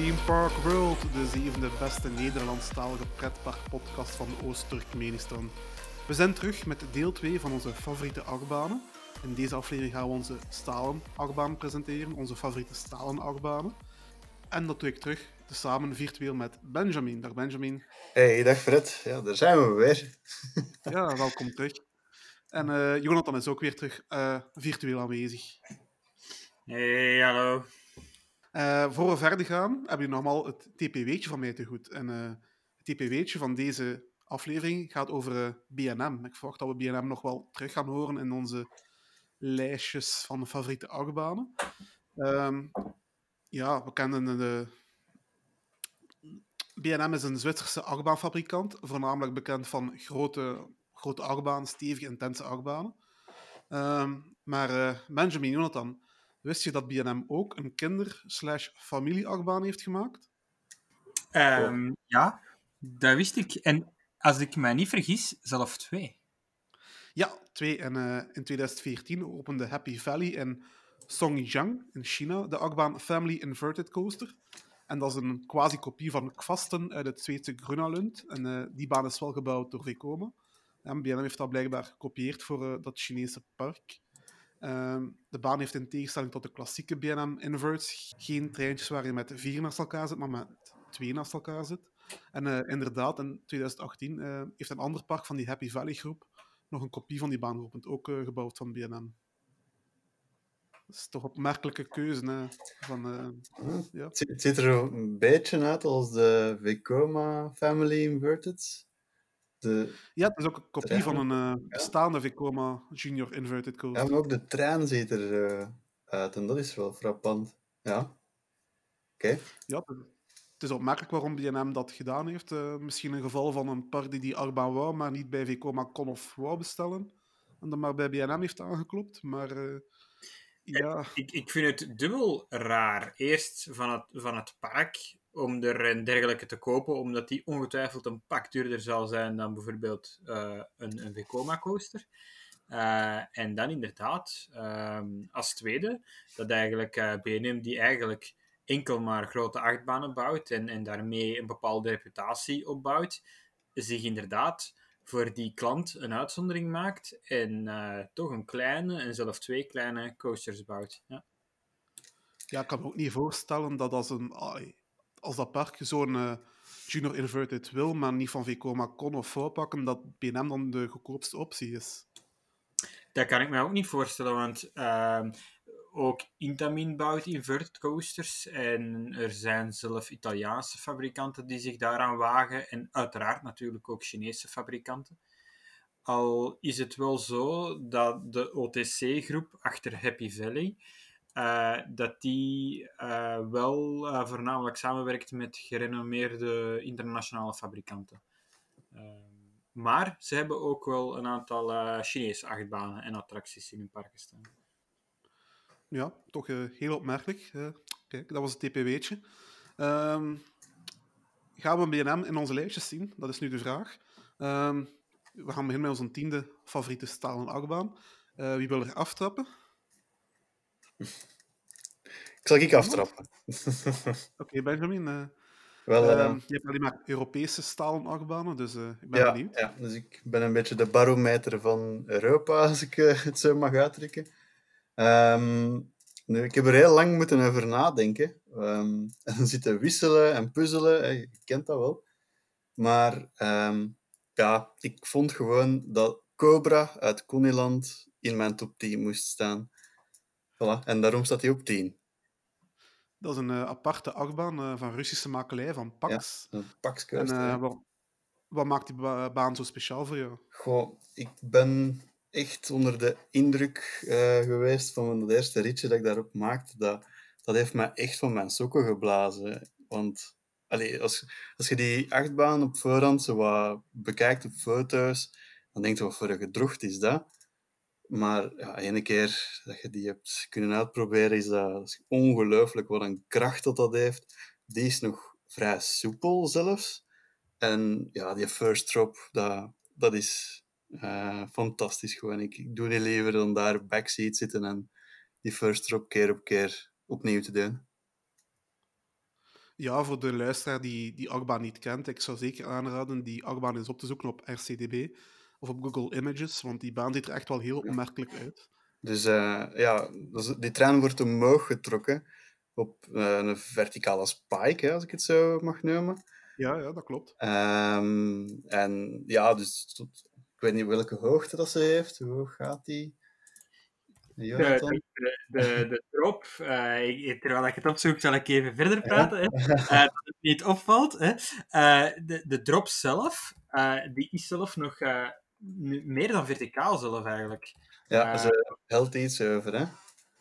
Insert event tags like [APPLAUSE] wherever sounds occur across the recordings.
Team Park World, de zevende beste Nederlandstalige pretparkpodcast van Oost-Turkmenistan. We zijn terug met deel 2 van onze favoriete achtbanen. In deze aflevering gaan we onze stalen achtbaan presenteren, onze favoriete stalen achtbanen. En dat doe ik terug, samen virtueel met Benjamin. Dag Benjamin. Hey, dag Fred. Ja, daar zijn we weer. [LAUGHS] ja, welkom terug. En uh, Jonathan is ook weer terug uh, virtueel aanwezig. Hey, hallo. Uh, voor we verder gaan, hebben jullie nogmaal het TPW'tje van mij te goed. En het TPW'tje van deze aflevering gaat over BNM. Ik verwacht dat we BNM nog wel terug gaan horen in onze lijstjes van favoriete achtbanen. Ehm, ja, we kennen de... BNM is een Zwitserse achtbaanfabrikant, voornamelijk bekend van grote, grote achtbanen, stevige, intense achtbanen. Um, maar uh, Benjamin Jonathan, wist je dat BNM ook een kinder-slash-familie-achtbaan heeft gemaakt? Um, ja, dat wist ik. En als ik me niet vergis, zelf twee. Ja, twee. En uh, in 2014 opende Happy Valley in Songjiang in China de achtbaan Family Inverted Coaster. En dat is een quasi-kopie van Kvasten uit het Zweedse Grunalund. En uh, die baan is wel gebouwd door Vekoma. En BNM heeft dat blijkbaar gekopieerd voor uh, dat Chinese park. Uh, de baan heeft in tegenstelling tot de klassieke BNM Inverts geen treintjes waar je met vier naast elkaar zit, maar met twee naast elkaar zit. En uh, inderdaad, in 2018 heeft een ander park van die Happy Valley groep nog een kopie van die baan geopend, ook gebouwd van BNM. Dat is toch een opmerkelijke keuze. Hè? Van, ja. het, ziet, het ziet er een beetje uit als de Vekoma Family Inverted. De ja, het is ook een kopie trein. van een uh, bestaande ja. Vekoma Junior Inverted. Ja, maar ook de trein ziet er uh, uit en dat is wel frappant. Ja. Oké. Okay. Ja, het is opmerkelijk waarom BNM dat gedaan heeft. Uh, misschien een geval van een park die die achtbaan wou, maar niet bij Vekoma kon of wou bestellen. En dan maar bij BNM heeft aangeklopt. Maar ja. Ik, ik vind het dubbel raar. Eerst van het, van het park om er een dergelijke te kopen, omdat die ongetwijfeld een pak duurder zal zijn dan bijvoorbeeld uh, een, een Vekoma coaster. Uh, en dan inderdaad, um, als tweede, dat eigenlijk uh, BNM die eigenlijk enkel maar grote achtbanen bouwt en, en daarmee een bepaalde reputatie opbouwt, zich inderdaad voor die klant een uitzondering maakt en toch een kleine en zelfs twee kleine coasters bouwt. Ja. ja, ik kan me ook niet voorstellen dat als, een, als dat park zo'n uh, Junior Inverted wil, maar niet van Vekoma kon of voorpakken, dat BNM dan de goedkoopste optie is. Dat kan ik me ook niet voorstellen, want uh, ook Intamin bouwt inverted coasters en er zijn zelf Italiaanse fabrikanten die zich daaraan wagen en uiteraard natuurlijk ook Chinese fabrikanten. Al is het wel zo dat de OTC-groep achter Happy Valley uh, dat die uh, wel uh, voornamelijk samenwerkt met gerenommeerde internationale fabrikanten. maar ze hebben ook wel een aantal Chinese achtbanen en attracties in hun parken staan ja, toch heel opmerkelijk. Kijk, dat was het TPW'tje. Um, gaan we BNM in onze lijstjes zien? Dat is nu de vraag. Um, we gaan beginnen met onze tiende favoriete stalen achtbaan. Wie wil er aftrappen? Ik zal ik aftrappen. [LAUGHS] Oké, okay, Benjamin. Wel, uh, je hebt alleen maar Europese stalen achtbanen, dus ik ben ja, benieuwd. Ja, dus ik ben een beetje de barometer van Europa, [LAUGHS] als ik het zo mag uitdrukken. Um, nu, ik heb er heel lang moeten over nadenken. Um, [LAUGHS] en zitten wisselen en puzzelen, je kent dat wel. Maar um, ja, ik vond gewoon dat Cobra uit Koniland in mijn top 10 moest staan. Voilà, en daarom staat hij op 10. Dat is een uh, aparte achtbaan uh, van Russische makelij, van Pax. Ja, Pax en, uh, wat, wat, maakt die ba baan zo speciaal voor jou? Goh, ik ben echt onder de indruk geweest van het eerste ritje dat ik daarop maakte. Dat, dat heeft mij echt van mijn sokken geblazen. Want allee, als, als je die achtbaan op voorhand zo wat bekijkt op foto's, dan denk je, wat voor een gedrocht is dat? Maar ja, ene keer dat je die hebt kunnen uitproberen, is dat, ongelooflijk wat een kracht dat dat heeft. Die is nog vrij soepel zelfs. En ja, die first drop, dat, dat is uh, fantastisch gewoon. Ik, doe niet liever dan daar backseat zitten en die first drop keer op keer opnieuw te doen. Ja, voor de luisteraar die die achtbaan niet kent, ik zou zeker aanraden die achtbaan eens op te zoeken op RCDB of op Google Images, want die baan ziet er echt wel heel opmerkelijk uit. Dus uh, ja, dus die trein wordt omhoog getrokken op uh, een verticale spike, hè, als ik het zo mag noemen. Ja, ja dat klopt. Um, en ja, dus tot, ik weet niet welke hoogte dat ze heeft. Hoe hoog gaat die? De, de, de, uh, ik, terwijl ik het opzoek, zal ik even verder praten. Ja. Hè. Uh, [LAUGHS] dat het niet opvalt. Hè. Uh, de, de drop zelf, die is zelf nog meer dan verticaal zelf eigenlijk. Ja, ze helpt iets over, hè?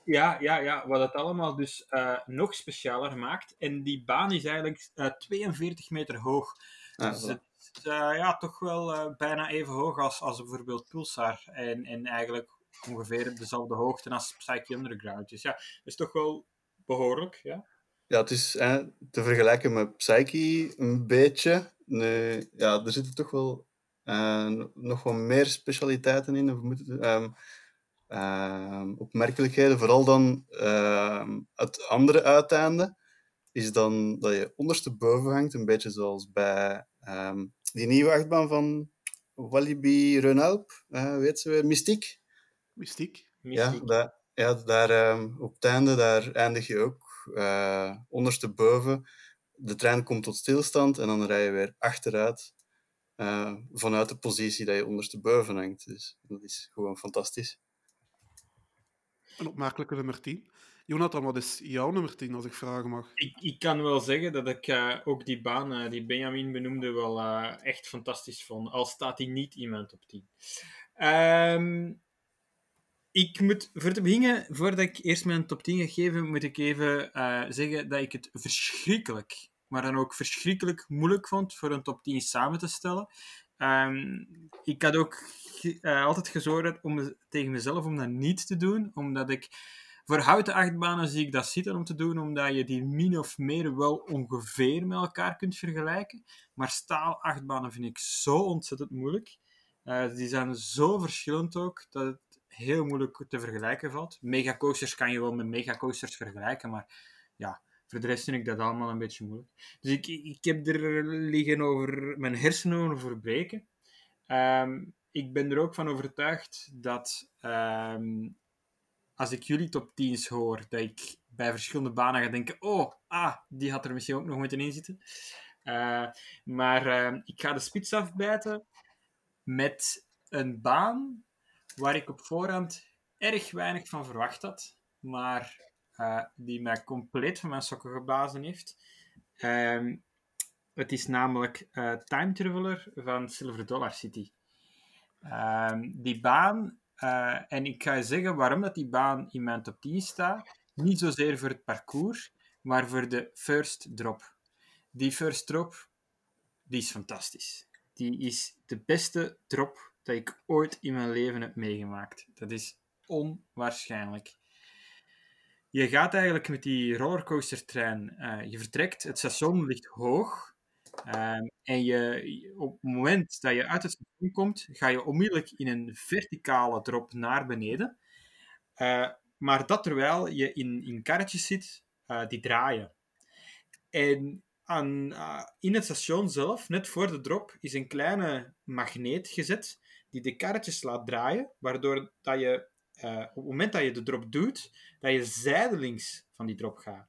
Ja, ja, ja, wat het allemaal dus nog specialer maakt. En die baan is eigenlijk 42 meter hoog. Ja, dus het is ja, toch wel bijna even hoog als, als bijvoorbeeld Pulsar. En, en eigenlijk ongeveer dezelfde hoogte als Psyche Underground. Dus ja, dat is toch wel behoorlijk, ja. Ja, het is hè, te vergelijken met Psyche een beetje. Nee, ja, er zitten toch wel uh, nog wat meer specialiteiten in. Of moeten, um, uh, opmerkelijkheden. Vooral dan uh, het andere uiteinde is dan dat je ondersteboven hangt. Een beetje zoals bij um, die nieuwe achtbaan van Walibi Renalp. weet ze weer? Mystiek. Mystiek. Ja, daar, ja daar, uh, op het einde daar eindig je ook uh, ondersteboven. De trein komt tot stilstand en dan rij je weer achteruit uh, vanuit de positie dat je ondersteboven hangt. Dus dat is gewoon fantastisch. Een opmerkelijke nummer 10. Jonathan, wat is jouw nummer 10, als ik vragen mag? Ik, ik kan wel zeggen dat ik uh, ook die baan, uh, die Benjamin benoemde, wel uh, echt fantastisch vond. Al staat hij niet iemand op 10. Um, ik moet, voor te beginnen, voordat ik eerst mijn top 10 ga geven, moet ik even uh, zeggen dat ik het verschrikkelijk, maar dan ook verschrikkelijk moeilijk vond voor een top 10 samen te stellen. Um, ik had ook uh, altijd gezorgd om tegen mezelf om dat niet te doen, omdat ik voor houten achtbanen zie ik dat zitten om te doen, omdat je die min of meer wel ongeveer met elkaar kunt vergelijken. Maar staal achtbanen vind ik zo ontzettend moeilijk. Uh, die zijn zo verschillend ook, dat het heel moeilijk te vergelijken valt. Megacoasters kan je wel met megacoasters vergelijken, maar ja, voor de rest vind ik dat allemaal een beetje moeilijk. Dus ik, ik heb er liggen over mijn hersenen over verbreken. Um, ik ben er ook van overtuigd dat um, als ik jullie top 10's hoor, dat ik bij verschillende banen ga denken: oh, ah, die had er misschien ook nog moeten inzitten. Uh, maar uh, ik ga de spits afbijten met een baan waar ik op voorhand erg weinig van verwacht had, maar uh, die mij compleet van mijn sokken geblazen heeft. Uh, het is namelijk uh, Time Traveler van Silver Dollar City. Ehm, die baan, eh, en ik ga je zeggen waarom dat die baan in mijn top 10 staat, niet zozeer voor het parcours, maar voor de first drop. Die first drop, die is fantastisch. Die is de beste drop dat ik ooit in mijn leven heb meegemaakt. Dat is onwaarschijnlijk. Je gaat eigenlijk met die rollercoastertrein, uh, je vertrekt, het station ligt hoog. Uh, en je, op het moment dat je uit het station komt, ga je onmiddellijk in een verticale drop naar beneden. Uh, maar dat terwijl je in, in karretjes zit uh, die draaien. En aan, in het station zelf, net voor de drop, is een kleine magneet gezet die de karretjes laat draaien, waardoor dat je uh, op het moment dat je de drop doet, dat je zijdelings van die drop gaat.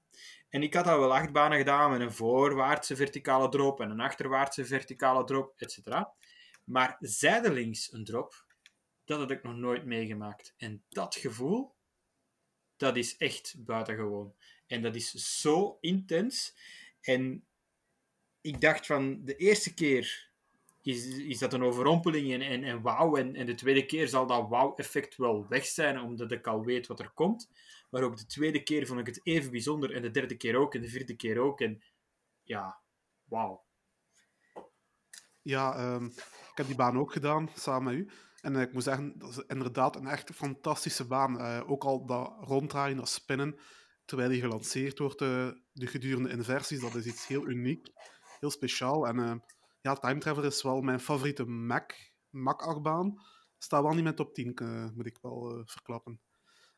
En ik had al wel acht banen gedaan met een voorwaartse verticale drop en een achterwaartse verticale drop, etc. Maar zijdelings een drop, dat had ik nog nooit meegemaakt. En dat gevoel, dat is echt buitengewoon. En dat is zo intens. En ik dacht van de eerste keer is, is dat een overrompeling en, en, en wauw. En, en de tweede keer zal dat wauw-effect wel weg zijn, omdat ik al weet wat er komt. Maar ook de tweede keer vond ik het even bijzonder. En de derde keer ook. En de vierde keer ook. En ja, wauw. Ja, um, ik heb die baan ook gedaan, samen met u. En uh, ik moet zeggen, dat is inderdaad een echt fantastische baan. Uh, ook al dat ronddraaien, dat spinnen, terwijl die gelanceerd wordt, uh, de gedurende inversies, dat is iets heel uniek, heel speciaal. En ja, Time Traveler is wel mijn favoriete Mac, Mac-achtbaan. Staat wel niet mijn top 10, uh, moet ik wel uh, verklappen.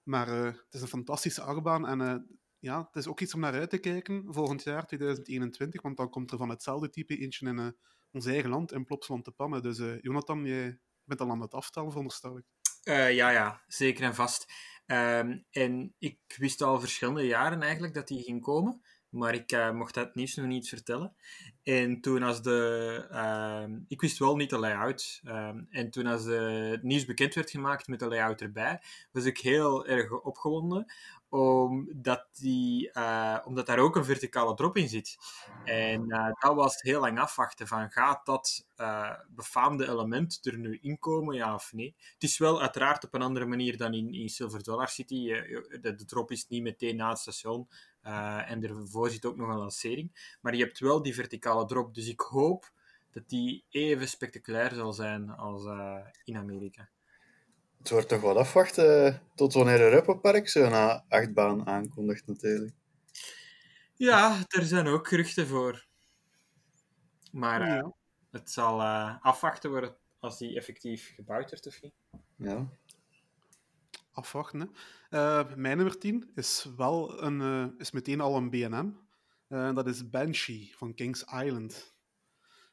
Maar uh, het is een fantastische achtbaan en ja, het is ook iets om naar uit te kijken volgend jaar, 2021, want dan komt er van hetzelfde type eentje in eh, ons eigen land, in Plopsland te pannen. Dus eh, Jonathan, jij bent al aan het aftellen, veronderstel ik. Ja, ja, zeker en vast. Ehm, en ik wist al verschillende jaren eigenlijk dat die ging komen, maar ik uh, mocht dat nieuws nog niet vertellen. En toen als de... Uh, ik wist wel niet de layout. Um, en toen als de, het nieuws bekend werd gemaakt met de layout erbij, was ik heel erg opgewonden, omdat, die, uh, omdat daar ook een verticale drop in zit. En uh, dat was heel lang afwachten van gaat dat befaamde element er nu inkomen, ja of nee. Het is wel uiteraard op een andere manier dan in, in Silver Dollar City. De, drop is niet meteen na het station en ervoor zit ook nog een lancering. Maar je hebt wel die verticale drop, dus ik hoop dat die even spectaculair zal zijn als in Amerika het wordt toch wel afwachten tot wanneer er Rappenpark zo'n achtbaan aankondigt natuurlijk. Ja, er zijn ook geruchten voor. Maar ja. uh, het zal uh, afwachten worden als die effectief gebouwd wordt of niet. Ja. Afwachten. Uh, mijn nummer 10 is wel een, is meteen al een BNM. dat is Banshee van Kings Island.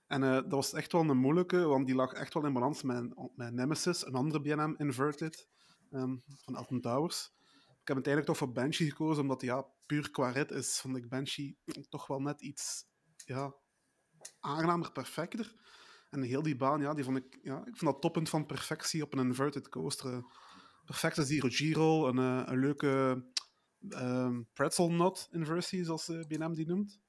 En dat was echt wel een moeilijke, want die lag echt wel in balans met, met Nemesis, een andere BNM Inverted um, van Elton Towers. Ik heb uiteindelijk toch voor Banshee gekozen, omdat ja, puur qua rit is, vond ik Banshee toch wel net iets ja, aangenamer, perfecter. En heel die baan, ja, die vond ik, ja, ik vond dat toppunt van perfectie op een inverted coaster. Perfecte zero Giro, een, uh, een leuke um, pretzel knot inversie, zoals uh, BNM die noemt.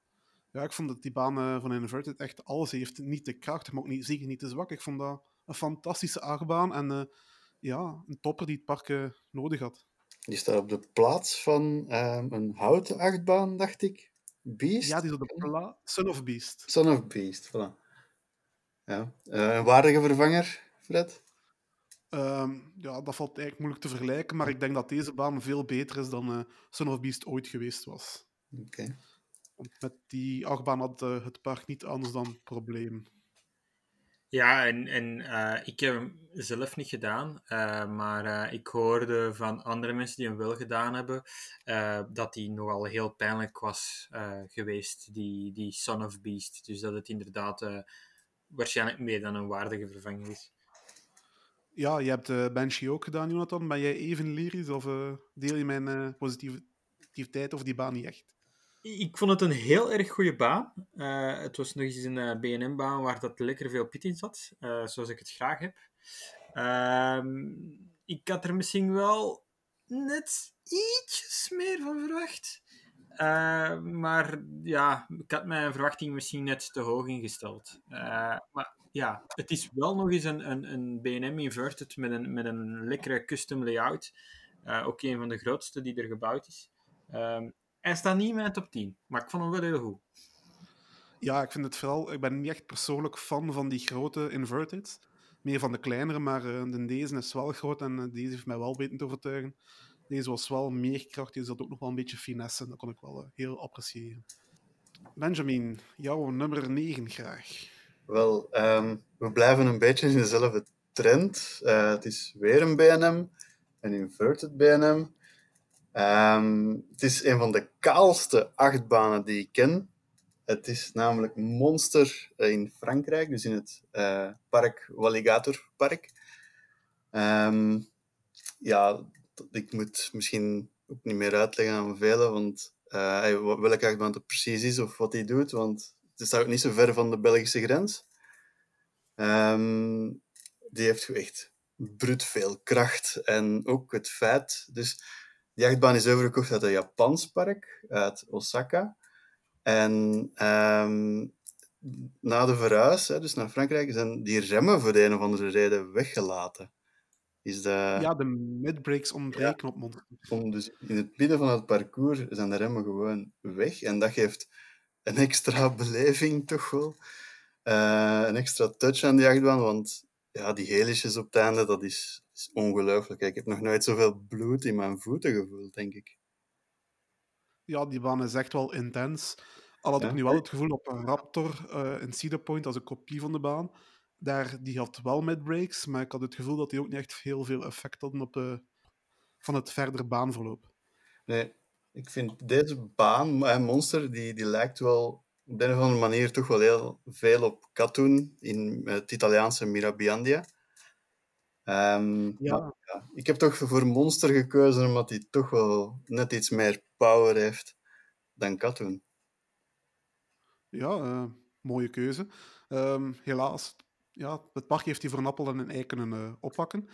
Ja, ik vond dat die baan uh, van Inverted echt alles heeft. Niet te krachtig, maar ook niet, zeker niet te zwak. Ik vond dat een fantastische achtbaan en ja, een topper die het park nodig had. Die staat op de plaats van ehm, een houten achtbaan, dacht ik. Beast? Ja, die is op de plaats. Son of Beast. Son of Beast, voilà. Ja. een waardige vervanger, Fred? Um, ja, dat valt eigenlijk moeilijk te vergelijken, maar ik denk dat deze baan veel beter is dan Son of Beast ooit geweest was. Oké. Okay. Met die achtbaan had uh, het park niet anders dan probleem. Ja, en, en uh, ik heb hem zelf niet gedaan, uh, maar ik hoorde van andere mensen die hem wel gedaan hebben, dat die nogal heel pijnlijk was geweest, die, die Son of Beast. Dus dat het inderdaad waarschijnlijk meer dan een waardige vervanging is. Ja, je hebt uh, Banshee ook gedaan, Jonathan. Ben jij even lyrisch of deel je mijn positiviteit over die baan niet echt? Ik vond het een heel erg goede baan. Uh, het was nog eens een uh, eh, BNM-baan waar dat lekker veel pit in zat, uh, zoals ik het graag heb. Ehm, ik had er misschien wel net ietsjes meer van verwacht. maar ja, ik had mijn verwachting misschien net te hoog ingesteld. maar ja, het is wel nog eens een, een, een BNM Inverted met een, met een lekkere custom layout. ook een van de grootste die er gebouwd is. Um, hij staat niet in mijn top 10, maar ik vond hem wel heel goed. Ja, ik vind het vooral... Ik ben niet echt persoonlijk fan van die grote inverted. Meer van de kleinere, maar uh, de deze is wel groot en uh, deze heeft mij wel weten te overtuigen. Deze was wel meer krachtig, dus dat ook nog wel een beetje finesse. Dat kon ik wel heel appreciëren. Benjamin, jouw nummer 9 graag. Wel, um, we blijven een beetje in dezelfde trend. het is weer een BNM, een inverted BNM. Um, het is een van de kaalste achtbanen die ik ken. Het is namelijk Monster in Frankrijk, dus in het uh, park Walligator Park. Um, ja, ik moet misschien ook niet meer uitleggen aan velen, want uh, welke achtbaan het precies is of wat hij doet, want het staat ook niet zo ver van de Belgische grens. Um, die heeft echt brut veel kracht en ook het feit. Dus die achtbaan is overgekocht uit een Japans park, uit Osaka. En um, na de verhuis, hè, dus naar Frankrijk, zijn die remmen voor de een of andere reden weggelaten. Is de... Ja, de midbreaks ontbreken ja, op. Om dus in het midden van het parcours zijn de remmen gewoon weg. En dat geeft een extra [LAUGHS] beleving toch wel. Uh, een extra touch aan die achtbaan, want ja, die helisjes op het einde, dat is, is ongelooflijk. Ik heb nog nooit zoveel bloed in mijn voeten gevoeld, denk ik. Ja, die baan is echt wel intens. Al had ja. ik nu wel het gevoel op een Raptor uh, in Cedar Point, als een kopie van de baan, daar, die had wel midbreaks, maar ik had het gevoel dat die ook niet echt heel veel effect hadden op de, van het verdere baanverloop. Nee, Ik vind deze baan, en Monster, die, die lijkt wel op een of andere manier toch wel heel veel op Katoen in het Italiaanse Mirabiandia. Ehm, Ja. maar ja, ik heb toch voor Monster gekozen omdat hij toch wel net iets meer power heeft dan Katoen. Ja, eh, mooie keuze. Ehm, helaas, ja, het park heeft hij voor een appel en een ei kunnen eh, oppakken.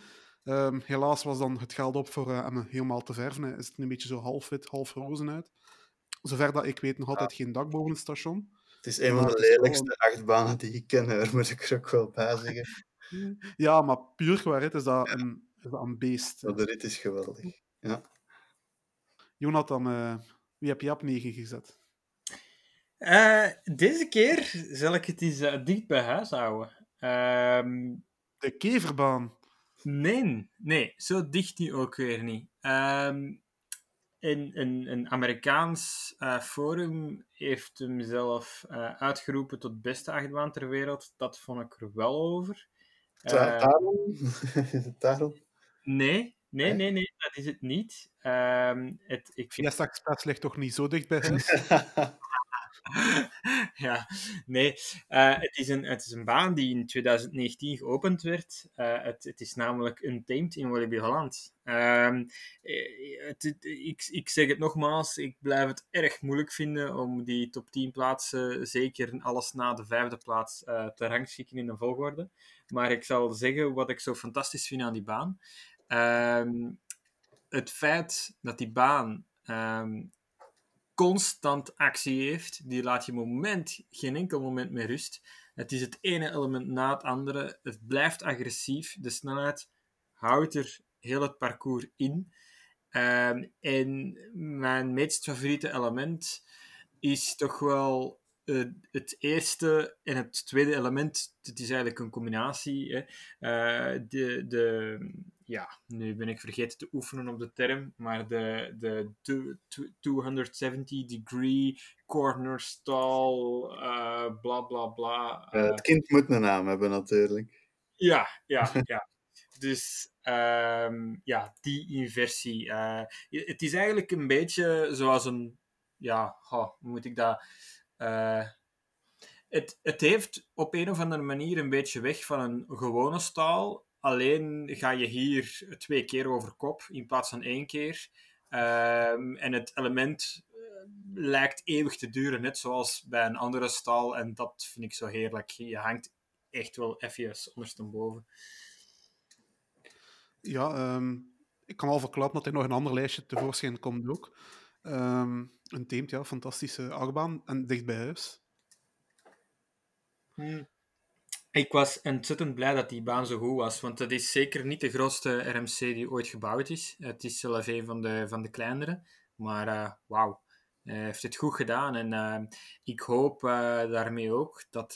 Ehm, helaas was dan het geld op voor eh, hem helemaal te verven. Hij is er een beetje zo half wit, half rozen uit. Zover dat ik weet, nog altijd geen dak boven het station. Het is een van de het lelijkste achtbanen die ik ken, daar moet ik er ook wel bij zeggen. [LAUGHS] Ja, maar puur qua rit is dat een, is dat een beest. Maar de rit is geweldig. Ja. Jonathan, eh, wie heb je op 9 gezet? Eh, deze keer zal ik het eens eh, dicht bij huis houden. Ehm, De keverbaan. Nee, nee, zo dicht nu ook weer niet. Ehm, een, een, een Amerikaans eh, forum heeft hem zelf eh, uitgeroepen tot beste achtbaan ter wereld. Dat vond ik er wel over. Da- Eh, daarom? [LAUGHS] is het daarom? nee, nee, Nee? nee, dat is het niet. Ehm, het, ik vind Fiesta Express ligt toch niet zo dicht bij [LAUGHS] huis? [LAUGHS] ja, nee. Eh, het, is een, het is een baan die in 2019 geopend werd. Eh, het, het is namelijk Untamed in Walibi Holland. Ehm, eh, het, ik, ik zeg het nogmaals, ik blijf het erg moeilijk vinden om die top 10 plaatsen, zeker alles na de vijfde plaats, te rangschikken in een volgorde. Maar ik zal zeggen wat ik zo fantastisch vind aan die baan. Ehm, het feit dat die baan ehm, constant actie heeft, die laat je moment, geen enkel moment meer rust. Het is het ene element na het andere. Het blijft agressief. De snelheid houdt er heel het parcours in. Ehm, en mijn meest favoriete element is toch wel eh, het eerste en het tweede element. Het is eigenlijk een combinatie. Hè. Eh, de, de, ja, nu ben ik vergeten te oefenen op de term, maar de, de, de 270 degree corner stall, eh, bla bla bla. Het kind moet een naam hebben, natuurlijk. ja, ja, [LAUGHS] ja. Dus ehm, ja, die inversie. het is eigenlijk een beetje zoals een. Ja, hoe moet ik dat. Eh, het, het heeft op een of andere manier een beetje weg van een gewone staal. Alleen ga je hier twee keer over kop in plaats van één keer. Ehm, en het element eh, lijkt eeuwig te duren, net zoals bij een andere staal. En dat vind ik zo heerlijk. Je hangt echt wel even ondersteboven. Ja, ehm, ik kan al verklappen dat er nog een ander lijstje tevoorschijn komt ook. Ehm, een teemt, fantastische achtbaan en dicht bij huis. Hmm. Ik was ontzettend blij dat die baan zo goed was, want het is zeker niet de grootste RMC die ooit gebouwd is. Het is zelf een van de, van de kleinere, maar eh, wauw. Hij heeft het goed gedaan en eh, ik hoop eh, daarmee ook dat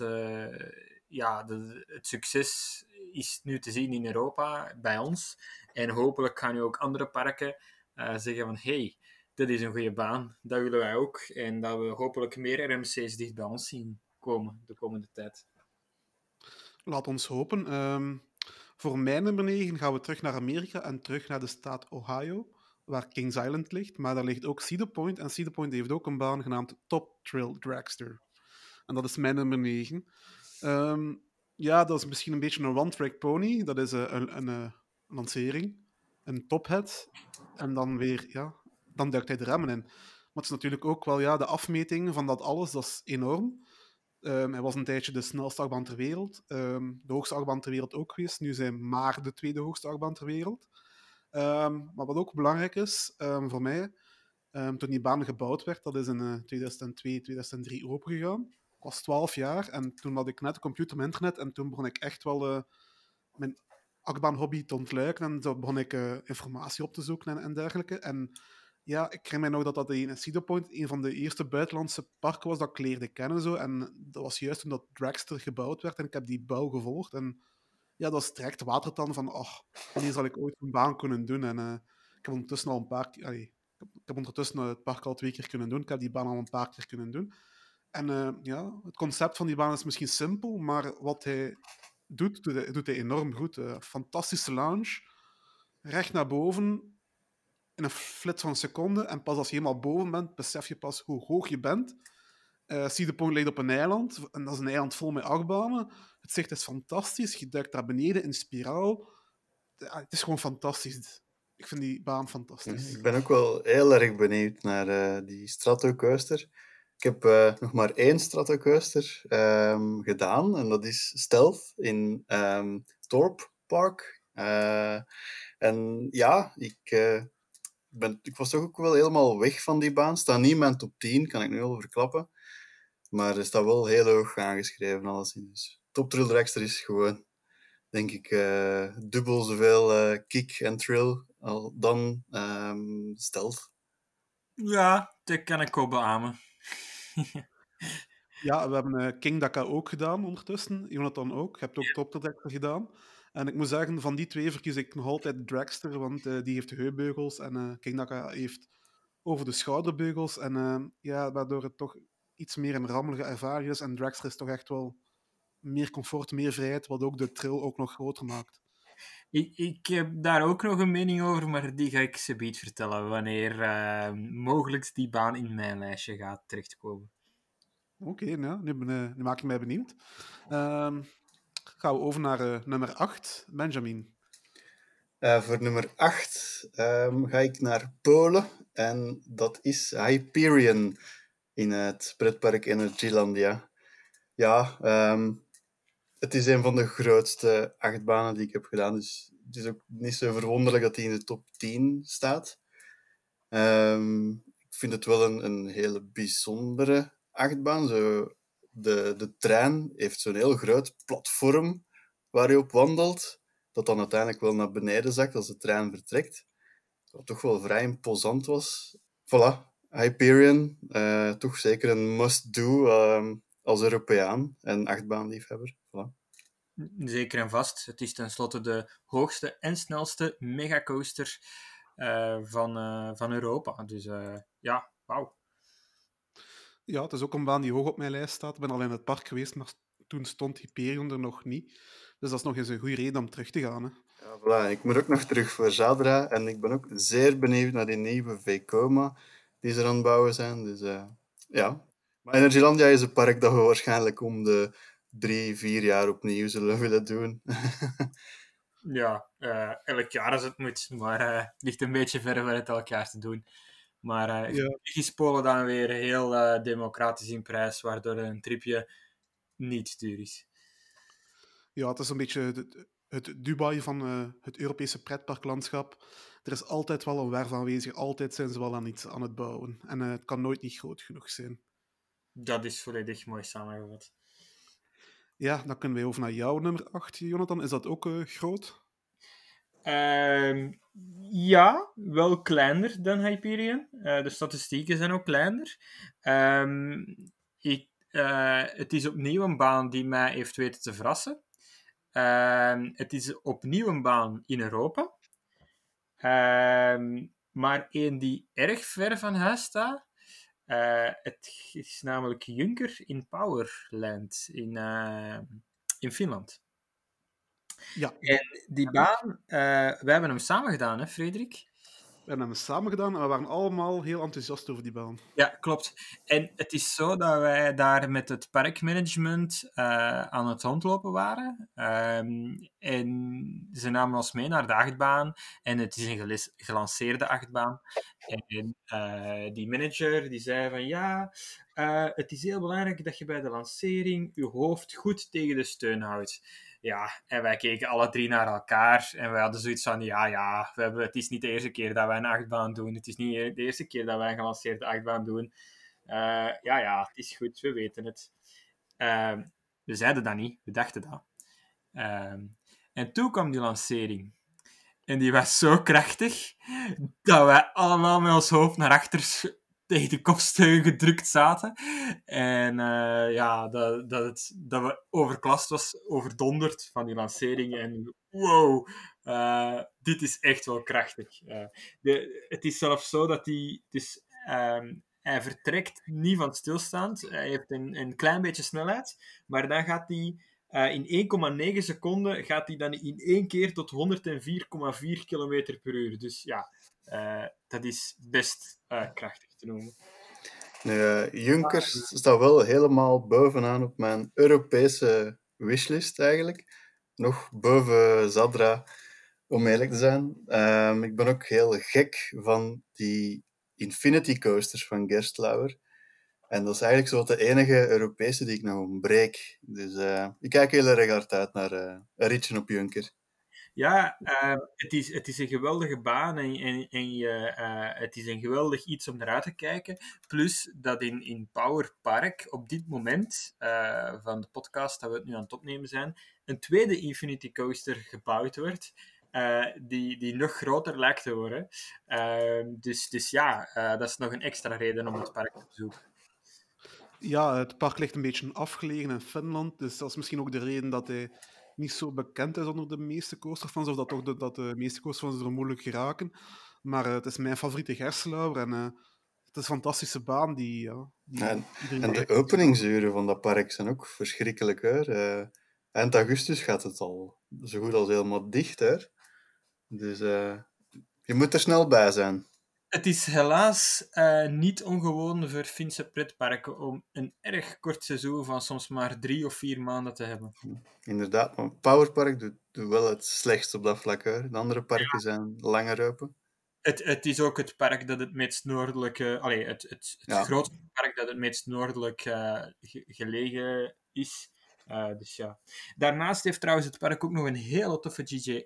ja, het succes is nu te zien in Europa, bij ons. En hopelijk gaan nu ook andere parken zeggen van hey, dit is een goede baan, dat willen wij ook. En dat we hopelijk meer RMC's dicht bij ons zien komen de komende tijd. Laat ons hopen. Ehm, voor mijn nummer 9 gaan we terug naar Amerika en terug naar de staat Ohio, waar Kings Island ligt. Maar daar ligt ook Cedar Point. En Cedar Point heeft ook een baan genaamd Top Trail Dragster. En dat is mijn nummer 9. Ehm, ja, dat is misschien een beetje een one-track pony. Dat is eh, een, een, eh, lancering, een tophead. En dan weer, ja, dan duikt hij de remmen in. Maar het is natuurlijk ook wel ja, de afmeting van dat alles, dat is enorm. Ehm, hij was een tijdje de snelste achtbaan ter wereld. Ehm, de hoogste achtbaan ter wereld ook geweest. Nu hij maar de tweede hoogste achtbaan ter wereld. Ehm, maar wat ook belangrijk is voor mij, toen die baan gebouwd werd, dat is in eh, 2002, 2003 opengegaan. Ik was 12 jaar en toen had ik net een computer met internet en toen begon ik echt wel eh, mijn achtbaanhobby te ontluiken en zo begon ik eh, informatie op te zoeken en, en dergelijke. En ja, ik herinner mij nog dat dat in Cedar Point een van de eerste buitenlandse parken was dat ik leerde kennen. Zo. En dat was juist toen dat Dragster gebouwd werd en ik heb die bouw gevolgd. En ja, dat is direct watertan van, ach, wanneer zal ik ooit een baan kunnen doen? En eh, ik heb ondertussen al een paar ik heb- ondertussen eh, het park al twee keer kunnen doen. Ik heb die baan al een paar keer kunnen doen. En eh, ja, het concept van die baan is misschien simpel, maar wat hij doet, doet hij, enorm goed. Eh, fantastische lounge, recht naar boven, in een flits van een seconde. En pas als je helemaal boven bent, besef je pas hoe hoog je bent. Uh, Cedar Point ligt op een eiland. En dat is een eiland vol met achtbanen. Het zicht is fantastisch. Je duikt daar beneden in spiraal. Het is gewoon fantastisch. Ik vind die baan fantastisch. Ik ben ook wel heel erg benieuwd naar uh, die Stratocoaster. Ik heb uh, nog maar één Stratocoaster um, gedaan. En dat is Stealth in um, Thorpe Park. Uh, en ja, ik, ben, ik was toch ook wel helemaal weg van die baan. Staat niet in mijn top 10, kan ik nu al verklappen. Maar er staat wel heel hoog aangeschreven, alles in. Dus Top Thrill Dragster is gewoon, denk ik, uh, dubbel zoveel uh, kick en thrill al dan um, stealth. Ja, dat kan ik ook beamen. [LAUGHS] ja, we hebben uh, King Daka ook gedaan ondertussen. Jonathan ook. Je hebt ook Top Thrill Dragster gedaan. En ik moet zeggen, van die twee verkies ik nog altijd Dragster, want die heeft de heupbeugels en King Daka heeft over de schouderbeugels. En ja, waardoor het toch iets meer een rammelige ervaring is. En Dragster is toch echt wel meer comfort, meer vrijheid, wat ook de trail ook nog groter maakt. Ik, ik heb daar ook nog een mening over, maar die ga ik ze vertellen wanneer uh, mogelijk die baan in mijn lijstje gaat terechtkomen. Oké, okay, nou, nu, ben, nu, maak ik mij benieuwd. Uh, gaan we over naar uh, nummer 8, Benjamin. Uh, voor nummer 8 um, ehm, ga ik naar Polen en dat is Hyperion in het pretpark Energylandia. Ja, um, het is een van de grootste achtbanen die ik heb gedaan, dus het is ook niet zo verwonderlijk dat hij in de top 10 staat. Um, ik vind het wel een, een hele bijzondere achtbaan. Zo, de, de trein heeft zo'n heel groot platform waar je op wandelt, dat dan uiteindelijk wel naar beneden zakt als de trein vertrekt. Wat toch wel vrij imposant was. Voilà, Hyperion, uh, toch zeker een must-do uh, als Europeaan en achtbaanliefhebber. Voilà. Zeker en vast. Het is tenslotte de hoogste en snelste megacoaster uh, van, van Europa. Dus ja, wauw. Ja, het is ook een baan die hoog op mijn lijst staat. Ik ben al in het park geweest, maar toen stond Hyperion er nog niet. Dus dat is nog eens een goede reden om terug te gaan. Hè. Ja, voilà. Ik moet ook nog terug voor Zadra en ik ben ook zeer benieuwd naar die nieuwe Vekoma die ze aan het bouwen zijn. Dus uh, ja. Maar Energylandia is een park dat we waarschijnlijk om de drie, vier jaar opnieuw zullen willen doen. [LAUGHS] ja, uh, elk jaar als het moet. Maar uh, het ligt een beetje ver van het elk jaar te doen. Maar uh, ja. is Polen dan weer heel uh, democratisch in prijs, waardoor een tripje niet duur is. Ja, het is een beetje het, het Dubai van uh, het Europese pretparklandschap er is altijd wel een werf aanwezig. Altijd zijn ze wel aan iets aan het bouwen. En uh, het kan nooit niet groot genoeg zijn. Dat is volledig mooi samengevat. Ja, dan kunnen we over naar jouw nummer 8, Jonathan. Is dat ook groot? Uh, ja, wel kleiner dan Hyperion. Uh, de statistieken zijn ook kleiner. Um, ik, het is opnieuw een baan die mij heeft weten te verrassen. Ehm, het is opnieuw een baan in Europa. Maar één die erg ver van huis staat. Uh, het is namelijk Junker in Powerland in, in Finland. Ja. En die baan, uh, we hebben hem samen gedaan, hè, Frederik? We hebben hem samen gedaan en we waren allemaal heel enthousiast over die baan. Ja, klopt. En het is zo dat wij daar met het parkmanagement uh, aan het rondlopen waren. Um, en ze namen ons mee naar de achtbaan. En het is een gelanceerde achtbaan. En uh, die manager die zei van ja, uh, het is heel belangrijk dat je bij de lancering je hoofd goed tegen de steun houdt. Ja, en wij keken alle drie naar elkaar en wij hadden zoiets van, ja, ja, we hebben, het is niet de eerste keer dat wij een achtbaan doen. Het is niet de eerste keer dat wij een gelanceerde achtbaan doen. Uh, ja, ja, het is goed, we weten het. Uh, we zeiden dat niet, we dachten dat. Uh, en toen kwam die lancering. En die was zo krachtig dat wij allemaal met ons hoofd naar achter tegen de kopsteun gedrukt zaten. En uh, ja, dat, dat, het, dat we overklast was, overdonderd van die lancering. En wow, uh, dit is echt wel krachtig. Uh, de, het is zelfs zo dat hij... Dus, um, hij vertrekt niet van stilstaand. Hij heeft een, een klein beetje snelheid. Maar dan gaat hij... In 1,9 seconden gaat hij dan in één keer tot 104,4 km per uur. Dus ja, Eh, dat is best eh, krachtig te noemen. Nee, Junkers staat wel helemaal bovenaan op mijn Europese wishlist eigenlijk. Nog boven Zadra, om eerlijk te zijn. Ehm, ik ben ook heel gek van die Infinity Coasters van Gerstlauer. En dat is eigenlijk zo de enige Europese die ik nog ontbreek. Dus uh, ik kijk heel erg hard uit naar uh, een ritje op Junker. Ja, uh, het, is, het is een geweldige baan en, en, en je, het is een geweldig iets om naar uit te kijken. Plus dat in, in Power Park op dit moment van de podcast dat we het nu aan het opnemen zijn, een tweede Infinity Coaster gebouwd wordt. die, die nog groter lijkt te worden. Ehm, dus, dus ja, dat is nog een extra reden om het park te bezoeken. Ja, het park ligt een beetje afgelegen in Finland. Dus dat is misschien ook de reden dat hij niet zo bekend is onder de meeste coasterfans. Of dat, toch de, dat de meeste coasterfans er moeilijk geraken. Maar uh, het is mijn favoriete Gerselauer. En uh, het is een fantastische baan. Die, ja, die en, en de openingsuren van dat park zijn ook verschrikkelijk. Hè? Uh, eind augustus gaat het al zo goed als helemaal dicht. Hè? Dus je moet er snel bij zijn. Het is helaas uh, niet ongewoon voor Finse pretparken om een erg kort seizoen van soms maar drie of vier maanden te hebben. Inderdaad, maar Powerpark doet, doet wel het slechtst op dat vlak. Hè. De andere parken ja. zijn langer open. Het, het is ook het park dat het meest noordelijke, allee, het, het, het ja. grootste park dat het meest noordelijk uh, gelegen is. Uh, dus ja. Daarnaast heeft trouwens het park ook nog een hele toffe GJ,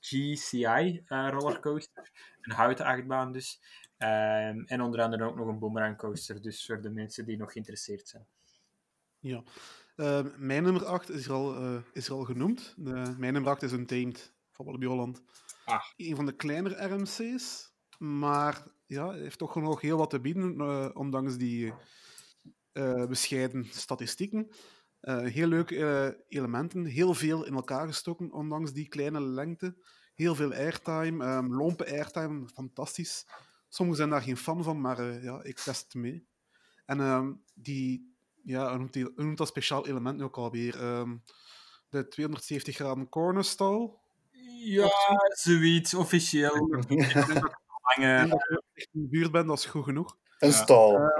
GCI uh, rollercoaster. Een houten achtbaan dus. Um, en onder andere ook nog een boomerang coaster. Dus voor de mensen die nog geïnteresseerd zijn. Ja. Uh, mijn nummer 8 is er al, uh, is er al genoemd. De, mijn nummer 8 is een Tamed van Walibi Holland. Ah. Een van de kleinere RMC's. Maar ja, heeft toch nog heel wat te bieden, uh, ondanks die bescheiden statistieken. Uh, heel leuke uh, elementen, heel veel in elkaar gestoken, ondanks die kleine lengte. Heel veel airtime, um, lompe airtime, fantastisch. Sommigen zijn daar geen fan van, maar uh, ja, ik test het mee. En um, die, ja, hoe noemt, die, hoe noemt dat speciaal element nu ook alweer? Um, de 270 graden corner stall? Ja, zoiets, officieel. [LAUGHS] ik denk dat ik in de buurt ben, dat is goed genoeg. Een stal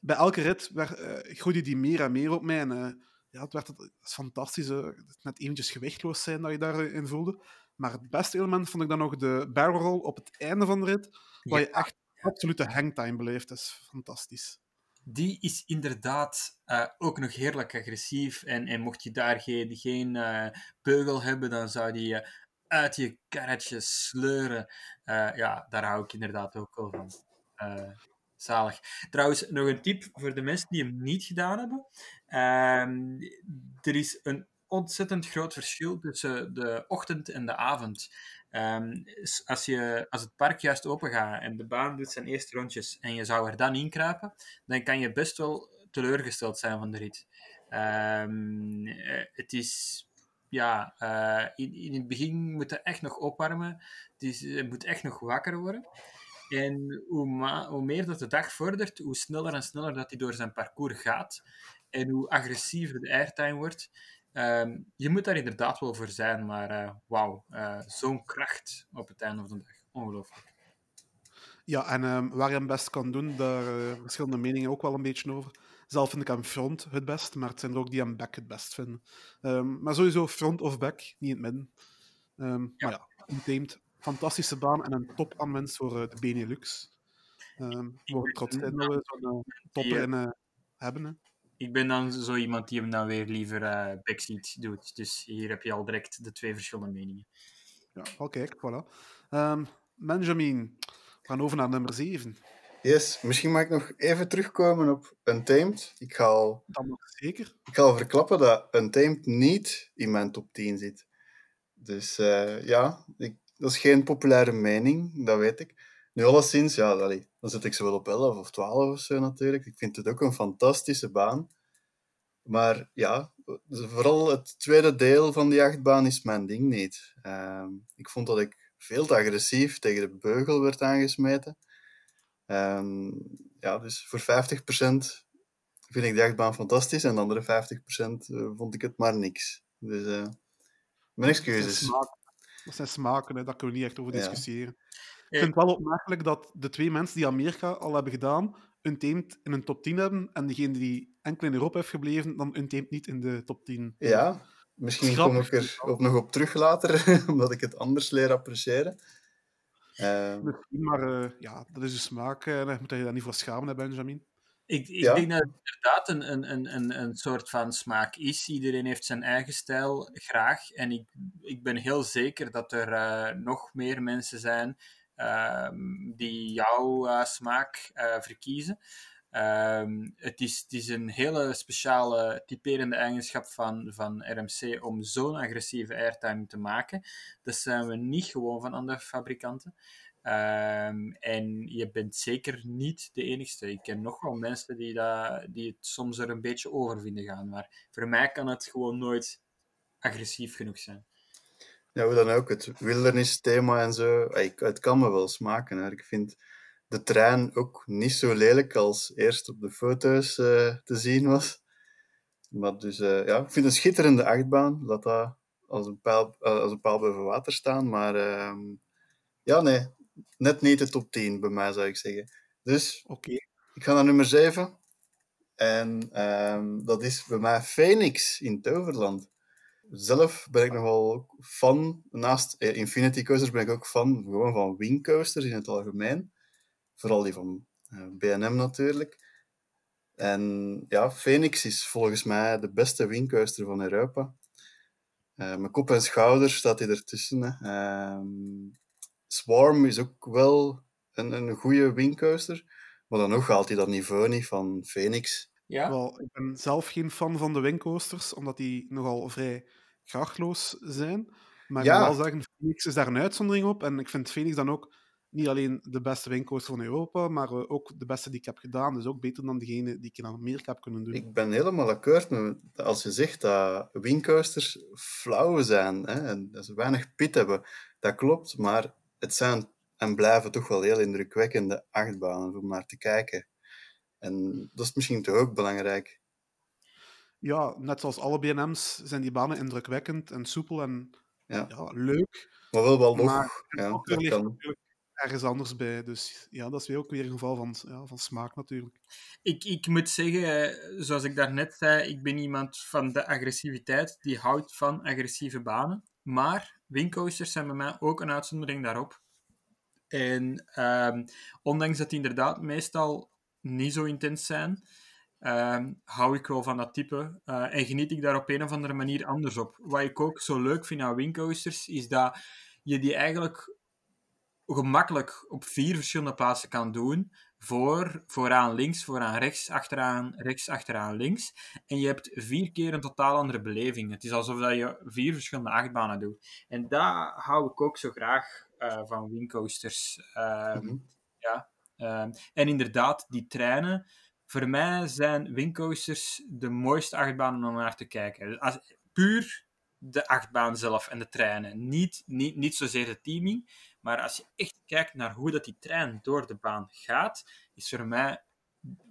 bij elke rit werd, uh, groeide die meer en meer op mij. En, uh, ja, het werd het, het is fantastisch. Uh, net eventjes gewichtloos zijn dat je daarin voelde. Maar het beste element vond ik dan nog de barrel roll op het einde van de rit. Waar ja. je echt absolute hangtime beleeft. Dat is fantastisch. Die is inderdaad uh, ook nog heerlijk agressief. En, en mocht je daar geen, geen uh, beugel hebben, dan zou die je uit je karretje sleuren. Uh, ja, daar hou ik inderdaad ook wel van. Zalig. Trouwens, nog een tip voor de mensen die hem niet gedaan hebben. Um, er is een ontzettend groot verschil tussen de ochtend en de avond. Um, als, je, als het park juist open gaat en de baan doet zijn eerste rondjes en je zou er dan inkruipen, dan kan je best wel teleurgesteld zijn van de rit. Um, het is ja, uh, in, in het begin moet je echt nog opwarmen. Het moet echt nog wakker worden. En hoe, hoe, meer dat de dag vordert, hoe sneller en sneller dat hij door zijn parcours gaat. En hoe agressiever de airtime wordt. Um, je moet daar inderdaad wel voor zijn, maar uh, wauw, uh, zo'n kracht op het einde van de dag. Ongelooflijk. Ja, en um, waar je hem best kan doen, daar uh, verschillende meningen ook wel een beetje over. Zelf vind ik hem front het best, maar het zijn er ook die hem back het best vinden. Um, maar sowieso front of back, niet in het midden. ja. Maar ja, untamed fantastische baan en een top aanwinst voor uh, de Benelux. Um, we worden trots zijn dat we zo'n uh, topper in uh, hebben. Hè. Ik ben dan zo iemand die hem dan weer liever uh, backseat doet. Dus hier heb je al direct de twee verschillende meningen. Ja, kijk, voilà. Um, Benjamin, we gaan over naar nummer 7. Yes, misschien mag ik nog even terugkomen op Untamed. Ik ga al, Dan nog zeker. Ik ga al verklappen dat Untamed niet in mijn top 10 zit. Dus uh, ja, ik, dat is geen populaire mening, dat weet ik. Nu, alleszins, ja, allee, dan zet ik ze wel op 11 of 12 of zo natuurlijk. Ik vind het ook een fantastische baan. Maar ja, vooral het tweede deel van die achtbaan is mijn ding niet. Uh, ik vond dat ik veel te agressief tegen de beugel werd aangesmeten. Uh, ja, dus voor 50% vind ik de achtbaan fantastisch en de andere 50% vond ik het maar niks. Dus uh, mijn excuses. Dat zijn smaken, hè. daar kunnen we niet echt over Ja. discussiëren. Ik vind het wel opmerkelijk dat de twee mensen die Amerika al hebben gedaan, Untamed in een top 10 hebben, en degene die enkel in Europa heeft gebleven, dan Untamed niet in de top 10. Ja, misschien kom ik er ook nog op terug later, [LAUGHS] omdat ik het anders leer appreciëren. Ehm, Misschien, maar eh, ja, dat is de smaak. eh, je moet je daar niet voor schamen, hè, Benjamin. Ik, ik Ja. denk dat het inderdaad een, een, een, een, een soort van smaak is. Iedereen heeft zijn eigen stijl graag. En ik, ik ben heel zeker dat er eh, nog meer mensen zijn ehm, die jouw eh, smaak eh, verkiezen. Ehm, het, is, het is een hele speciale typerende eigenschap van, van RMC om zo'n agressieve airtime te maken. Dat zijn we niet gewoon van andere fabrikanten. Ehm, en je bent zeker niet de enigste. Ik ken nog wel mensen die, dat, die het soms er een beetje over vinden gaan. Maar voor mij kan het gewoon nooit agressief genoeg zijn. Ja, hoe dan ook, het wildernisthema en zo, ah, ik, het kan me wel smaken. Hè. Ik vind de trein ook niet zo lelijk als eerst op de foto's eh, te zien was. Maar dus, eh, ja, ik vind een schitterende achtbaan. Laat dat als een paal, eh, als een paal boven water staan. Maar ehm, ja, nee, net niet de top 10 bij mij zou ik zeggen. Dus Oké. ik ga naar nummer 7. En ehm, dat is bij mij Phoenix in Toverland. Zelf ben ik nogal fan, naast eh, Infinity Coasters ben ik ook fan gewoon van Wing Coasters in het algemeen. Vooral die van eh, B&M natuurlijk. En ja, Phoenix is volgens mij de beste Wing Coaster van Europa. Eh mijn kop en schouder staat hij ertussen. Hè. Swarm is ook wel een, een goede Wing Coaster. Maar dan nog haalt hij dat niveau niet van Phoenix. Ja? Wel, ik ben zelf geen fan van de wingcoasters, omdat die nogal vrij grachtloos zijn. Maar ik Ja. moet wel zeggen, Phoenix is daar een uitzondering op. En ik vind Phoenix dan ook niet alleen de beste wingcoaster van Europa, maar ook de beste die ik heb gedaan. Dus ook beter dan degene die ik in Amerika heb kunnen doen. Ik ben helemaal akkoord met als je zegt dat wingcoasters flauw zijn hè, en dat ze weinig pit hebben. Dat klopt, maar het zijn en blijven toch wel heel indrukwekkende achtbanen om naar te kijken. En dat is misschien toch ook belangrijk. Ja, net zoals alle BM's zijn die banen indrukwekkend en soepel en Ja. ja, leuk. Maar wel wel nog. Maar ja, dat ligt kan. natuurlijk ergens anders bij. Dus ja, dat is weer ook weer een geval van, ja, van smaak natuurlijk. Ik, ik moet zeggen, zoals ik daarnet zei, ik ben iemand van de agressiviteit die houdt van agressieve banen. Maar wingcoasters zijn bij mij ook een uitzondering daarop. En ehm, ondanks dat die inderdaad meestal niet zo intens zijn, ehm, hou ik wel van dat type. eh, en geniet ik daar op een of andere manier anders op. Wat ik ook zo leuk vind aan wingcoasters, is dat je die eigenlijk gemakkelijk op vier verschillende plaatsen kan doen. Voor, vooraan links, vooraan rechts, achteraan rechts, achteraan links. En je hebt vier keer een totaal andere beleving. Het is alsof dat je vier verschillende achtbanen doet. En daar hou ik ook zo graag eh, van wingcoasters. Ehm, Mhm. ja. Ehm, en inderdaad, die treinen. Voor mij zijn wingcoasters de mooiste achtbanen om naar te kijken. Als, puur de achtbaan zelf en de treinen. Niet, niet, niet zozeer de teaming. Maar als je echt kijkt naar hoe dat die trein door de baan gaat, is voor mij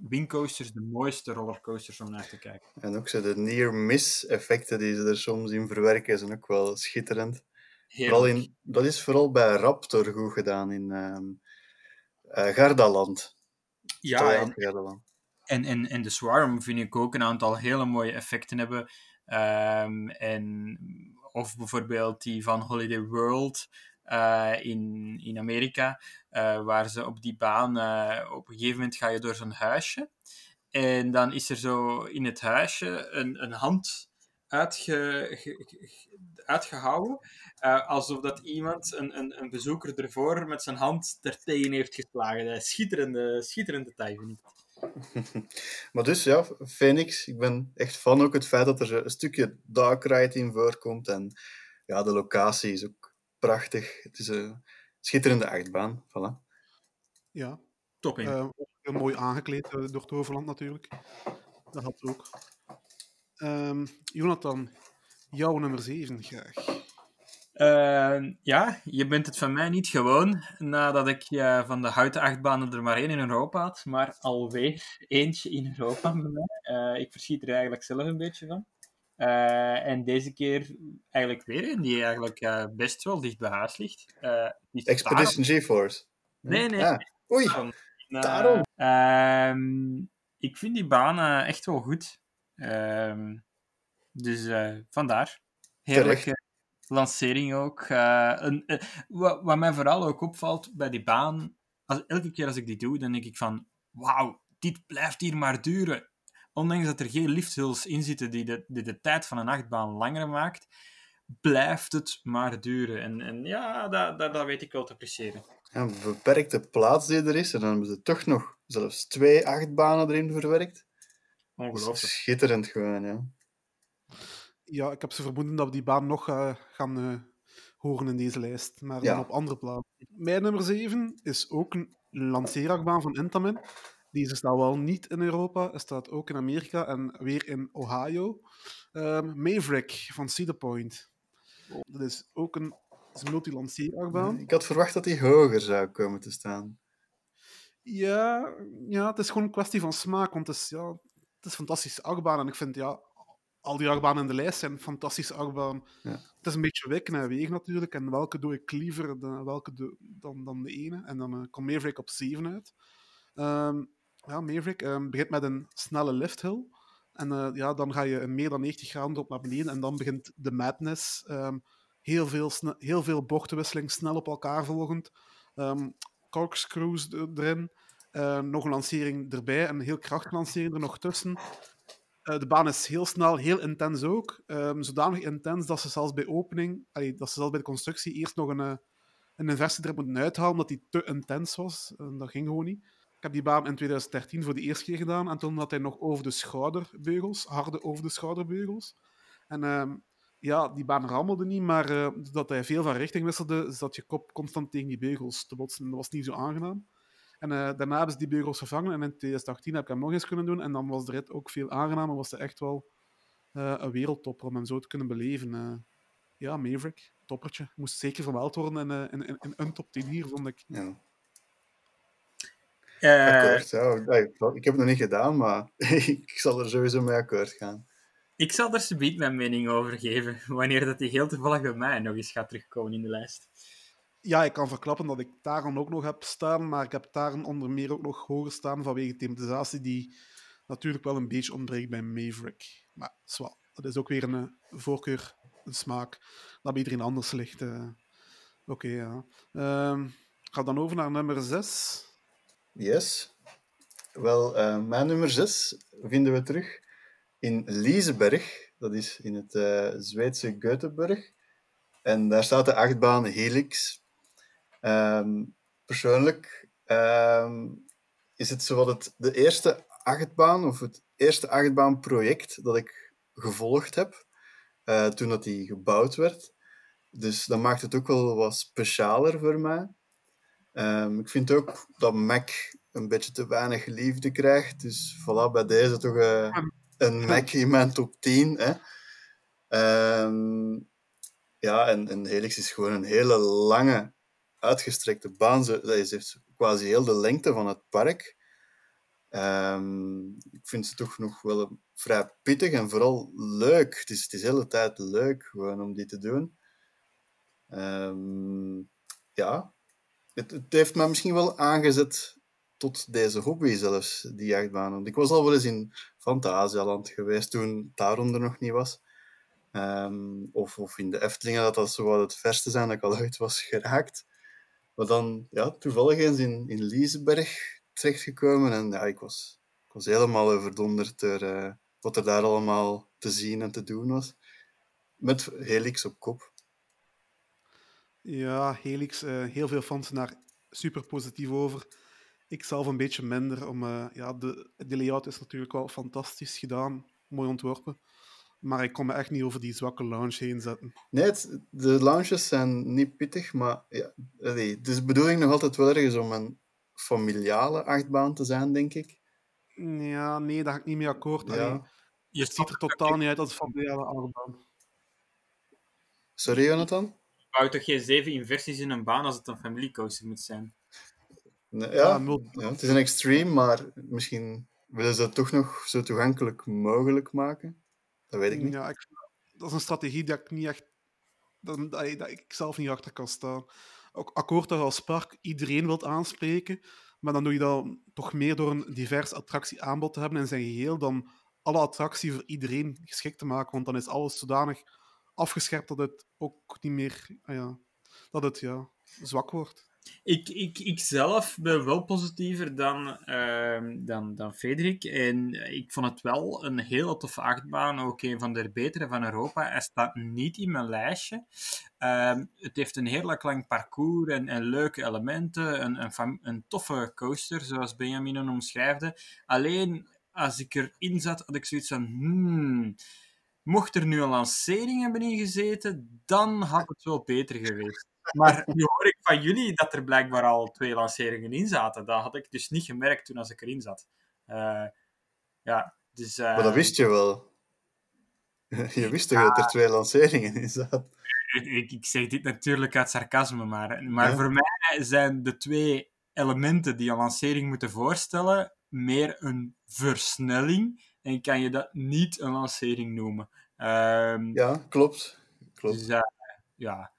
wingcoasters de mooiste rollercoasters om naar te kijken. En ook zo de near-miss effecten die ze er soms in verwerken, zijn ook wel schitterend. Vooral in, dat is vooral bij Raptor goed gedaan in ehm eh, Gardaland. Ja, en, Gardaland. en, en, en de Swarm vind ik ook een aantal hele mooie effecten hebben. Ehm, en, of bijvoorbeeld die van Holiday World eh, in, in Amerika, eh, waar ze op die baan, eh, op een gegeven moment ga je door zo'n huisje. En dan is er zo in het huisje een, een hand uitge, ge- ge- uitgehouden. eh, alsof dat iemand, een, een, een bezoeker ervoor, met zijn hand er tegen heeft geslagen. Schitterende, schitterende tijd, vind ik. [LAUGHS] Maar dus ja, Phoenix, ik ben echt fan ook het feit dat er een stukje dark ride in voorkomt. En ja, de locatie is ook prachtig. Het is een schitterende achtbaan. Voilà. Ja, Top eh, ook heel mooi aangekleed eh, door Toverland natuurlijk. Dat had ook. Ehm, Jonathan, jouw nummer 7 graag. Eh, ja, je bent het van mij niet gewoon, nadat ik van de houten achtbanen er maar één in Europa had, maar alweer eentje in Europa bij mij. Eh, ik verschiet er eigenlijk zelf een beetje van. Eh, en deze keer eigenlijk weer een die eigenlijk best wel dicht bij huis ligt. Eh, Expedition GeForce. Nee, nee. Ah, oei, eh, Daarom. ehm, ik vind die baan eh, echt wel goed. Ehm, dus vandaar. Heerlijke lancering ook. Eh, een, eh, wat, wat mij vooral ook opvalt bij die baan, als, elke keer als ik die doe, dan denk ik van, wauw, dit blijft hier maar duren. Ondanks dat er geen lifthulls in zitten die de, die de tijd van een achtbaan langer maakt, blijft het maar duren. En, en ja, dat, dat, dat weet ik wel te appreciëren. Een beperkte plaats die er is. En dan hebben ze toch nog zelfs twee achtbanen erin verwerkt. Ongelooflijk. Schitterend gewoon, ja. Ja, ik heb ze vermoeden dat we die baan nog eh, gaan eh, horen in deze lijst, maar Ja. dan op andere plaatsen. Mijn nummer 7 is ook een lanceerachtbaan van Intamin. Deze staat wel niet in Europa, hij staat ook in Amerika en weer in Ohio. Ehm, Maverick van Cedar Point. Dat is ook een, een multi-lanceerachtbaan. Ik had verwacht dat die hoger zou komen te staan. Ja, ja, het is gewoon een kwestie van smaak, want het is, ja, het is een fantastische achtbaan. En ik vind, ja, al die achtbanen in de lijst zijn fantastische achtbaan. Ja. Het is een beetje wikken en wegen natuurlijk. En welke doe ik liever dan, welke doe- dan, dan de ene? En dan eh, komt Maverick op 7 uit. Ehm, ja, Maverick ehm, begint met een snelle lifthill. En eh, ja, dan ga je meer dan 90 graden op naar beneden. En dan begint de madness. Ehm, heel, veel heel veel bochtenwisseling, snel op elkaar volgend. Ehm corkscrews er- erin. Nog een lancering erbij. En een heel krachtige lancering er nog tussen. Eh, de baan is heel snel, heel intens ook. Ehm, zodanig intens dat ze zelfs bij opening, dat ze zelfs bij de constructie eerst nog een, eh, een inversie er moeten uithalen, omdat die te intens was. Dat ging gewoon niet. Ik heb die baan in 2013 voor de eerste keer gedaan. En toen had hij nog over de schouderbeugels, harde over de schouderbeugels. En ehm, ja, die baan rammelde niet, maar eh, doordat hij veel van richting wisselde, zat je kop constant tegen die beugels te botsen. Dat was niet zo aangenaam. En eh, daarna hebben ze die beugels vervangen. En in 2018 heb ik hem nog eens kunnen doen. En dan was de rit ook veel aangenamer. Was het echt wel eh, een wereldtopper om hem zo te kunnen beleven. Eh, ja, Maverick, toppertje. Moest zeker vermeld worden in, eh, in, in, in een top 10 hier, vond ik. Ja. Eh, Akkoord, ja. Ik heb het nog niet gedaan, maar [LAUGHS] ik zal er sowieso mee akkoord gaan. ik zal er subiet mijn mening over geven, wanneer dat die heel toevallig bij mij nog eens gaat terugkomen in de lijst. Ja, ik kan verklappen dat ik Taron ook nog heb staan. Maar ik heb Taron onder meer ook nog hoger staan vanwege thematisatie die natuurlijk wel een beetje ontbreekt bij Maverick. Maar zwart, dat is ook weer een eh, voorkeur, een smaak, dat bij iedereen anders ligt. eh. Oké, ja. Ehm, ga dan over naar nummer 6. Yes. Wel, eh, mijn nummer 6 vinden we terug in Liseberg. Dat is in het Zweedse Göteborg. En daar staat de achtbaan Helix. Ehm, persoonlijk ehm, is het zowat het de eerste achtbaan, of het eerste achtbaanproject dat ik gevolgd heb eh, toen dat die gebouwd werd. Dus dat maakt het ook wel wat specialer voor mij. Ehm, ik vind ook dat Mac een beetje te weinig liefde krijgt. Dus voilà, bij deze toch eh, een Mac in mijn top 10. Hè. Ja, en, en Helix is gewoon een hele lange, uitgestrekte baan. Ze, ze quasi heel de lengte van het park. Ehm, ik vind ze toch nog wel vrij pittig en vooral leuk. Het is, het is de hele tijd leuk gewoon om die te doen. Ehm, ja, het, heeft me misschien wel aangezet tot deze hobby zelfs, die jachtbaan. Want ik was al wel eens in Fantasialand geweest toen Taron er nog niet was. Ehm, of, of in de Eftelingen, dat dat zo wat het verste zijn dat ik al ooit was geraakt. Maar dan ja, toevallig eens in, in Liseberg terechtgekomen en ja, ik was, ik was helemaal overdonderd door eh, wat er daar allemaal te zien en te doen was. Met Helix op kop. Ja, Helix, eh, heel veel fans daar super positief over. Ik zelf een beetje minder. Om, eh, ja, de, de layout is natuurlijk wel fantastisch gedaan, mooi ontworpen. Maar ik kon me echt niet over die zwakke lounge heen zetten. Nee, het- de lounges zijn niet pittig, maar ja, allee, het is de bedoeling nog altijd wel ergens om een familiale achtbaan te zijn, denk ik. Ja, nee, daar ga ik niet mee akkoord. Ja. Je ziet er totaal niet uit als een familiale achtbaan. Sorry, Jonathan? bouwt toch geen zeven inversies in een baan als het een familiecoaster moet zijn? Nee, Ja, ja, het is een extreme, maar misschien willen ze het toch nog zo toegankelijk mogelijk maken. Dat weet ik niet. Ja, dat is een strategie die ik niet echt... Dat, dat, ik zelf niet achter kan staan. Ook akkoord dat als park iedereen wilt aanspreken, maar dan doe je dat toch meer door een divers attractieaanbod te hebben in zijn geheel dan alle attracties voor iedereen geschikt te maken, want dan is alles zodanig afgescherpt dat het ook niet meer... ah ja, dat het ja, zwak wordt. Ik, ik, ik zelf ben wel positiever dan, ehm, dan, dan Frederik. En ik vond het wel een hele toffe achtbaan. Ook een van de betere van Europa. Hij staat niet in mijn lijstje. Ehm, het heeft een heerlijk lang parcours en, en leuke elementen. Een, een, een toffe coaster, zoals Benjamin hem omschrijfde. Alleen als ik erin zat, had ik zoiets van. Hmm, mocht er nu een lancering hebben ingezeten, dan had het wel beter geweest. Maar nu hoor ik van jullie dat er blijkbaar al twee lanceringen in zaten. Dat had ik dus niet gemerkt toen als ik erin zat. Eh, ja, dus... eh, Maar dat wist je wel. [LAUGHS] Je wist toch dat er twee lanceringen in zaten? ik, ik, zeg dit natuurlijk uit sarcasme, maar, maar Ja. voor mij zijn de twee elementen die een lancering moeten voorstellen meer een versnelling en kan je dat niet een lancering noemen. Ehm, Ja, klopt. klopt. Dus eh, ja,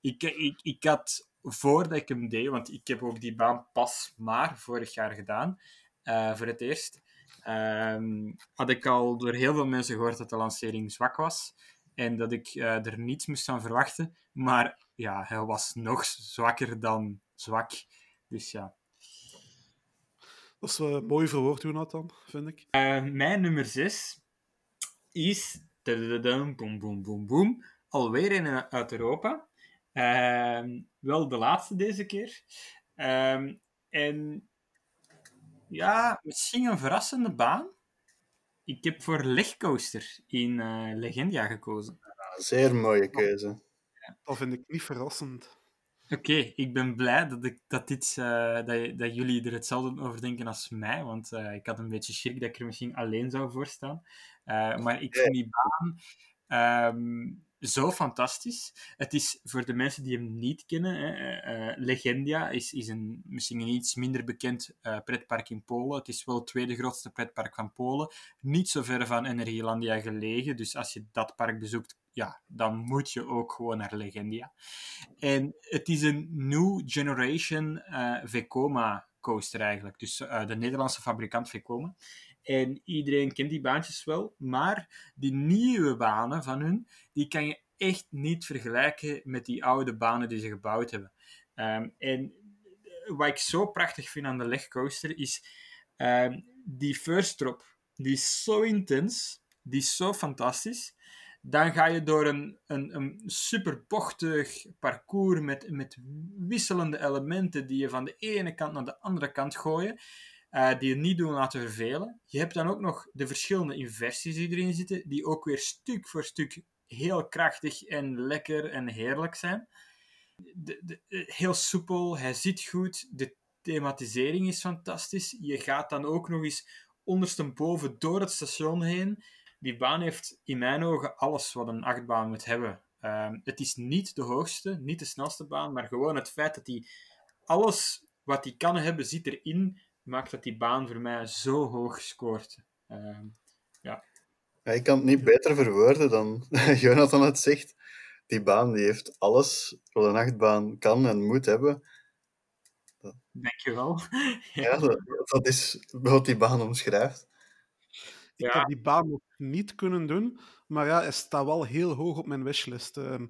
ik, ik, ik had voordat ik hem deed, want ik heb ook die baan pas maar vorig jaar gedaan, eh, voor het eerst, ehm, had ik al door heel veel mensen gehoord dat de lancering zwak was en dat ik eh, er niets moest van verwachten. Maar ja, hij was nog zwakker dan zwak. Dus ja. Dat is eh, mooi verwoord, Jonathan, vind ik. Eh, mijn nummer 6 is. Boom, boom, boom, boom. Alweer een eh, uit Europa. Ehm, wel de laatste deze keer. Ehm, en ja, misschien een verrassende baan. Ik heb voor Legcoaster in eh, Legendia gekozen. Zeer mooie keuze. Dat vind ik niet verrassend. Oké, ik ben blij dat, ik, dat, dit, eh, dat, je- dat jullie er hetzelfde over denken als mij, want eh, ik had een beetje schrik dat ik er misschien alleen zou voor staan. Eh, maar ik vind die baan ehm, zo fantastisch. Het is voor de mensen die hem niet kennen, hè, eh, eh, Legendia is, is een, misschien een iets minder bekend eh, pretpark in Polen. Het is wel het tweede grootste pretpark van Polen. Niet zo ver van Energielandia gelegen, dus als je dat park bezoekt, ja, dan moet je ook gewoon naar Legendia. En het is een New Generation eh Vekoma coaster eigenlijk. Dus de Nederlandse fabrikant Vekoma. En iedereen kent die baantjes wel, maar die nieuwe banen van hun, die kan je echt niet vergelijken met die oude banen die ze gebouwd hebben. Ehm, en wat ik zo prachtig vind aan de legcoaster is ehm, die first drop. Die is zo intens, die is zo fantastisch dan ga je door een, een, een super bochtig parcours met, met wisselende elementen die je van de ene kant naar de andere kant gooien, eh, die je niet doen laten vervelen. Je hebt dan ook nog de verschillende inversies die erin zitten, die ook weer stuk voor stuk heel krachtig en lekker en heerlijk zijn. De, de, heel soepel, hij zit goed, de thematisering is fantastisch. Je gaat dan ook nog eens ondersteboven door het station heen die baan heeft in mijn ogen alles wat een achtbaan moet hebben. Um, het is niet de hoogste, niet de snelste baan, maar gewoon het feit dat hij alles wat hij kan hebben zit erin, maakt dat die baan voor mij zo hoog scoort. Um, ja. ja. Ik kan het niet beter verwoorden dan [LAUGHS] Jonathan het zegt. Die baan die heeft alles wat een achtbaan kan en moet hebben. Dankjewel. ja, [LAUGHS] ja dat, dat is wat die baan omschrijft. Ik ja. heb die baan nog niet kunnen doen, maar ja, hij staat wel heel hoog op mijn wishlist. Um,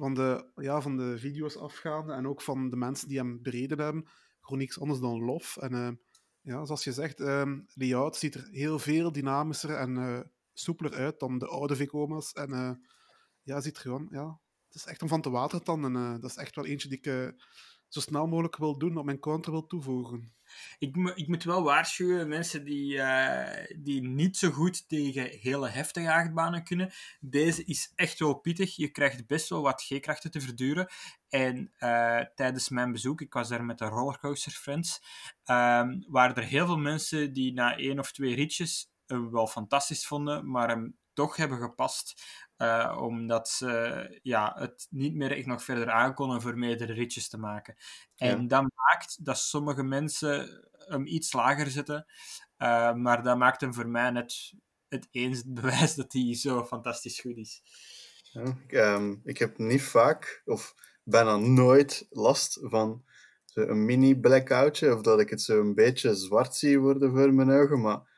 van, de, ja, van de video's afgaande en ook van de mensen die hem bereden hebben. Gewoon niks anders dan lof. En uh, ja, zoals je zegt, um, layout ziet er heel veel dynamischer en uh, soepeler uit dan de oude Vekoma's. En uh, ja, ziet gewoon, ja, het is echt om van te watertanden. En dat is echt wel eentje die ik zo snel mogelijk wil doen, op mijn counter wil toevoegen. Ik, ik moet wel waarschuwen, mensen die, die niet zo goed tegen hele heftige achtbanen kunnen. Deze is echt wel pittig. Je krijgt best wel wat G-krachten te verduren. En uh, tijdens mijn bezoek, ik was daar met de Rollercoaster Friends, um, waren er heel veel mensen die na één of twee ritjes hem wel fantastisch vonden, maar hem toch hebben gepast. Uh, omdat ze ja, het niet meer echt nog verder aankonden voor meerdere ritjes te maken. En dat maakt dat sommige mensen hem iets lager zetten. Uh, maar dat maakt hem voor mij net het eens [LAUGHS] bewijst dat die zo fantastisch goed is. Ja, ik, ehm, ik heb niet vaak, of bijna nooit, last van een mini blackoutje, of dat ik het zo een beetje zwart zie worden voor mijn ogen, maar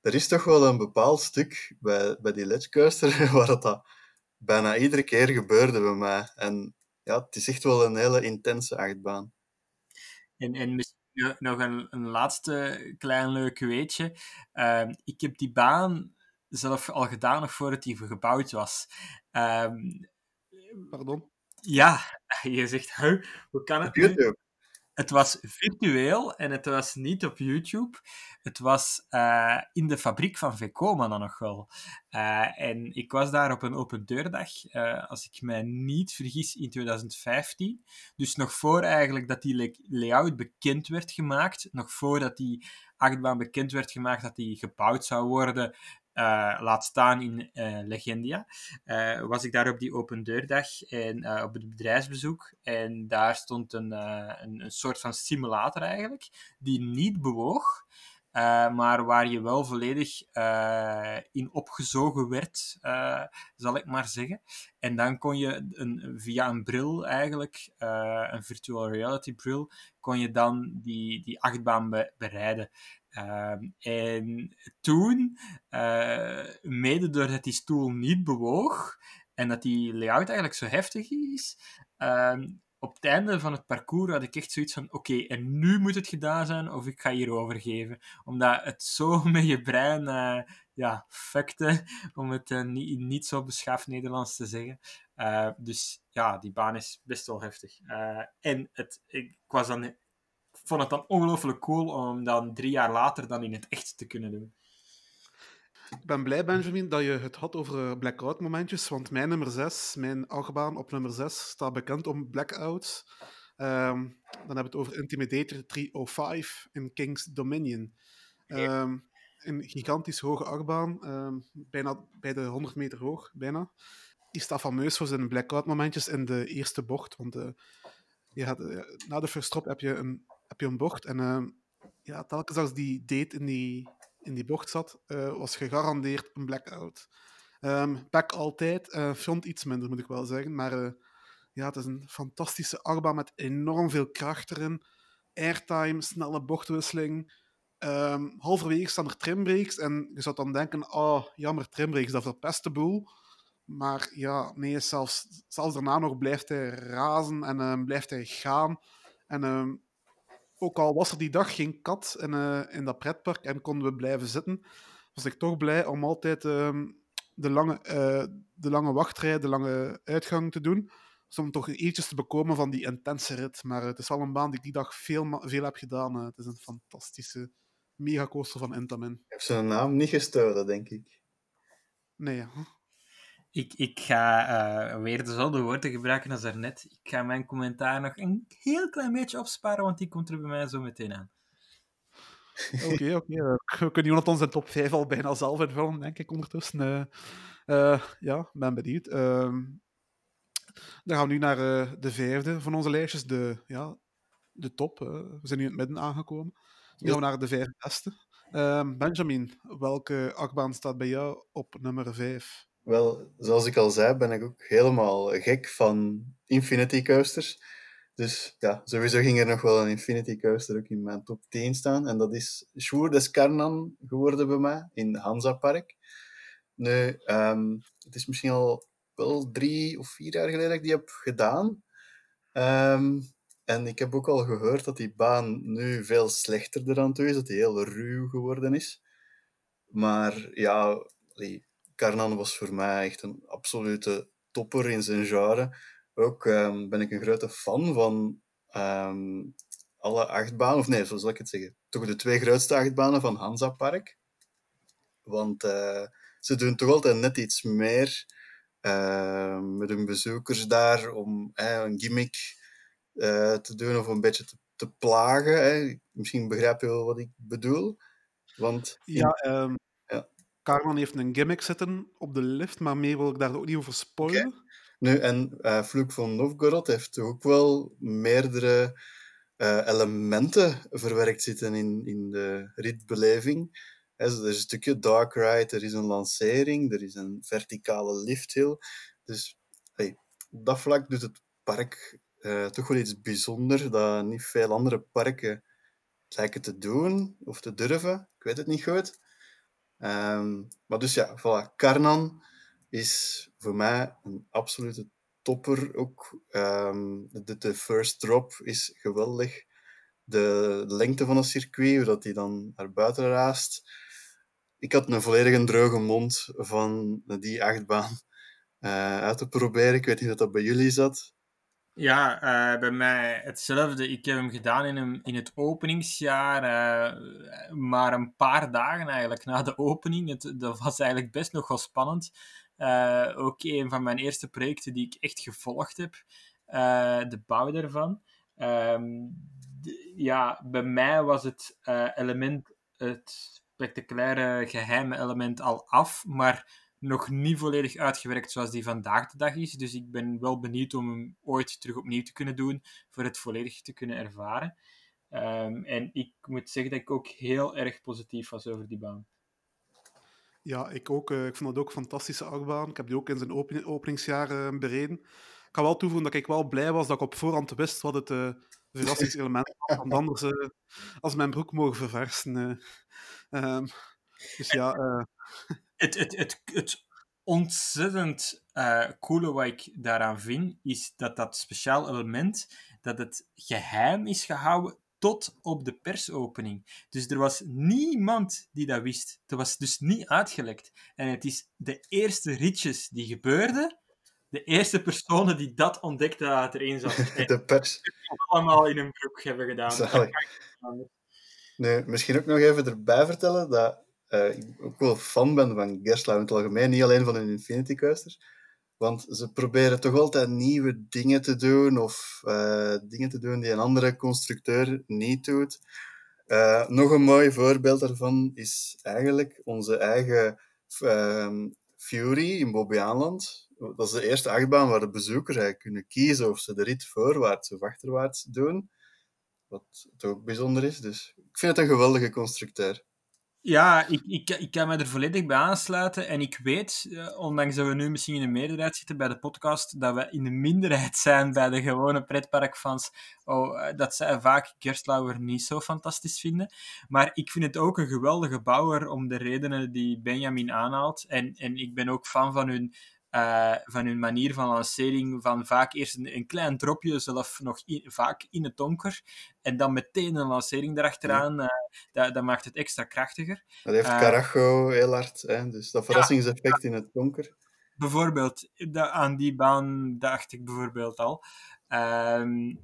er is toch wel een bepaald stuk bij, bij die ledgecoaster [LAUGHS] waar dat, dat bijna iedere keer gebeurde bij mij. En ja, het is echt wel een hele intense achtbaan. En, en misschien nog een, een laatste klein leuk weetje. Ehm, ik heb die baan zelf al gedaan nog voordat die gebouwd was. Ehm, Pardon? Ja, [LAUGHS] je zegt, hoe kan het nu? Het was virtueel en het was niet op YouTube. Het was uh, in de fabriek van Vekoma dan nog wel. Uh, en ik was daar op een open deurdag, uh, als ik mij niet vergis, in 2015. Dus nog voor eigenlijk dat die layout bekend werd gemaakt, nog voordat die achtbaan bekend werd gemaakt dat die gebouwd zou worden, uh, laat staan in uh, Legendia, uh, was ik daar op die open deurdag en op het bedrijfsbezoek. En daar stond een, een, een, soort van simulator eigenlijk, die niet bewoog. maar waar je wel volledig in opgezogen werd, zal ik maar zeggen. En dan kon je een, via een bril eigenlijk, een virtual reality bril, kon je dan die, die achtbaan be bereiden. Ehm, en toen, uh, mede doordat die stoel niet bewoog en dat die layout eigenlijk zo heftig is, uh, op het einde van het parcours had ik echt zoiets van: oké, en nu moet het gedaan zijn of ik ga hier overgeven. Omdat het zo [LAUGHS] met je brein uh, ja, fuckte, om het niet, niet zo beschaafd Nederlands te zeggen. dus ja, die baan is best wel heftig. en het, ik was dan vond het dan ongelooflijk cool om dan drie jaar later dan in het echt te kunnen doen. Ik ben blij, Benjamin, dat je het had over eh, blackout-momentjes, want mijn nummer 6, mijn achtbaan op nummer 6, staat bekend om blackouts. Um, dan hebben we het over Intimidator 305 in King's Dominion. Um, een gigantisch hoge achtbaan, um, bijna bij de 100 meter hoog, bijna. Die staat fameus voor zijn blackout-momentjes in de eerste bocht, want uh, je had, uh, na de first drop heb je een heb je een bocht. En uh, ja, telkens als die date in die, in die bocht zat, uh, was gegarandeerd een blackout. Um, Pack altijd, uh, front iets minder moet ik wel zeggen. Maar eh, ja, het is een fantastische achtbaan met enorm veel kracht erin. Airtime, snelle bochtwisseling. Um, halverwege staan er trimbreaks en je zou dan denken, oh, jammer, trimbreaks, dat verpest de boel. Maar ja, nee, zelfs, zelfs daarna nog blijft hij razen en blijft hij gaan. En ook al was er die dag geen kat in, uh, in dat pretpark en konden we blijven zitten, was ik toch blij om altijd uh, de, lange, uh, de lange wachtrij, de lange uitgang te doen. Dus om toch eventjes te bekomen van die intense rit. Maar het is wel een baan die ik die dag veel, veel heb gedaan. het is een fantastische megacoaster van Intamin. Je hebt zijn naam niet gestolen, denk ik. Nee, ja. Ik, ik ga uh, weer dezelfde woorden gebruiken als daarnet. Ik ga mijn commentaar nog een heel klein beetje opsparen, want die komt er bij mij zo meteen aan. Oké, oké. Okay, uh, we kunnen Jonathan zijn top 5 al bijna zelf invullen, denk ik, ondertussen. Uh, uh, ja, ben benieuwd. Ehm, dan gaan we nu naar de vijfde van onze lijstjes, de, ja, de top. we zijn nu in het midden aangekomen. Dus nu gaan we naar de vijf beste. Ehm, Benjamin, welke achtbaan staat bij jou op nummer 5? Wel, zoals ik al zei, ben ik ook helemaal gek van Infinity Coasters. Dus ja, sowieso ging er nog wel een Infinity Coaster ook in mijn top 10 staan. En dat is Schwoer des Karnan geworden bij mij in Hansa Park. Nu, um, het is misschien al wel drie of vier jaar geleden dat ik die heb gedaan. Um, en ik heb ook al gehoord dat die baan nu veel slechter eraan toe is, dat die heel ruw geworden is. Maar ja, Karnan was voor mij echt een absolute topper in zijn genre. Ook um, ben ik een grote fan van um, alle achtbanen, of nee, zo zal ik het zeggen, toch de twee grootste achtbanen van Hansa Park. Want uh, ze doen toch altijd net iets meer uh, met hun bezoekers daar om een gimmick uh, te doen of een beetje te, plagen. Misschien begrijp je wel wat ik bedoel. Want ja, Carmen heeft een gimmick zitten op de lift, maar meer wil ik daar ook niet over spoilen. Nu, en Vloek van Novgorod heeft ook wel meerdere uh, elementen verwerkt zitten in, in de ritbeleving. Er is een stukje dark ride, er is een lancering, er is een verticale lifthill. Dus hey, op dat vlak doet het park uh, toch wel iets bijzonders dat niet veel andere parken lijken te doen of te durven. Ik weet het niet goed. Um, maar dus ja, voilà. Karnan is voor mij een absolute topper ook. De, de first drop is geweldig. De lengte van het circuit, hoe dat hij dan naar buiten raast. Ik had een volledig droge mond van die achtbaan uh, uit te proberen. Ik weet niet of dat bij jullie zat. Ja, uh, bij mij hetzelfde. Ik heb hem gedaan in, een, in het openingsjaar, uh, maar een paar dagen eigenlijk na de opening. Het, dat was eigenlijk best nog wel spannend. Uh, ook een van mijn eerste projecten die ik echt gevolgd heb, de bouw daarvan. Ehm, ja, bij mij was het element, het spectaculaire geheime element al af, maar nog niet volledig uitgewerkt zoals die vandaag de dag is. Dus ik ben wel benieuwd om hem ooit terug opnieuw te kunnen doen, voor het volledig te kunnen ervaren. Um, en ik moet zeggen dat ik ook heel erg positief was over die baan. Ja, ik ook. Uh, ik vond dat ook een fantastische achtbaan. Ik heb die ook in zijn open openingsjaar uh, bereden. Ik kan wel toevoegen dat ik wel blij was dat ik op voorhand wist wat het uh, verrassingselement was. [LAUGHS] Want anders, als mijn broek mogen verversen. Um, dus ja, het, het, het, het ontzettend uh, coole wat ik daaraan vind, is dat dat speciaal element, dat het geheim is gehouden tot op de persopening. Dus er was niemand die dat wist. Dat was dus niet uitgelekt. En het is de eerste ritjes die gebeurden, de eerste personen die dat ontdekten dat erin zat. [LAUGHS] De pers. allemaal in een broek hebben gedaan. Nee, misschien ook nog even erbij vertellen dat uh, ik ook wel fan ben van Gerstlauer in het algemeen, niet alleen van hun Infinity Coasters. Want ze proberen toch altijd nieuwe dingen te doen of uh, dingen te doen die een andere constructeur niet doet. Uh, nog een mooi voorbeeld daarvan is eigenlijk onze eigen uh, Fury in Bobbejaanland. Dat is de eerste achtbaan waar de bezoekers eigenlijk kunnen kiezen of ze de rit voorwaarts of achterwaarts doen. Wat ook bijzonder is. Dus ik vind het een geweldige constructeur. Ja, ik, ik, ik kan me er volledig bij aansluiten. En ik weet, eh, ondanks dat we nu misschien in de meerderheid zitten bij de podcast, dat we in de minderheid [LAUGHS] zijn bij de gewone pretparkfans. Oh, eh, dat zij vaak Gerstlauer niet zo fantastisch vinden. Maar ik vind het ook een geweldige bouwer om de redenen die Benjamin aanhaalt. En, en ik ben ook fan van hun uh, van hun manier van lancering, van vaak eerst een, een klein dropje, zelf nog vaak in het donker, en dan meteen een lancering erachteraan, ja. uh, dat, dat, maakt het extra krachtiger. Dat heeft uh, Carajo heel hard, hè? dus dat verrassingseffect ja, in het donker. Bijvoorbeeld, dat, aan die baan dacht ik bijvoorbeeld al. Um,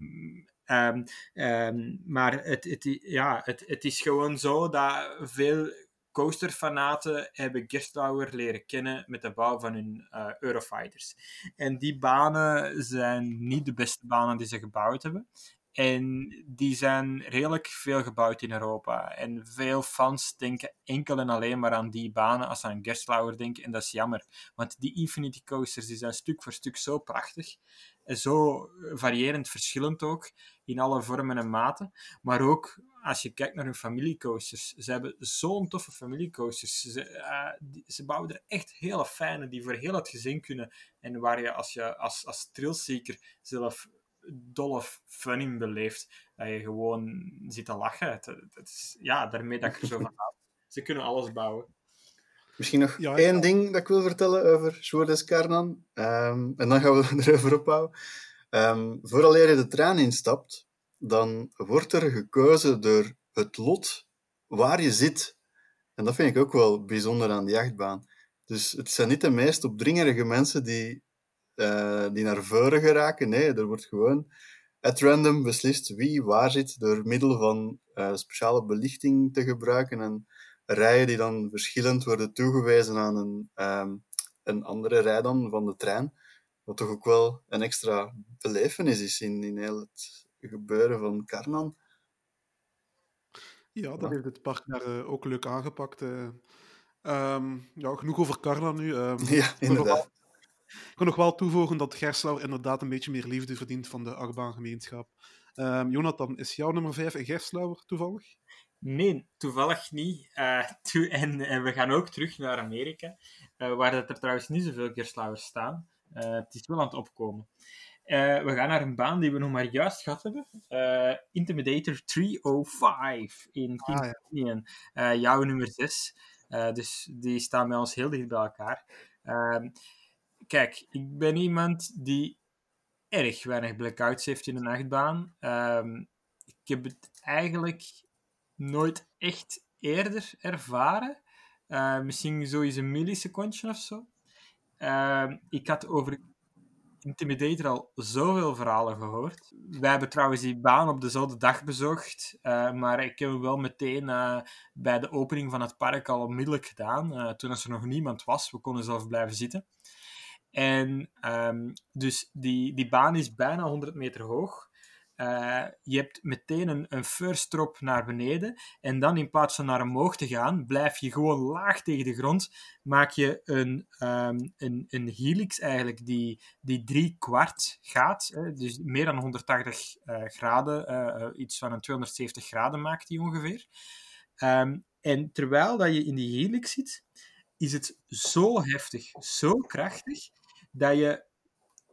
um, um, maar het, het, ja, het, het is gewoon zo dat veel coasterfanaten hebben Gerstlauer leren kennen met de bouw van hun uh, Eurofighters. En die banen zijn niet de beste banen die ze gebouwd hebben. En die zijn redelijk veel gebouwd in Europa. En veel fans denken enkel en alleen maar aan die banen als ze aan Gerstlauer denken. En dat is jammer. Want die Infinity Coasters die zijn stuk voor stuk zo prachtig. Zo variërend verschillend ook. In alle vormen en maten. Maar ook als je kijkt naar hun familiecoasters. Ze hebben zo'n toffe familiecoasters. Ze, uh, ze bouwen er echt hele fijne die voor heel het gezin kunnen. En waar je als, je als, als thrillseeker zelf dolle fun in beleeft. Dat je gewoon zit te lachen. Is, ja, daarmee dat ik er zo van hou. Ze kunnen alles bouwen. Misschien nog ja, één ding dat ik wil vertellen over Schwardes Karnan. Um, en dan gaan we [LAUGHS] erover ophouden. Um, vooraleer je de trein instapt, dan wordt er gekozen door het lot waar je zit. En dat vind ik ook wel bijzonder aan die achtbaan. Dus het zijn niet de meest opdringerige mensen die uh, die naar voren geraken. Nee, er wordt gewoon at random beslist wie waar zit door middel van uh, speciale belichting te gebruiken en rijen die dan verschillend worden toegewezen aan een, um, een andere rij dan van de trein. Wat toch ook wel een extra belevenis is in, in heel het gebeuren van Karnan. Ja, dat ja. heeft het park daar uh, ook leuk aangepakt. Uh, um, ja, genoeg over Karnan nu. Um, [LAUGHS] ja, inderdaad. Ik kan nog wel toevoegen dat Gerslauer inderdaad een beetje meer liefde verdient van de achtbaangemeenschap. Um, Jonathan, is jouw nummer 5 een Gerslauer toevallig? Nee, toevallig niet. Uh, to en, en, we gaan ook terug naar Amerika, uh, waar dat er trouwens niet zoveel keerslauwers staan. Uh, het is wel aan het opkomen. we gaan naar een baan die we nog maar juist gehad hebben. Intimidator 305 in King ah, ja. jouw nummer 6. dus die staan bij ons heel dicht bij elkaar. Ehm, kijk, ik ben iemand die erg weinig blackouts heeft in een achtbaan. Um, ik heb het eigenlijk nooit echt eerder ervaren. Uh, misschien sowieso een millisecondje of zo. Uh, ik had over Intimidator al zoveel verhalen gehoord. Wij hebben trouwens die baan op dezelfde dag bezocht. Uh, maar ik heb wel meteen bij de opening van het park al onmiddellijk gedaan. Toen er nog niemand was. We konden zelf blijven zitten. En um, dus die, die baan is bijna 100 meter hoog. Uh, je hebt meteen een, een first drop naar beneden. En dan in plaats van naar omhoog te gaan, blijf je gewoon laag tegen de grond. Maak je een, um, een, een helix eigenlijk die, die drie kwart gaat. Hè, dus meer dan 180 uh, eh, graden. Uh, iets van een 270 graden maakt die ongeveer. Um, en terwijl dat je in die helix zit, is het zo heftig, zo krachtig, dat je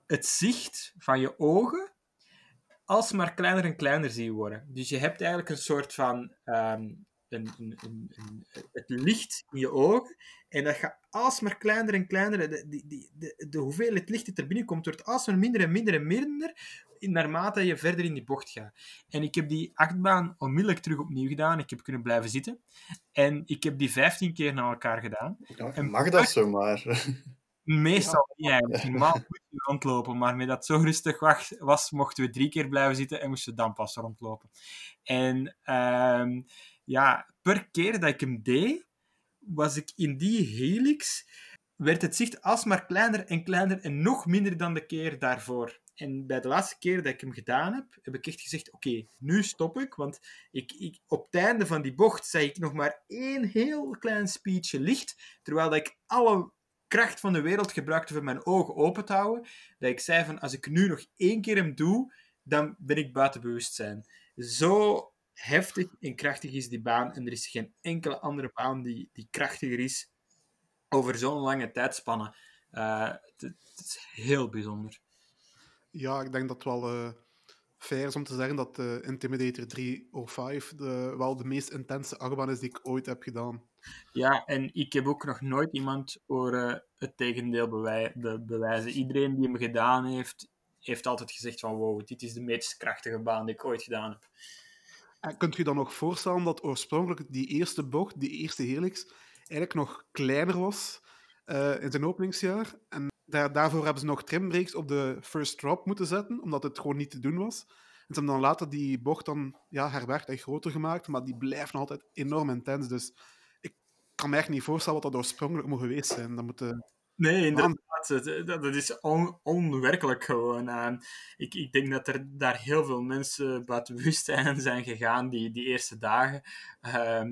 het zicht van je ogen alsmaar kleiner en kleiner zie worden. Dus je hebt eigenlijk een soort van um, een, een, een, het licht in je ogen en dat gaat alsmaar kleiner en kleiner. De, de, de, de hoeveelheid licht dat er binnenkomt wordt alsmaar minder en minder en minder naarmate je verder in die bocht gaat. En ik heb die achtbaan onmiddellijk terug opnieuw gedaan. Ik heb kunnen blijven zitten. En ik heb die 15 keer na elkaar gedaan. Ja, en mag dat zomaar? [LAUGHS] Meestal niet eigenlijk. Normaal moet je rondlopen, maar met dat zo rustig was, mochten we drie keer blijven zitten en moesten we dan pas rondlopen. En uh, ja, per keer dat ik hem deed, was ik in die helix, werd het zicht alsmaar kleiner en kleiner en nog minder dan de keer daarvoor. En bij de laatste keer dat ik hem gedaan heb, heb ik echt gezegd: Oké, nu stop ik. Want ik, ik, op het einde van die bocht zei ik nog maar één heel klein speechje licht. Terwijl dat ik alle kracht van de wereld gebruikte om mijn ogen open te houden, dat ik zei van als ik nu nog één keer hem doe, dan ben ik buiten bewustzijn. Zo heftig en krachtig is die baan en er is geen enkele andere baan die, die krachtiger is over zo'n lange tijdspanne. Uh, het, is heel bijzonder. Ja, ik denk dat het wel uh, fair is om te zeggen dat de Intimidator 305 de, wel de meest intense achtbaan is die ik ooit heb gedaan. Ja, en ik heb ook nog nooit iemand horen het tegendeel bewijzen. Iedereen die hem gedaan heeft, heeft altijd gezegd van wow, dit is de meest krachtige baan die ik ooit gedaan heb. En kunt u dan nog voorstellen dat oorspronkelijk die eerste bocht, die eerste helix, eigenlijk nog kleiner was uh, in zijn openingsjaar? En daar, daarvoor hebben ze nog trimbreaks op de first drop moeten zetten, omdat het gewoon niet te doen was. En ze hebben dan later die bocht dan ja, herwerkt en groter gemaakt, maar die blijft nog altijd enorm intens. Dus kan me echt niet voorstellen wat dat oorspronkelijk moet geweest zijn. Dat moet, uh... Nee, inderdaad. Dat, dat is on, onwerkelijk gewoon. Uh, ik, ik denk dat er daar heel veel mensen buiten bewustzijn zijn gegaan die, die eerste dagen. Uh,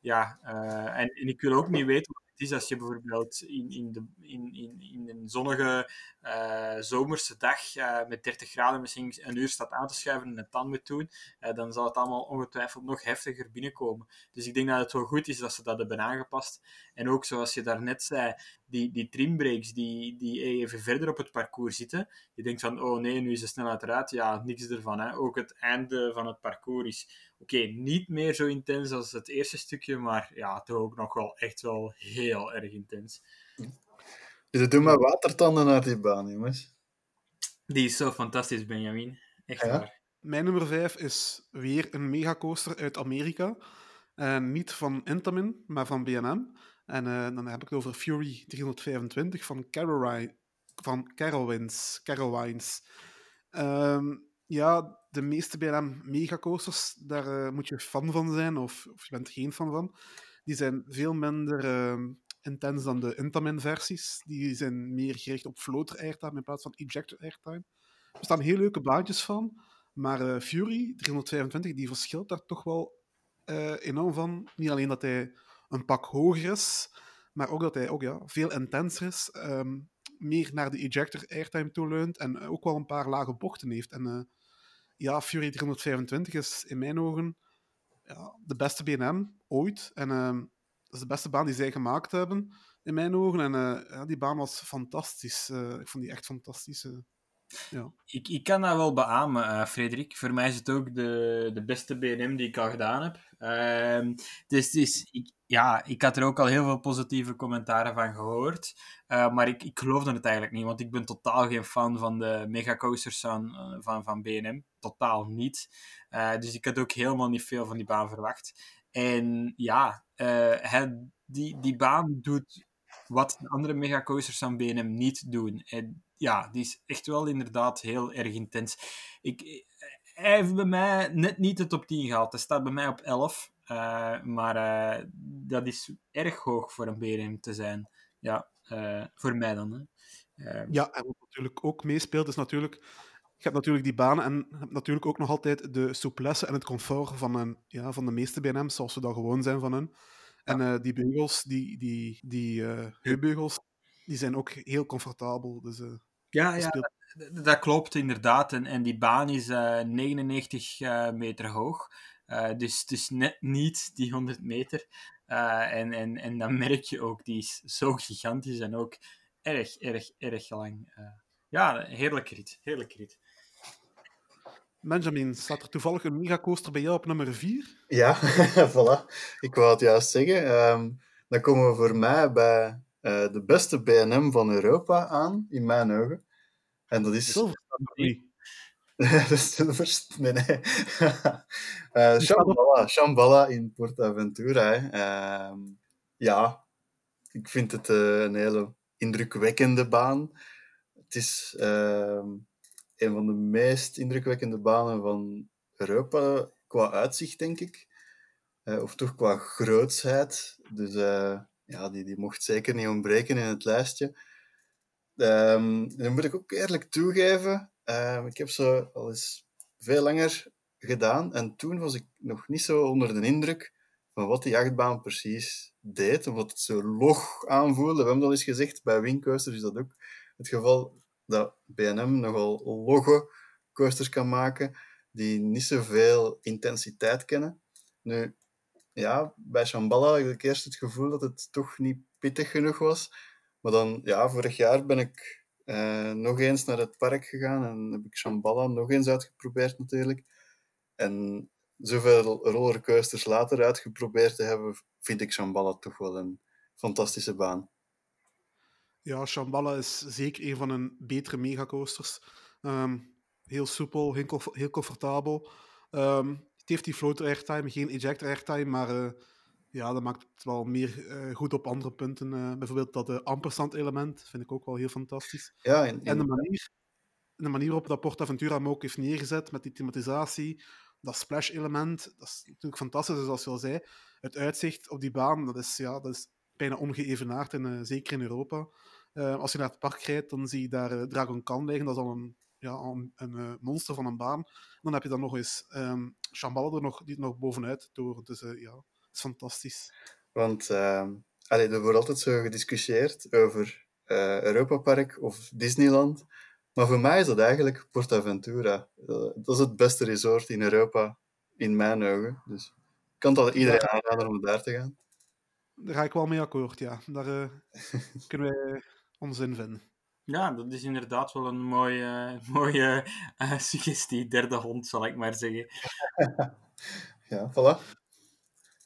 ja, uh, en, en ik wil ook niet weten is als je bijvoorbeeld in, in, de, in, in, in een zonnige uh, zomerse dag uh, met 30 graden misschien een uur staat aan te schuiven en het dan moet doen, uh, dan zal het allemaal ongetwijfeld nog heftiger binnenkomen. Dus ik denk dat het wel goed is dat ze dat hebben aangepast. En ook zoals je daarnet zei, die, die trimbreaks die, die even verder op het parcours zitten, je denkt van, oh nee, nu is de snelheid eruit. Ja, niks ervan. Hè. Ook het einde van het parcours is oké, niet meer zo intens als het eerste stukje, maar ja, toch ook nog wel echt wel heel erg intens. Dus doen maar watertanden naar die baan, jongens. Die is zo fantastisch, Benjamin. Echt waar. Mijn nummer 5 is weer een megacoaster uit Amerika. En niet van Intamin, maar van BNM. En uh, dan heb ik het over Fury 325 van Caroline, van Carowinds. Carowinds. Um, ja, de meeste BLM megacoasters, daar uh, moet je fan van zijn, of, of, je bent geen fan van. Die zijn veel minder uh, intens dan de Intamin-versies. Die zijn meer gericht op floater airtime in plaats van ejector airtime. Er staan heel leuke baantjes van, maar uh, Fury 325 die verschilt daar toch wel uh, enorm van. Niet alleen dat hij een pak hoger is, maar ook dat hij ook, ja, veel intenser is. Um, meer naar de ejector airtime toe leunt en ook wel een paar lage bochten heeft. En ja, Fury 325 is in mijn ogen ja, de beste BNM ooit. En ehm, dat is de beste baan die zij gemaakt hebben, in mijn ogen. En eh, ja, die baan was fantastisch. Eh, ik vond die echt fantastisch. eh. ja. Ik, ik kan dat wel beamen, Frederik. Voor mij is het ook de, de beste BNM die ik al gedaan heb. Ehm, dus dus ik, ja, ik had er ook al heel veel positieve commentaren van gehoord. Eh, maar ik, ik geloofde het eigenlijk niet, want ik ben totaal geen fan van de megacoasters van, van, van BNM. Totaal niet. Eh, dus ik had ook helemaal niet veel van die baan verwacht. En ja, eh, die, die baan doet wat de andere megacoasters van BNM niet doen. En ja, die is echt wel inderdaad heel erg intens. Ik, hij heeft bij mij net niet de top 10 gehaald. Hij staat bij mij op 11. eh, maar eh, dat is erg hoog voor een BNM te zijn. Ja, eh, voor mij dan. Hè. Eh, ja, en wat natuurlijk ook meespeelt, is natuurlijk... Je hebt natuurlijk die banen en hebt natuurlijk ook nog altijd de souplesse en het comfort van, een, ja, van de meeste BNM's, zoals we dat gewoon zijn van hun. En eh, die beugels, die, die, die eh, heupbeugels, die zijn ook heel comfortabel. Dus, eh, ja, dat ja speelt- dat, dat klopt inderdaad. En, en die baan is eh, 99 eh, meter hoog. Eh, dus, dus net niet die 100 meter. Eh, en, en, en dan merk je ook, die is zo gigantisch en ook erg, erg, erg lang. Eh, ja, heerlijk rit. Heerlijk rit. Benjamin, staat er toevallig een megacoaster bij jou op nummer 4? Ja, [LAUGHS] voilà. Ik wou het juist zeggen. Ehm, dan komen we voor mij bij eh, de beste BNM van Europa aan, in mijn ogen. En dat is... Zilver staat [LAUGHS] nog niet. de Silvers... Nee, nee. [LAUGHS] Shambhala. Shambhala in Portaventura. hè. Ehm, ja, ik vind het eh, een hele indrukwekkende baan. Het is ehm, een van de meest indrukwekkende banen van Europa qua uitzicht, denk ik. Eh, of toch qua grootsheid. Dus eh, ja, die, die mocht zeker niet ontbreken in het lijstje. Ehm dan moet ik ook eerlijk toegeven, ehm, ik heb ze al eens veel langer gedaan en toen was ik nog niet zo onder de indruk van wat die achtbaan precies deed, omdat het zo log aanvoelde. We hebben dat eens gezegd, bij Wingcoasters is dat ook het geval dat B&M nogal logge coasters kan maken die niet zoveel intensiteit kennen. Nu, ja, bij Shambhala had ik eerst het gevoel dat het toch niet pittig genoeg was. Maar dan, ja, vorig jaar ben ik eh, nog eens naar het park gegaan en heb ik Shambhala nog eens uitgeprobeerd natuurlijk. En zoveel rollercoasters later uitgeprobeerd te hebben, vind ik Shambhala toch wel een fantastische baan. Ja, Shambhala is zeker een van hun betere megacoasters. Ehm heel soepel, heel, comf- heel comfortabel. Ehm, het heeft die floater airtime, geen ejector airtime, maar eh, ja, dat maakt het wel meer eh, goed op andere punten. Eh, bijvoorbeeld dat ampersand element vind ik ook wel heel fantastisch. Ja, in, En de manier, de manier waarop dat PortAventura hem ook heeft neergezet met die thematisatie, dat splash-element, dat is natuurlijk fantastisch. Zoals je al zei, het uitzicht op die baan, dat is, ja, dat is bijna ongeëvenaard, in, eh, zeker in Europa. Eh, als je naar het park rijdt, dan zie je daar eh, Dragon Khan liggen. Dat is al een, ja, al een, een eh, monster van een baan. Dan heb je dan nog eens ehm Shambhala er nog, die er nog bovenuit torent. Dus eh, ja, het is fantastisch. want ehm, allee, er wordt altijd zo gediscussieerd over eh Europa Park of Disneyland. Maar voor mij is dat eigenlijk PortAventura. Eh, dat is het beste resort in Europa, in mijn ogen. Dus ik kan het al iedereen aanraden om daar te gaan. Daar ga ik wel mee akkoord, ja. Daar eh, kunnen wij ons in vinden. Ja, dat is inderdaad wel een mooie, [LAUGHS] mooie eh, suggestie. Derde hond, zal ik maar zeggen. [LAUGHS] Ja, voilà.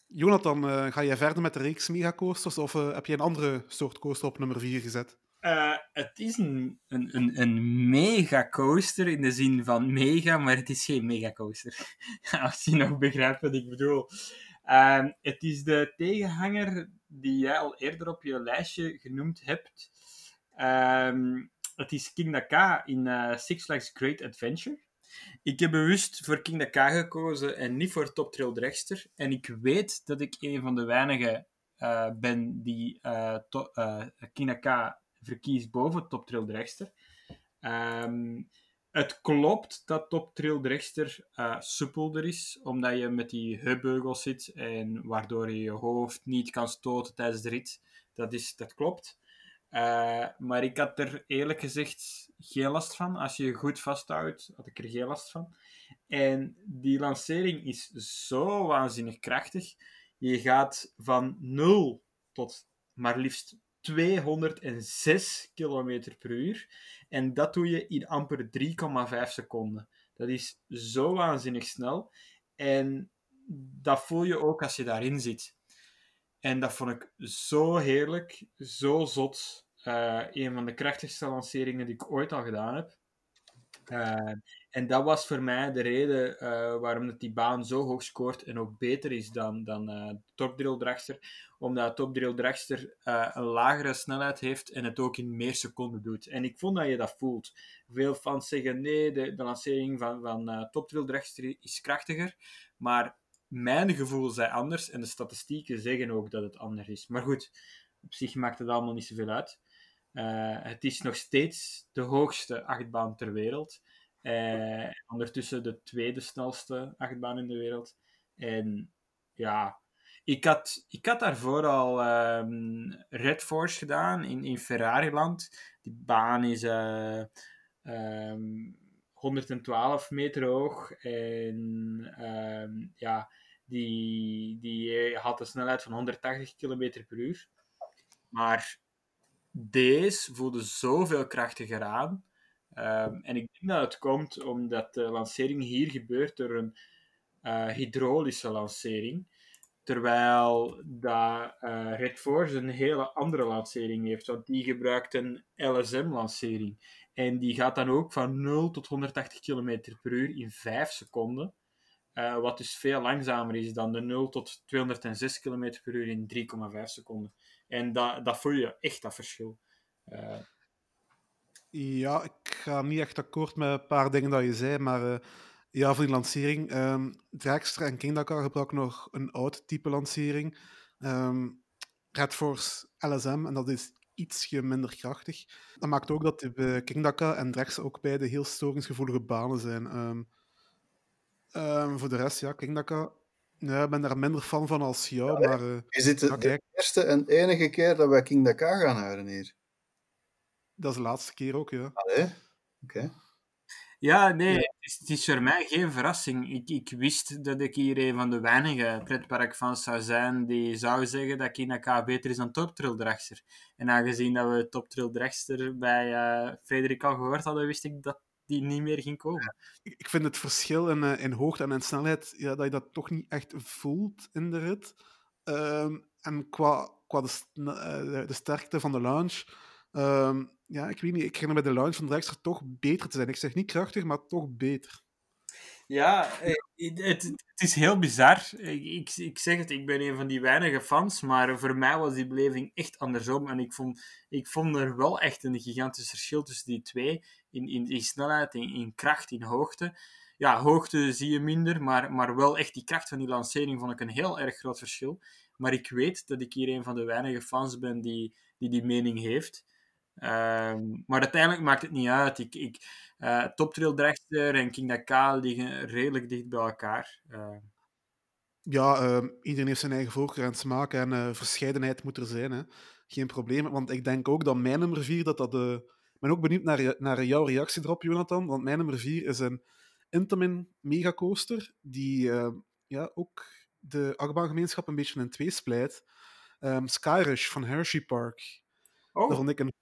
Jonathan, eh, ga jij verder met de reeks megacoasters of heb je een andere soort coaster op nummer 4 gezet? Eh, het is een, een, een, een mega coaster in de zin van mega, maar het is geen mega coaster. [LAUGHS] Als je nog begrijpt wat ik bedoel. Ehm, het is de tegenhanger die jij al eerder op je lijstje genoemd hebt. Ehm, het is King Daka in eh, Six Flags Great Adventure. Ik heb bewust voor King Daka gekozen en niet voor Top Trail Dragster. En ik weet dat ik een van de weinigen eh, ben die eh to- King Daka verkiest boven Top Trail Dragster. Ehm, het klopt dat Top Trail Dragster eh soepelder is, omdat je met die heupbeugels zit en waardoor je je hoofd niet kan stoten tijdens de rit. Dat, is, dat klopt. Uh, maar ik had er eerlijk gezegd geen last van. Als je je goed vasthoudt, had ik er geen last van. En die lancering is zo waanzinnig krachtig. Je gaat van 0 tot maar liefst 206 km per uur. En dat doe je in amper 3,5 seconden. Dat is zo waanzinnig snel. En dat voel je ook als je daarin zit. En dat vond ik zo heerlijk, zo zot. Uh, een van de krachtigste lanceringen die ik ooit al gedaan heb. Uh, en dat was voor mij de reden uh, waarom dat die baan zo hoog scoort en ook beter is dan, dan uh, Top Drill Dragster. Omdat Top Drill Dragster een lagere snelheid heeft en het ook in meer seconden doet. En ik vond dat je dat voelt. Veel fans zeggen nee, de, lancering van, van Top Drill Dragster is krachtiger. Maar mijn gevoel zei anders en de statistieken zeggen ook dat het anders is. Maar goed, op zich maakt het allemaal niet zoveel uit. Uh, het is nog steeds de hoogste achtbaan ter wereld. Uh, ondertussen de tweede snelste achtbaan in de wereld. En ja, ik had, ik had daarvoor al um, Red Force gedaan in, in Ferrari-land. Die baan is uh, um, 112 meter hoog. En um, ja, die, die had een snelheid van 180 km per uur. Maar deze voelde zoveel krachtiger aan. Um, en ik denk dat het komt omdat de lancering hier gebeurt door een uh, hydraulische lancering. Terwijl dat, uh, Red Force een hele andere lancering heeft, want die gebruikt een LSM-lancering. En die gaat dan ook van 0 tot 180 km per uur in 5 seconden. Uh, wat dus veel langzamer is dan de 0 tot 206 km per uur in 3,5 seconden. En dat, voel je echt, dat verschil. Uh... Ja, ik ga niet echt akkoord met een paar dingen dat je zei, maar uh, ja, voor die lancering. Um, ehm, en Kingdaka gebruiken nog een oud type lancering. Um, Red Force LSM, en dat is ietsje minder krachtig. Dat maakt ook dat de Kingdaka en Dragster ook beide heel storingsgevoelige banen zijn. Um, voor de rest, ja, Kingdaka. Ja, ik ben daar minder fan van als jou. Ja, maar, uh, is dit de, de eerste en enige keer dat wij Kingdaka gaan houden hier? Dat is de laatste keer ook, ja. Allee, oké. Okay. Ja, nee, ja. Het, is, het, is, voor mij geen verrassing. Ik, ik wist dat ik hier een van de weinige pretparkfans zou zijn die zou zeggen dat Kingdaka beter is dan Top Trail Dragster. En aangezien dat we Top Trail Dragster bij uh, Frederik al gehoord hadden, wist ik dat die niet meer ging komen. Ik vind het verschil in, uh, in hoogte en in snelheid, ja, dat je dat toch niet echt voelt in de rit. Um, en qua, qua de, uh, de, sterkte van de launch, um, ja, ik weet niet, ik herinner bij de launch van Dragster toch beter te zijn. Ik zeg niet krachtig, maar toch beter. Ja, eh, het, het, is heel bizar. Ik, ik, zeg het, ik ben een van die weinige fans, maar voor mij was die beleving echt andersom. En ik vond, ik vond er wel echt een gigantisch verschil tussen die twee. In, in, snelheid, in, kracht, in hoogte. Ja, hoogte zie je minder, maar, maar wel echt die kracht van die lancering vond ik een heel erg groot verschil. Maar ik weet dat ik hier een van de weinige fans ben die die, die mening heeft. Um, maar uiteindelijk maakt het niet uit. Ik, ik, uh, Trail Dragster en King Dakar liggen redelijk dicht bij elkaar. Uh. Ja, uh, iedereen heeft zijn eigen voorkeur en smaak en uh, verscheidenheid moet er zijn. Hè. Geen probleem. Want ik denk ook dat mijn nummer 4, dat dat de... Ik ben ook benieuwd naar, naar jouw reactie erop, Jonathan. Want mijn nummer 4 is een Intamin Megacoaster, die ja, ook de achtbaangemeenschap een beetje in twee splijt. Um, Skyrush van Hershey Park. Oh. Dat vond ik een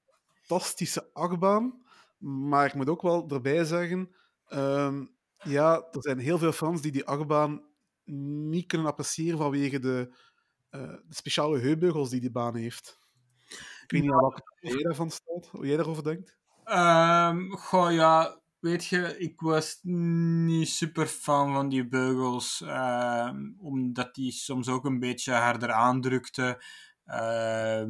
fantastische achtbaan. Maar ik moet ook wel erbij zeggen, um, ja, er zijn heel veel fans die die achtbaan niet kunnen appreciëren vanwege de, uh, de speciale heupbeugels die die baan heeft. Ik weet niet wat jij daarvan staat, hoe jij daarover denkt. Um, goh, ja, weet je, ik was niet super fan van die beugels, uh, omdat die soms ook een beetje harder aandrukte. Uh,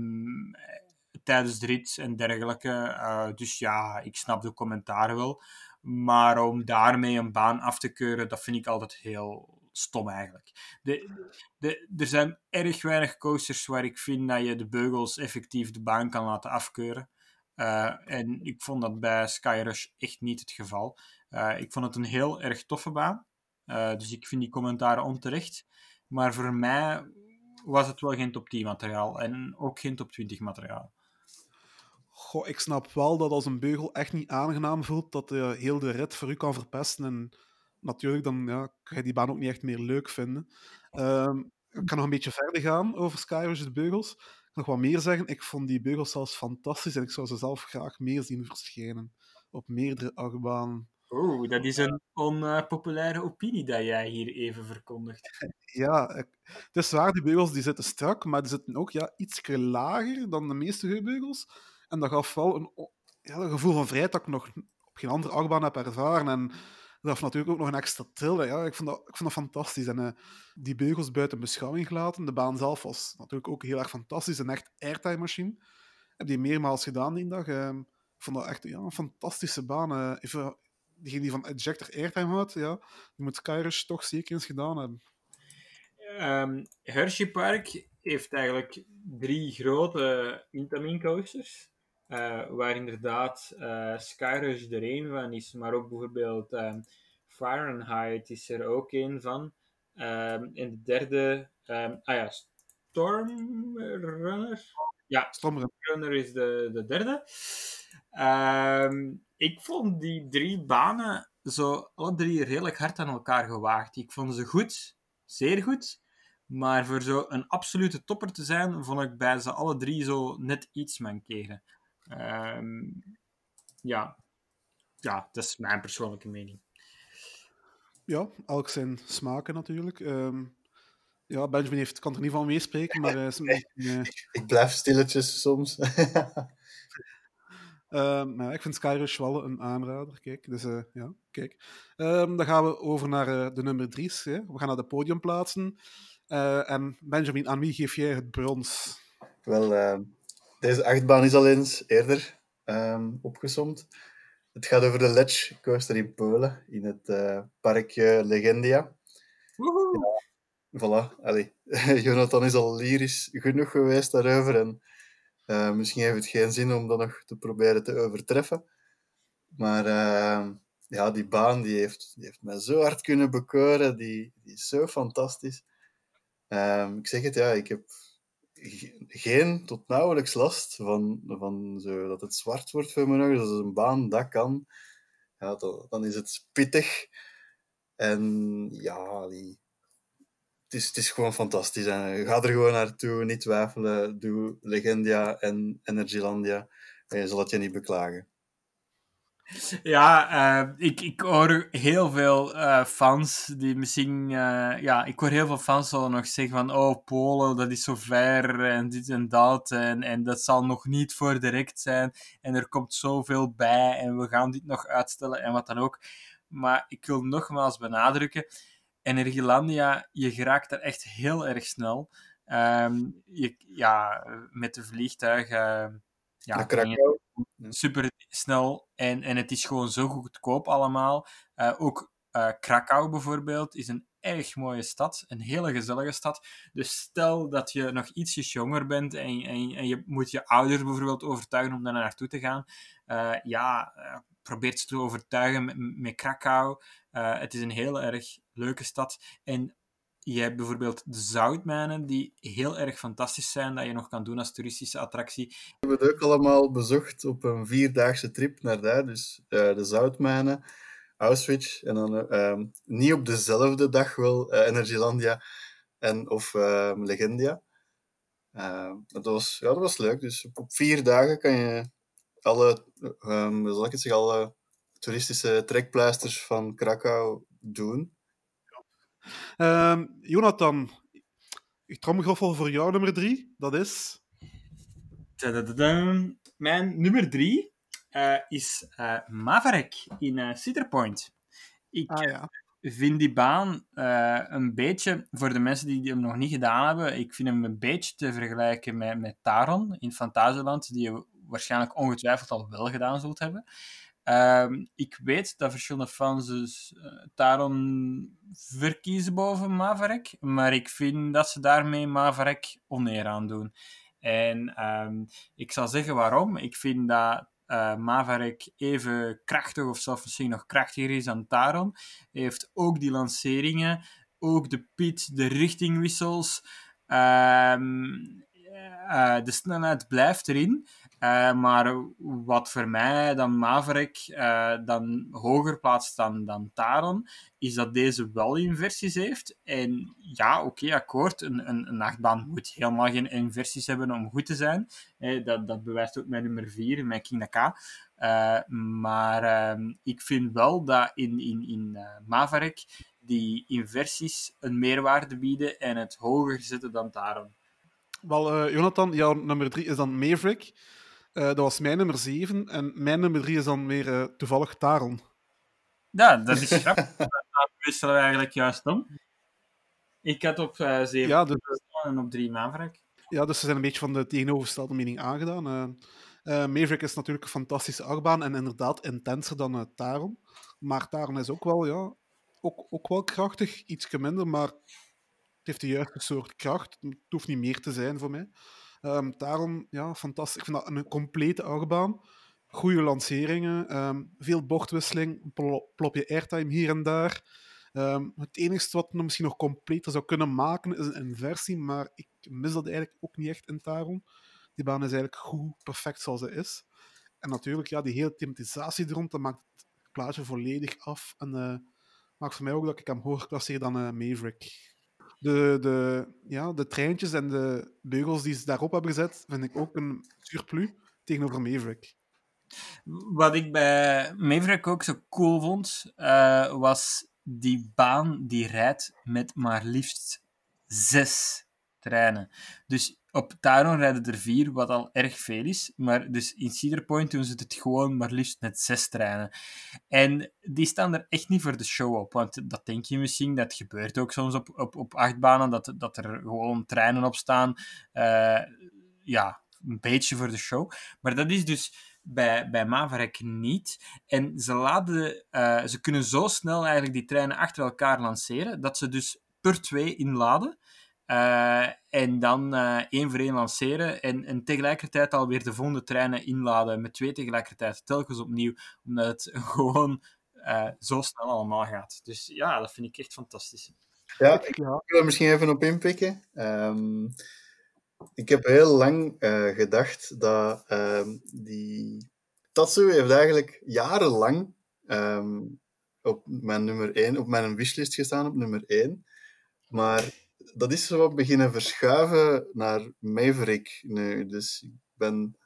tijdens de rit en dergelijke. Uh, dus ja, ik snap de commentaar wel. Maar om daarmee een baan af te keuren, dat vind ik altijd heel stom eigenlijk. De, de, er zijn erg weinig coasters waar ik vind dat je de beugels effectief de baan kan laten afkeuren. Uh, en ik vond dat bij Skyrush echt niet het geval. Uh, ik vond het een heel erg toffe baan. Uh, dus ik vind die commentaren onterecht. Maar voor mij was het wel geen top 10 materiaal en ook geen top 20 materiaal. goh, ik snap wel dat als een beugel echt niet aangenaam voelt, dat heel de rit voor u kan verpesten. En natuurlijk, dan ja, kan je die baan ook niet echt meer leuk vinden. Ehm, ik kan nog een beetje verder gaan over Skyrush, de beugels. Ik kan nog wat meer zeggen. Ik vond die beugels zelfs fantastisch en ik zou ze zelf graag meer zien verschijnen. Op meerdere achtbanen. Oeh, dat is een onpopulaire opinie dat jij hier even verkondigt. [LAUGHS] Ja, het is waar, die beugels die zitten strak, maar die zitten ook ja, iets lager dan de meeste heupbeugels. En dat gaf wel een, ja, een gevoel van vrijheid dat ik nog op geen andere achtbaan heb ervaren. En gaf natuurlijk ook nog een extra trill. Ja, ik, vond dat, ik vond dat fantastisch. En eh, die beugels buiten beschouwing gelaten. De baan zelf was natuurlijk ook heel erg fantastisch. Een echt airtime machine. Heb die meermaals gedaan die dag. Ehm, ik vond dat echt ja, een fantastische baan. Eh, even, die van Ejector Airtime houdt, ja, die moet Skyrush toch zeker eens gedaan hebben. Ehm, Hershey Park heeft eigenlijk drie grote Intamin coasters. Eh, waar inderdaad eh Skyrush er één van is, maar ook bijvoorbeeld ehm, Fahrenheit is er ook één van. Ehm, en de derde, ehm, ah ja, Stormrunner. Ja, Stormrun. Runner is de, de derde. Ik vond die drie banen zo alle drie redelijk hard aan elkaar gewaagd. Ik vond ze goed, zeer goed. Maar voor zo een absolute topper te zijn, vond ik bij ze alle drie zo net iets mankeren. Ehm, ja. ja, dat is mijn persoonlijke mening. Ja, elk zijn smaken natuurlijk. Ehm, ja, Benjamin heeft, kan er niet van meespreken, maar beetje, eh, [LAUGHS] Ik blijf stilletjes soms. [LAUGHS] Ehm, ja, ik vind Skyrush wel een aanrader. Kijk, dus eh, ja, kijk. Ehm, dan gaan we over naar eh, de nummer drie's. Hè. We gaan naar de podiumplaatsen. Eh, en Benjamin, aan wie geef jij het brons? Wel, eh, deze achtbaan is al eens eerder ehm opgesomd. Het gaat over de Ledge Coaster in Polen, in het eh, parkje Legendia. Woehoe! Voilà, allee. [LAUGHS] Jonathan is al lyrisch genoeg geweest daarover. En eh, misschien heeft het geen zin om dat nog te proberen te overtreffen. Maar eh, ja, die baan die heeft, die heeft mij zo hard kunnen bekoren. Die, die is zo fantastisch. Ehm, ik zeg het, ja, ik heb geen tot nauwelijks last van, van zo, dat het zwart wordt voor mijn ogen. Dus als een baan dat kan, ja, dan, dan is het pittig. En ja, die, het, is, het is gewoon fantastisch. En ga er gewoon naartoe, niet twijfelen. Doe Legendia en Energylandia. En je zal het je niet beklagen. Ja, eh, ik, ik hoor heel veel eh, fans die misschien... eh, ja, ik hoor heel veel fans zullen nog zeggen van oh, Polen, dat is zo ver en dit en dat en, en dat zal nog niet voor direct zijn en er komt zoveel bij en we gaan dit nog uitstellen en wat dan ook. Maar ik wil nogmaals benadrukken, Energielandia, je geraakt daar echt heel erg snel. Ehm, je, ja, met de vliegtuigen... ja, Naar Krakau. Super snel en, en het is gewoon zo goedkoop allemaal. Eh, ook eh, Krakau bijvoorbeeld is een erg mooie stad, een hele gezellige stad. Dus stel dat je nog ietsjes jonger bent en, en, je moet je ouders bijvoorbeeld overtuigen om daar naartoe te gaan. eh, ja, probeer ze te overtuigen met, met Krakau. Het is een heel erg leuke stad. En je hebt bijvoorbeeld de zoutmijnen, die heel erg fantastisch zijn, dat je nog kan doen als toeristische attractie. We hebben het ook allemaal bezocht op een vierdaagse trip naar daar. Dus eh, de Zoutmijnen, Auschwitz. En dan eh, ehm, niet op dezelfde dag wel eh, Energylandia en, of ehm, Legendia. Ehm, dat, was, ja, dat was leuk. Dus op, vier dagen kan je alle, zal ik het zeggen, alle toeristische trekpleisters van Krakau doen. Ehm, Jonathan, ik tromgeroffel voor jou nummer drie. Dat is... Tadadadam. Mijn nummer drie eh, is eh Maverick in eh, Cedar Point. Ik Ah ja. vind die baan een beetje, voor de mensen die hem nog niet gedaan hebben, ik vind hem een beetje te vergelijken met, met Taron in Fantasieland, die je waarschijnlijk ongetwijfeld al wel gedaan zult hebben. Ehm, ik weet dat verschillende fans dus eh, Taron verkiezen boven Maverick, maar ik vind dat ze daarmee Maverick oneer aan doen. En ehm, ik zal zeggen waarom. Ik vind dat eh, Maverick even krachtig of zelfs misschien nog krachtiger is dan Taron. Hij heeft ook die lanceringen, ook de pit, de richtingwissels. Eh, de snelheid blijft erin. Eh, maar wat voor mij dan Maverick eh, dan hoger plaatst dan, dan Taron, is dat deze wel inversies heeft. En ja, oké, akkoord. Een, een, een moet helemaal geen inversies hebben om goed te zijn. dat, dat bewijst ook mijn nummer 4, mijn King K. maar ehm, ik vind wel dat in, in, in Maverick die inversies een meerwaarde bieden en het hoger zetten dan Taron. Wel, Jonathan, jouw nummer 3 is dan Maverick. Uh, dat was mijn nummer 7. En mijn nummer 3 is dan weer uh, toevallig Taron. Ja, dat is grappig. [LAUGHS] dat wisselen we eigenlijk juist om. Ik had op 7 ja, dus, en op 3 Maverick. Ja, dus ze zijn een beetje van de tegenovergestelde mening aangedaan. Maverick is natuurlijk een fantastische achtbaan en inderdaad intenser dan Taron. Maar Taron is ook wel, ja, ook, ook wel krachtig, iets minder, maar het heeft de juiste soort kracht. Het hoeft niet meer te zijn voor mij. Um, daarom, ja, fantastisch. Ik vind dat een complete achtbaan. Goede lanceringen, um, veel bochtwisseling, plop je airtime hier en daar. Um, het enige wat het misschien nog completer zou kunnen maken is een inversie, maar ik mis dat eigenlijk ook niet echt in Taron. Die baan is eigenlijk goed, perfect zoals ze is. En natuurlijk, ja, die hele thematisatie er rond, dat maakt het plaatje volledig af. En uh, maakt voor mij ook dat ik hem hoger klasseer dan uh, Maverick de, de, ja, de treintjes en de beugels die ze daarop hebben gezet, vind ik ook een surplus tegenover Maverick. Wat ik bij Maverick ook zo cool vond, uh, was die baan die rijdt met maar liefst zes treinen. Dus op Taron rijden er vier, wat al erg veel is. Maar dus in Cedar Point doen ze het gewoon maar liefst met zes treinen. En die staan er echt niet voor de show op. Want dat denk je misschien, dat gebeurt ook soms op, op, op achtbanen, dat, dat er gewoon treinen op staan. Uh, ja, een beetje voor de show. Maar dat is dus bij, bij Maverick niet. En ze, laden, uh, ze kunnen zo snel eigenlijk die treinen achter elkaar lanceren, dat ze dus per twee inladen. Uh, en dan uh, één voor één lanceren en, en tegelijkertijd alweer de volgende treinen inladen met twee tegelijkertijd, telkens opnieuw, omdat het [LAUGHS] gewoon uh, zo snel allemaal gaat. Dus ja, dat vind ik echt fantastisch. Ja, ik wil er misschien even op inpikken. Um, ik heb heel lang gedacht dat um, die Tatsu heeft eigenlijk jarenlang um, op mijn nummer 1, op mijn wishlist gestaan op nummer 1. Maar dat is zo wat beginnen verschuiven naar Maverick nu. Dus ik ben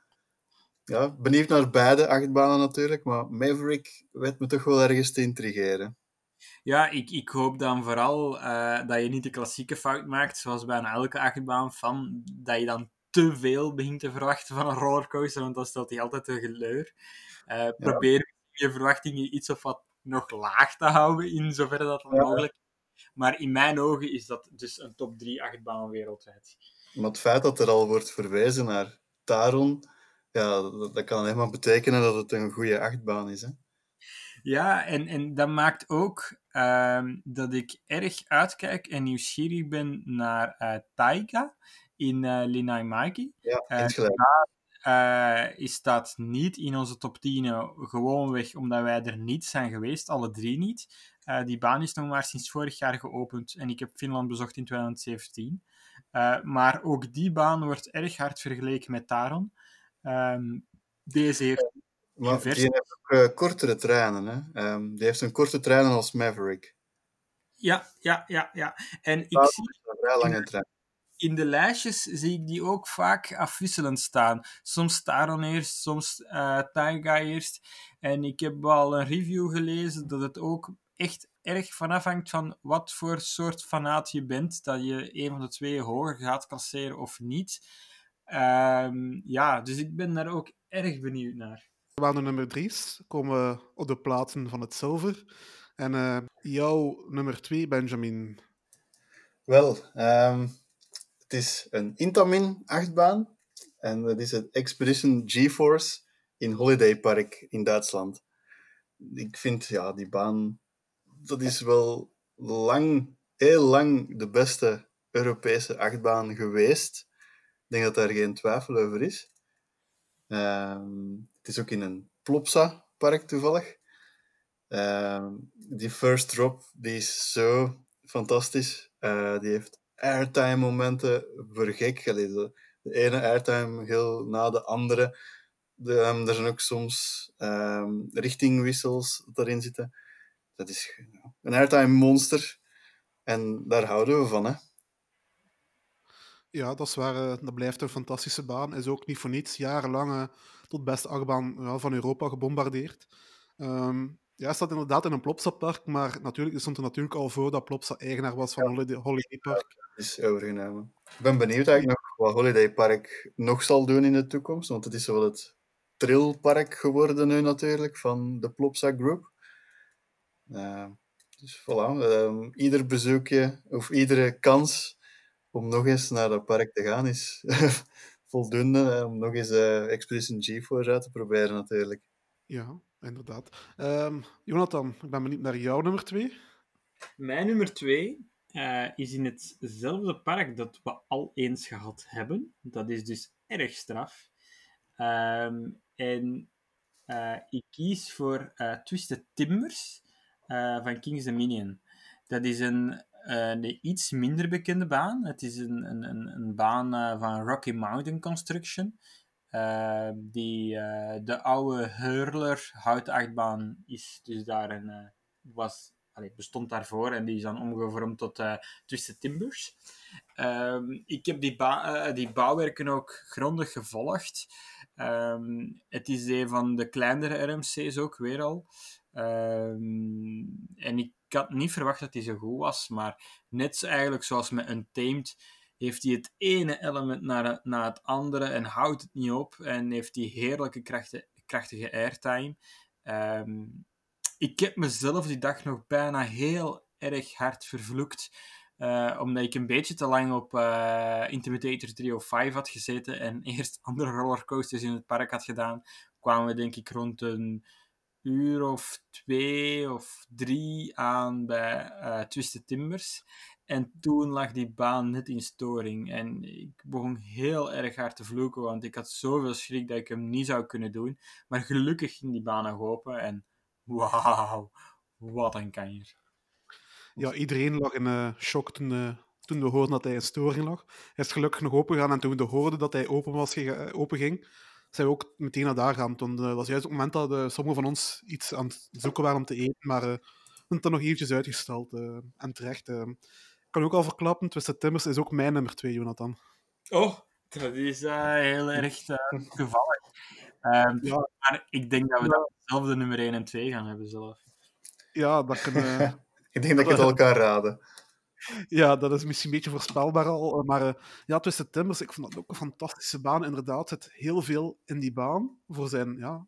ja, benieuwd naar beide achtbanen natuurlijk, maar Maverick weet me toch wel ergens te intrigeren. Ja, ik, ik hoop dan vooral uh, dat je niet de klassieke fout maakt, zoals bijna elke achtbaan, van dat je dan te veel begint te verwachten van een rollercoaster, want dan stelt hij altijd een geleur. Uh, probeer ja. je verwachtingen iets of wat nog laag te houden, in zoverre dat ja. mogelijk maar in mijn ogen is dat dus een top 3 achtbaan wereldwijd. Maar het feit dat er al wordt verwezen naar Taron, ja, dat, dat kan alleen maar betekenen dat het een goede achtbaan is. Hè? Ja, en, en dat maakt ook uh, dat ik erg uitkijk en nieuwsgierig ben naar uh, Taiga in uh, Linai Maiki. Ja, uh, uh, is dat niet in onze top 10 gewoonweg omdat wij er niet zijn geweest, alle drie niet. Uh, die baan is nog maar sinds vorig jaar geopend en ik heb Finland bezocht in 2017. Uh, maar ook die baan wordt erg hard vergeleken met Taron. Um, deze heeft. Maar die heeft ook uh, kortere treinen. Hè? Um, die heeft een korte treinen als Maverick. Ja, ja, ja. ja. En ik zie. Een vrij lange trein. In de lijstjes zie ik die ook vaak afwisselend staan. Soms Taron eerst, soms uh, Taiga eerst. En ik heb al een review gelezen dat het ook echt erg van afhangt van wat voor soort fanaat je bent, dat je een van de twee hoger gaat klasseren of niet. Um, ja, dus ik ben daar ook erg benieuwd naar. Waar de nummer drie komen we op de plaatsen van het zilver. En uh, jouw nummer twee, Benjamin? Wel, um, het is een Intamin achtbaan. En dat is het Expedition GeForce in Holiday Park in Duitsland. Ik vind ja, die baan dat is wel lang, heel lang de beste Europese achtbaan geweest. Ik denk dat daar geen twijfel over is. Um, het is ook in een Plopsa-park toevallig. Um, die first drop die is zo fantastisch. Uh, die heeft airtime momenten voor gek. De, ene airtime heel na de andere. De, ehm, er zijn ook soms ehm, richtingwissels erin zitten. Dat is een airtime monster. En daar houden we van, hè. Ja, dat is waar. eh, dat blijft een fantastische baan. Is ook niet voor niets jarenlang eh, tot beste achtbaan ja, van Europa gebombardeerd. Ehm, ja, staat inderdaad in een Plopsa-park, maar natuurlijk, stond er natuurlijk al voor dat Plopsa eigenaar was van Holiday, Holiday Park. is overgenomen. Ik ben benieuwd eigenlijk nog wat Holiday Park nog zal doen in de toekomst, want het is wel het trilpark geworden nu natuurlijk van de Plopsa Group. Uh, dus voilà, uh, ieder bezoekje of iedere kans om nog eens naar dat park te gaan is [LAUGHS] voldoende. Om nog eens uh, Expedition GeForce uit te proberen natuurlijk. Ja, inderdaad. Um, Jonathan, ik ben benieuwd naar jouw nummer twee. Mijn nummer twee uh, is in hetzelfde park dat we al eens gehad hebben. Dat is dus erg straf. Um, en uh, ik kies voor uh, Twisted Timbers van King's Dominion. Dat is een, een, iets minder bekende baan. Het is een, een, een baan van Rocky Mountain Construction. die de oude Hurler houtachtbaan is dus daar een, was bestond daarvoor en die is dan omgevormd tot uh, Twisted Timbers. Um, ik heb die, uh, die bouwwerken ook grondig gevolgd. Um, het is een van de kleinere RMC's ook weer al. Um, en ik had niet verwacht dat hij zo goed was, maar net eigenlijk zoals met Untamed heeft hij het ene element naar, het andere en houdt het niet op en heeft die heerlijke krachten, krachtige airtime. Um, ik heb mezelf die dag nog bijna heel erg hard vervloekt. Uh, omdat ik een beetje te lang op uh, Intimidator 305 had gezeten en [LAUGHS] eerst andere rollercoasters in het park had gedaan, kwamen we denk ik rond een uur of twee of drie aan bij uh, Twisted Timbers. En toen lag die baan net in storing. En ik begon heel erg hard te vloeken, want ik had zoveel schrik dat ik hem niet zou kunnen doen. Maar gelukkig ging die baan nog open en Wauw, wat een kanjer. Ja, iedereen lag in uh, shock toen, uh, toen we hoorden dat hij in storing lag. Hij is gelukkig nog open gegaan en toen we hoorden dat hij open, was, open ging, zijn we ook meteen naar daar gaan. Toen, uh, dat was juist op het moment dat uh, sommigen van ons iets aan het zoeken waren om te eten, maar uh, we hebben het nog eventjes uitgesteld. en terecht. ik kan ook al verklappen, Twisted Timbers is ook mijn nummer 2, Jonathan. Oh, dat is heel erg toevallig. Um, ja. Maar ik denk dat we dan hetzelfde nummer 1 en 2 gaan hebben zelf. Ja, dat kunnen... [LAUGHS] ik denk dat ik het [LAUGHS] al kan raden. Ja, dat is misschien een beetje voorspelbaar al. Maar uh, ja, Twisted Timbers, ik vond dat ook een fantastische baan. Inderdaad, zit heel veel in die baan voor zijn ja,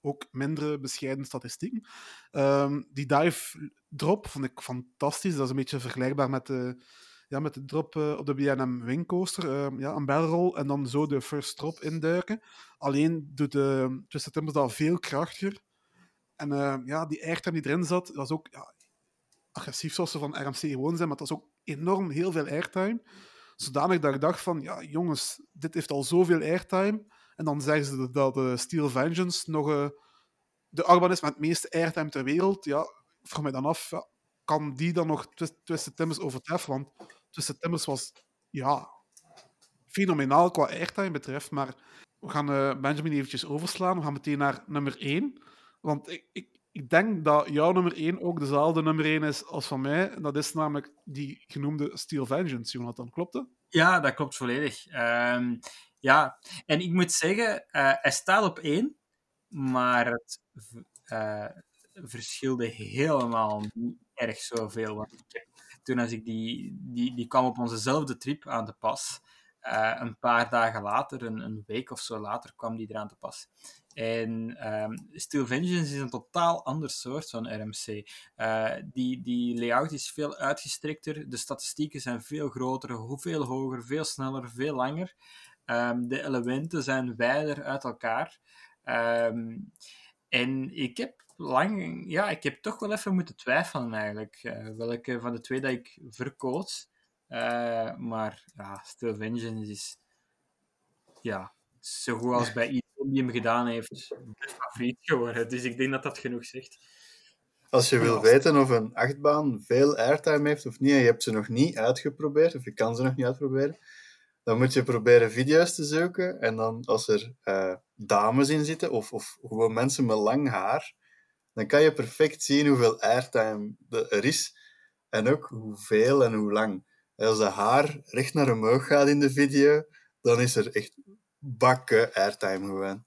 ook mindere bescheiden statistieken. Um, die dive drop vond ik fantastisch. Dat is een beetje vergelijkbaar met de, ja, met de drop uh, op de BNM Wing Coaster. Uh, ja, een barrel en dan zo de first drop induiken. Alleen doet de Twisted Timbers dat veel krachtiger. En uh, ja, die airtime die erin zat, dat is ook ja, agressief zoals ze van RMC gewoon zijn, maar dat is ook enorm heel veel airtime. Zodanig dat ik dacht van, ja jongens, dit heeft al zoveel airtime. En dan zeggen ze dat Steel Vengeance nog uh, de achtbaan is met het meeste airtime ter wereld. Ja, vraag mij dan af, ja, kan die dan nog Twist, Twisted Timbers overtreffen? Want Twisted Timbers was, ja, fenomenaal qua airtime betreft, maar we gaan uh, Benjamin eventjes overslaan. We gaan meteen naar nummer 1. Want ik, ik denk dat jouw nummer 1 ook dezelfde nummer 1 is als van mij. Dat is namelijk die genoemde Steel Vengeance, Jonathan. Klopt dat? Ja, dat klopt volledig. Um, ja, en ik moet zeggen, uh, hij staat op 1, maar het uh, verschilde helemaal niet erg zoveel. Want toen als ik die, die, die kwam op onzezelfde trip aan te pas. Uh, een paar dagen later, een, een, week of zo later, kwam die eraan te pas. En um, Steel Vengeance is een totaal ander soort van RMC. Uh, die, die layout is veel uitgestrekter, de statistieken zijn veel groter, veel hoger, veel sneller, veel langer. Um, de elementen zijn wijder uit elkaar. Um, en ik heb lang, ja, ik heb toch wel even moeten twijfelen eigenlijk. Uh, welke van de twee dat ik verkoos. Uh, maar ja, Steel Vengeance is ja, zo goed als bij iedereen die hem gedaan heeft, mijn favoriet geworden. Dus ik denk dat dat genoeg zegt. Als je wil weten of een achtbaan veel airtime heeft of niet, en je hebt ze nog niet uitgeprobeerd, of je kan ze nog niet uitproberen, dan moet je proberen video's te zoeken. En dan als er uh, dames in zitten, of, of gewoon mensen met lang haar, dan kan je perfect zien hoeveel airtime er is. En ook hoeveel en hoe lang. Als de haar recht naar omhoog gaat in de video, dan is er echt bakken airtime gewoon.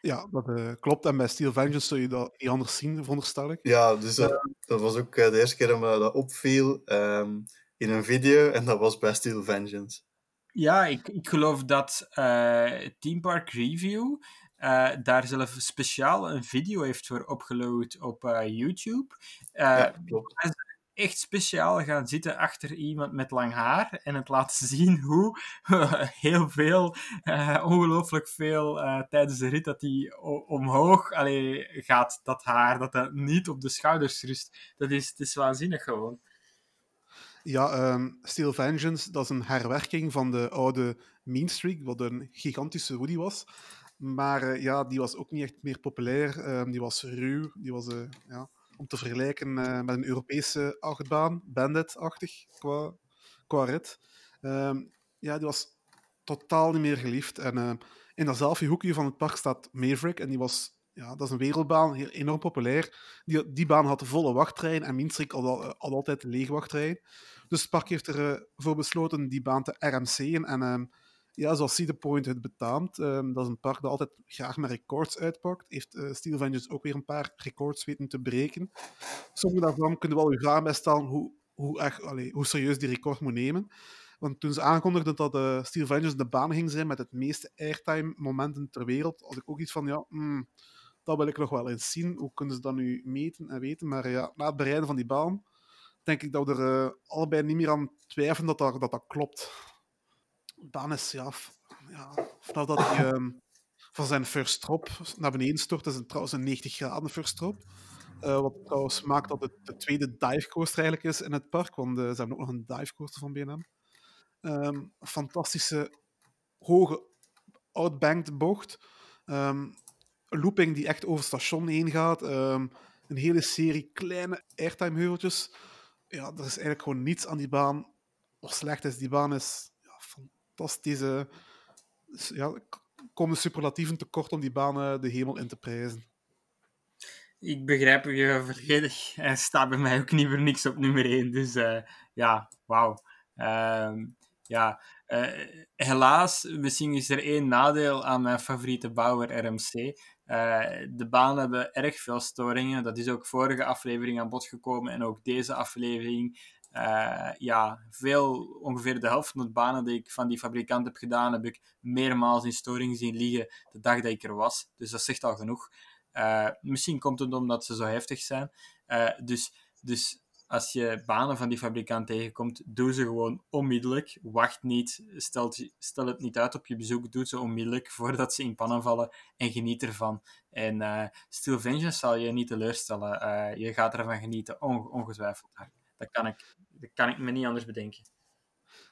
Ja, dat uh, klopt. En bij Steel Vengeance zul je dat niet anders zien, veronderstel ik. Ja, dus dat, dat was ook de eerste keer dat me dat opviel. Um, in een video [LAUGHS] en dat was bij Steel Vengeance. Ja, ik, ik geloof dat uh, Team Park Review uh, daar zelf speciaal een video heeft voor opgeload op uh, YouTube. ja, klopt echt speciaal gaan zitten achter iemand met lang haar en het laten [LAUGHS] zien hoe heel veel, uh, ongelooflijk veel uh, tijdens de rit dat hij omhoog allee, gaat, dat haar, dat dat niet op de schouders rust. Dat is, het is waanzinnig gewoon. Ja, um, Steel Vengeance, dat is een herwerking van de oude Mean Streak, wat een gigantische Woody was. Maar ja, die was ook niet echt meer populair. Um, die was ruw, die was... ja om te vergelijken uh, met een Europese achtbaan, Bandit-achtig qua, qua rit. Um, ja, die was totaal niet meer geliefd. En uh, in datzelfde hoekje van het park staat Maverick. En die was, ja, dat is een wereldbaan, heel, enorm populair. Die, die baan had volle wachttrein en Minstrik had, altijd leeg wachttrein. Dus het park heeft ervoor besloten die baan te RMC'en. En um, ja, zoals Cedar Point het betaamt, um, dat is een park dat altijd graag met records uitpakt. Heeft uh, Steel Vengeance ook weer een paar records weten te breken. Sommige daarvan kunnen wel uw vragen bij stellen hoe, hoe, echt, hoe serieus die record moet nemen. Want toen ze aankondigden dat uh, Steel Vengeance de baan ging zijn met het meeste airtime momenten ter wereld, had ik ook iets van, ja, mm, dat wil ik nog wel eens zien. Hoe kunnen ze dat nu meten en weten? Maar ja, na het bereiden van die baan, denk ik dat we er uh, allebei niet meer aan twijfelen dat, dat, dat klopt. Baan is ja, vanaf dat hij um, van zijn first drop naar beneden stort, is het trouwens een 90 graden first drop. Uh, wat trouwens maakt dat het de tweede dive coaster eigenlijk is in het park, want uh, ze hebben ook nog een dive coaster van BNM. Um, fantastische hoge outbanked bocht. Um, looping die echt over het station heen gaat. Een hele serie kleine airtime heuveltjes. Ja, er is eigenlijk gewoon niets aan die baan. Of slecht is, die baan is fantastische. Ja, komen superlatieven tekort om die banen de hemel in te prijzen. Ik begrijp je volledig. Hij staat bij mij ook niet voor niks op nummer 1. Dus uh, ja, wauw. Uh, ja, uh, helaas, misschien is er één nadeel aan mijn favoriete bouwer RMC. Uh, de banen hebben erg veel storingen. Dat is ook vorige aflevering aan bod gekomen en ook deze aflevering. Uh, ja, veel, ongeveer de helft van de banen die ik van die fabrikant heb gedaan, heb ik meermaals in storing zien liggen de dag dat ik er was. Dus dat zegt al genoeg. Uh, misschien komt het omdat ze zo heftig zijn. Uh, dus, dus als je banen van die fabrikant tegenkomt, doe ze gewoon onmiddellijk. Wacht niet, stel, stel het niet uit op je bezoek, doe ze onmiddellijk [LAUGHS] voordat ze in pannen vallen en geniet ervan. En Steel Vengeance zal je niet teleurstellen. je gaat ervan genieten, ongetwijfeld. Dat kan ik dat kan ik me niet anders bedenken.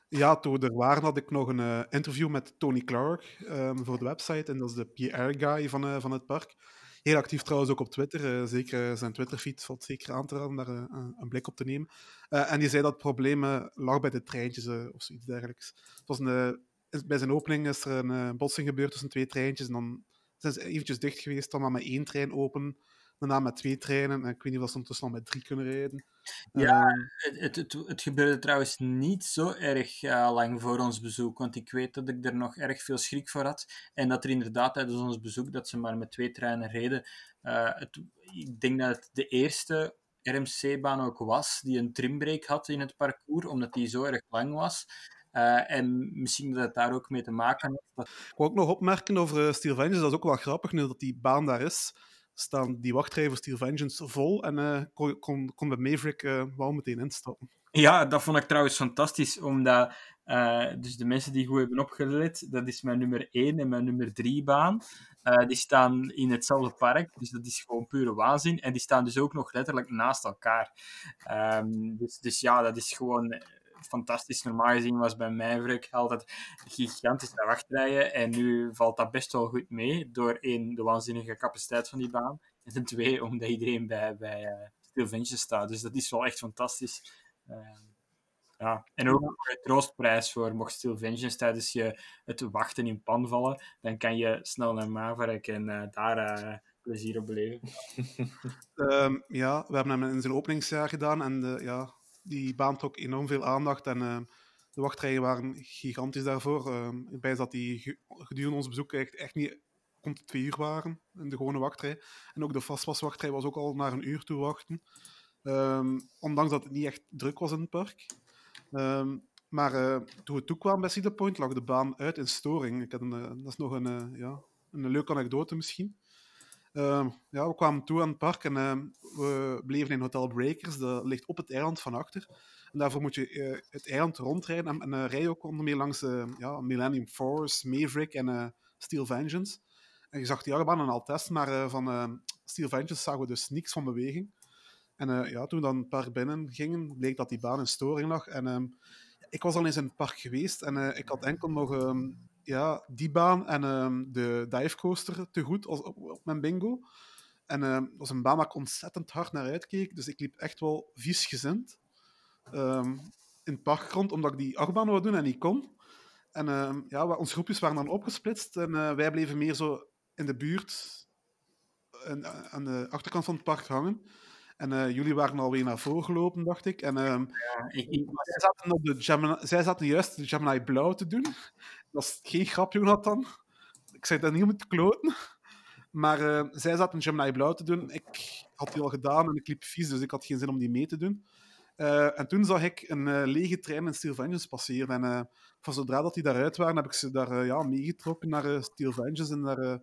Ja, toen er waren had ik nog een uh, interview met Tony Clark um, voor de website. En dat is de PR-guy van, uh, van het park. Heel actief trouwens ook op Twitter. Uh, zeker zijn Twitter-feed valt zeker aan te raden daar een blik op te nemen. en die zei dat het probleem lag bij de treintjes of zoiets dergelijks. Het was een, bij zijn opening is er een botsing gebeurd tussen twee treintjes. En dan zijn ze eventjes dicht geweest, dan maar met één trein open daarna met twee treinen. En ik weet niet of ze ondertussen al met drie kunnen rijden. Ja, uh, het, het, het, gebeurde trouwens niet zo erg uh, lang voor ons bezoek. Want ik weet dat ik er nog erg veel schrik voor had. En dat er inderdaad tijdens ons bezoek dat ze maar met twee treinen reden. Uh, het, ik denk dat het de eerste RMC-baan ook was die een trimbreak had in het parcours, omdat die zo erg lang was. Uh, en misschien dat het daar ook mee te maken heeft. Ik wil ook nog opmerken over Steel Vengeance, dat is ook wel grappig nu dat die baan daar is staan die wachtrijden Steel Vengeance vol en uh, kon, kon, bij Maverick uh, wel meteen instappen. Ja, dat vond ik trouwens fantastisch, omdat uh, dus de mensen die goed hebben opgelet, dat is mijn nummer 1 en mijn nummer 3 baan. die staan in hetzelfde park, dus dat is gewoon pure waanzin. En die staan dus ook nog letterlijk naast elkaar. Um, dus, dus ja, dat is gewoon fantastisch. Normaal gezien was bij Maverick altijd gigantische wachtrijen. En nu valt dat best wel goed mee. Door één, de waanzinnige capaciteit van die baan. En twee, omdat iedereen bij, bij uh, staat. Dus dat is wel echt fantastisch. Uh, Ja, en ook een troostprijs voor mocht Steel Vengeance tijdens je het wachten in pan vallen, dan kan je snel naar Maverick en uh, daar uh, plezier op beleven. um, [LAUGHS] ja, we hebben hem in zijn openingsjaar gedaan en ja, die baan trok enorm veel aandacht en uh, de wachtrijen waren gigantisch daarvoor. Um, bij dat die gedurende ons bezoek echt, echt niet rond twee uur waren in de gewone wachtrij. En ook de vastpaswachtrij was ook al naar een uur toe wachten. Um, ondanks dat het niet echt druk was in het park. Maar uh, toen we toekwamen bij Cedar Point lag de baan uit in storing. Ik een, uh, dat is nog een, uh, ja, een leuke anekdote misschien. Uh, ja, we kwamen toe aan het park en uh, we bleven in Hotel Breakers. Dat ligt op het eiland van achter. En daarvoor moet je uh, het eiland rondrijden en, en rij ook onder meer langs ja, Millennium Force, Maverick en Steel Vengeance. En je zag die achtbanen al testen, maar van Steel Vengeance zagen we dus niks van beweging. En ja, toen we dan het park binnen gingen, bleek dat die baan in storing lag. En ehm, ik was al eens in het park geweest en ik had enkel nog ja, die baan en um, de divecoaster te goed als, op, op, mijn bingo. En uh, dat was een baan waar ik ontzettend hard naar uitkeek. Dus ik liep echt wel viesgezind um, in het park rond, omdat ik die achtbaan wou doen en niet kon. En ja, onze groepjes waren dan opgesplitst en uh, wij bleven meer zo in de buurt en, aan de achterkant van het park hangen. En uh, jullie waren alweer naar voren gelopen, dacht ik. En um, ja, ik, ik was... zij, zaten op de Gemini, zij zaten juist de Gemini Blauw te doen. Dat is geen grap, Jonathan. Ik zei dat niet om te kloten. Maar uh, zij zaten Gemini Blauw te doen. Ik had die al gedaan en ik liep vies, dus ik had geen zin om die mee te doen. Uh, en toen zag ik een uh, lege trein in Steel Vengeance passeren. En van zodra dat die daaruit waren, heb ik ze daar ja, meegetrokken naar Steel Vengeance en naar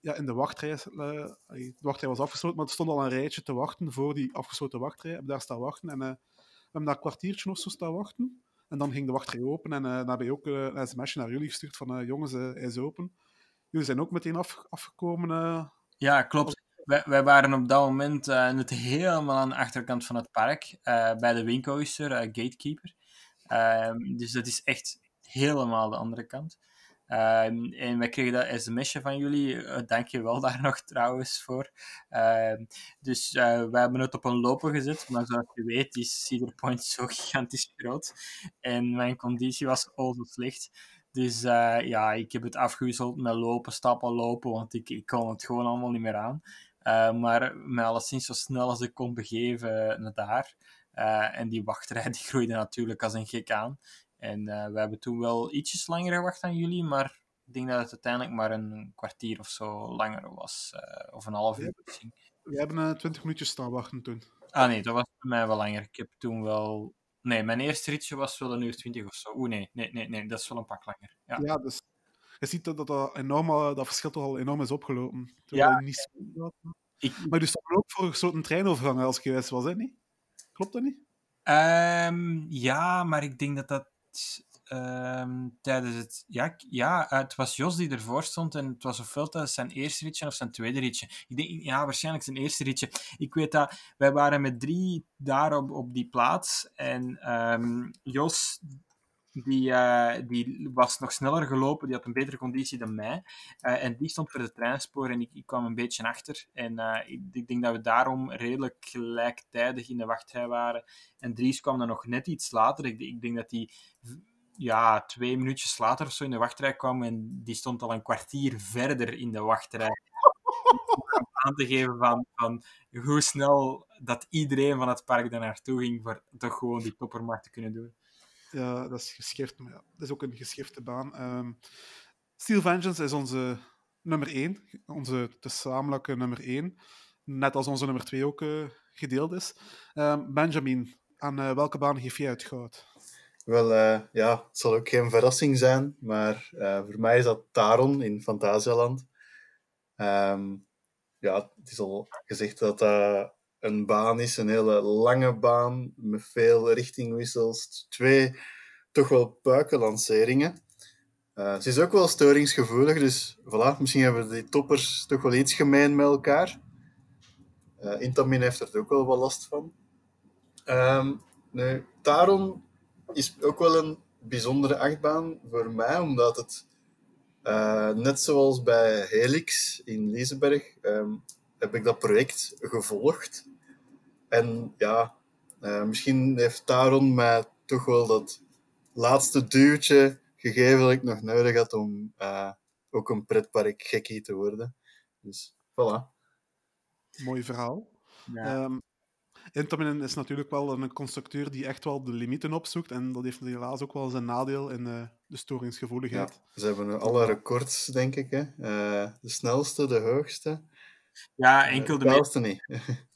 ja, in de wachtrij, de wachtrij was afgesloten, maar er stond al een rijtje te wachten voor die afgesloten wachtrij. Ik heb daar staan wachten en we hebben daar een kwartiertje of zo staan wachten. En dan ging de wachtrij open en uh, heb je ook een sms'je naar jullie gestuurd van jongens, hij is open. Jullie zijn ook meteen af, afgekomen. Ja, klopt. Wij, wij, waren op dat moment net helemaal aan de achterkant van het park, bij de Windcoaster, Gatekeeper. Ehm, dus dat is echt helemaal de andere kant. Um, en wij kregen dat sms'je van jullie. Uh, Dank je wel [LAUGHS] daar nog trouwens voor. Uh, dus uh, wij hebben het op een lopen gezet. Maar zoals je weet is Cedar Point zo [LAUGHS] gigantisch groot. En mijn conditie was al zo slecht. Dus uh, ja, ik heb het afgewisseld met lopen, stappen, lopen. Want ik, ik kon het gewoon allemaal niet meer aan. Maar mij alleszins zo snel als ik kon begeven naar daar. En die wachtrij [LAUGHS] die groeide natuurlijk als een gek aan. En uh, we hebben toen wel ietsjes langer gewacht dan jullie, maar ik denk dat het uiteindelijk maar een kwartier of zo langer was. Uh, of een half uur misschien. We hebben uh, 20 minuutjes staan wachten toen. Ah nee, dat was bij mij wel langer. Ik heb toen wel... Nee, mijn eerste ritje was wel een uur 20 of zo. Oeh nee, nee, nee, nee, dat is wel een pak langer. Ja, ja dus je ziet dat dat, enorm, dat verschil toch al enorm is opgelopen. Ja, niet ik... Maar je stond ook voor een soort treinovergang als ik geweest was, hè? Niet? Klopt dat niet? Um, ja, maar ik denk dat dat um, tijdens het... Ja, ja, het was Jos die ervoor stond en het was ofwel tijdens zijn eerste ritje of zijn tweede ritje. Ik denk, ja, waarschijnlijk zijn eerste ritje. Ik weet dat wij waren met drie daar op, die plaats en um, Jos die, uh, die was nog sneller gelopen, die had een betere conditie dan mij. Uh, en die stond voor de treinspoor en ik, ik kwam een beetje achter. En uh, ik, ik, denk dat we daarom redelijk gelijktijdig in de wachtrij waren. En Dries kwam dan nog net iets later. Ik, ik denk dat hij ja, twee minuutjes later of zo in de wachtrij kwam en die stond al een kwartier verder in de wachtrij. [LAUGHS] Om aan te geven van, van hoe snel dat iedereen van het park daar naartoe ging voor toch gewoon die toppermarkt te kunnen doen. Ja, dat is geschrift, maar ja, dat is ook een geschrifte baan. Um, Steel Vengeance is onze nummer 1, onze gezamenlijke nummer 1. Net als onze nummer 2 ook uh, gedeeld is. Um, Benjamin, aan uh, welke baan geef jij het goud? Wel, uh, ja, het zal ook geen verrassing zijn, maar voor mij is dat Taron in Fantasialand. Um, ja, het is al gezegd dat dat een baan is, een hele lange baan met veel richtingwissels, twee toch wel puikenlanceringen. Uh, ze is ook wel storingsgevoelig, dus voilà, misschien hebben die toppers toch wel iets gemeen met elkaar. Uh, Intamin heeft er ook wel wat last van. Um, nu, Taron is ook wel een bijzondere achtbaan voor mij, omdat het uh, net zoals bij Helix in Liseberg um, heb ik dat project gevolgd. En ja, uh, misschien heeft Taron mij toch wel dat laatste duwtje gegeven dat ik nog nodig had om uh, ook een pretpark gekkie te worden. Dus voilà. Mooi verhaal. Ja. Um, Intamin is natuurlijk wel een constructeur die echt wel de limieten opzoekt. En dat heeft helaas ook wel zijn nadeel in uh, de storingsgevoeligheid. Ja, ze hebben alle records, denk ik. Hè? Uh, de snelste, de hoogste. Ja, enkel de, de meeste niet. [LAUGHS]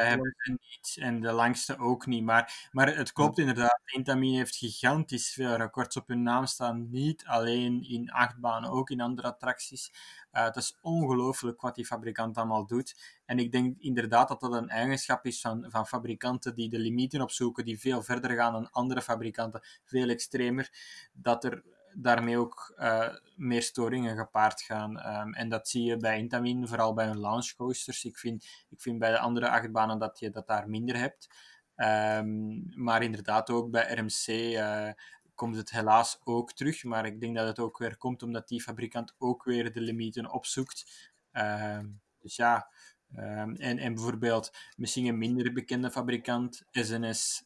Uh, hebben ze niet en de langste ook niet. Maar, maar het klopt inderdaad. Intamin heeft gigantisch veel records op hun naam staan. Niet alleen in achtbanen, ook in andere attracties. Uh, het is ongelooflijk wat die fabrikant allemaal doet. En ik denk inderdaad dat dat een eigenschap is van, van fabrikanten die de limieten opzoeken, die veel verder gaan dan andere fabrikanten, veel extremer. Dat er daarmee ook uh, meer storingen gepaard gaan. Um, en dat zie je bij Intamin, vooral bij hun launch coasters. Ik vind, ik vind bij de andere achtbanen dat je dat daar minder hebt. Um, maar inderdaad, ook bij RMC uh, komt het helaas ook terug. Maar ik denk dat het ook weer komt omdat die fabrikant ook weer de limieten opzoekt. Um, dus ja, en, en bijvoorbeeld misschien een minder bekende fabrikant, SNS,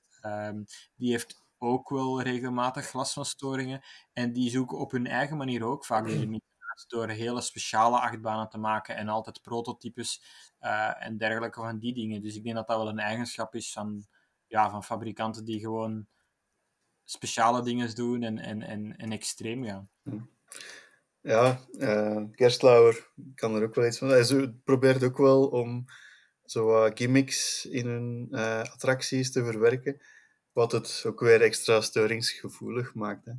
die heeft ook wel regelmatig last van storingen. En die zoeken op hun eigen manier ook vaak de door hele speciale achtbanen te maken en altijd prototypes uh, en dergelijke van die dingen. Dus ik denk dat dat wel een eigenschap is van, ja, van fabrikanten die gewoon speciale dingen doen en, en, en, en extreem gaan. Ja, uh, Gerstlauer kan er ook wel iets van. Hij probeert ook wel om zo uh, gimmicks in hun uh, attracties te verwerken. Wat het ook weer extra storingsgevoelig maakt. Hè.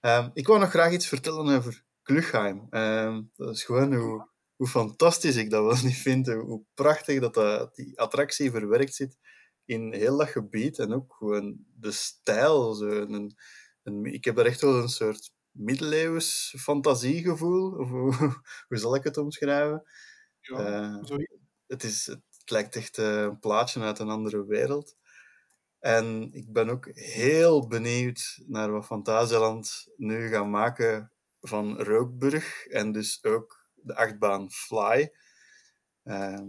Um, ik wou nog graag iets vertellen over Klugheim. Um, dat is gewoon hoe, hoe fantastisch ik dat wel [LAUGHS] niet vind. Hoe prachtig dat, dat die attractie verwerkt zit in heel dat gebied. En ook gewoon de stijl. Zo een, een, ik heb er echt wel een soort middeleeuws fantasiegevoel. Of hoe, [LAUGHS] hoe zal ik het omschrijven? Ja, uh, het, is, het lijkt echt uh, een plaatje uit een andere wereld. En ik ben ook heel benieuwd naar wat Fantasieland nu gaat maken van Rookburg en dus ook de achtbaan Fly. Uh,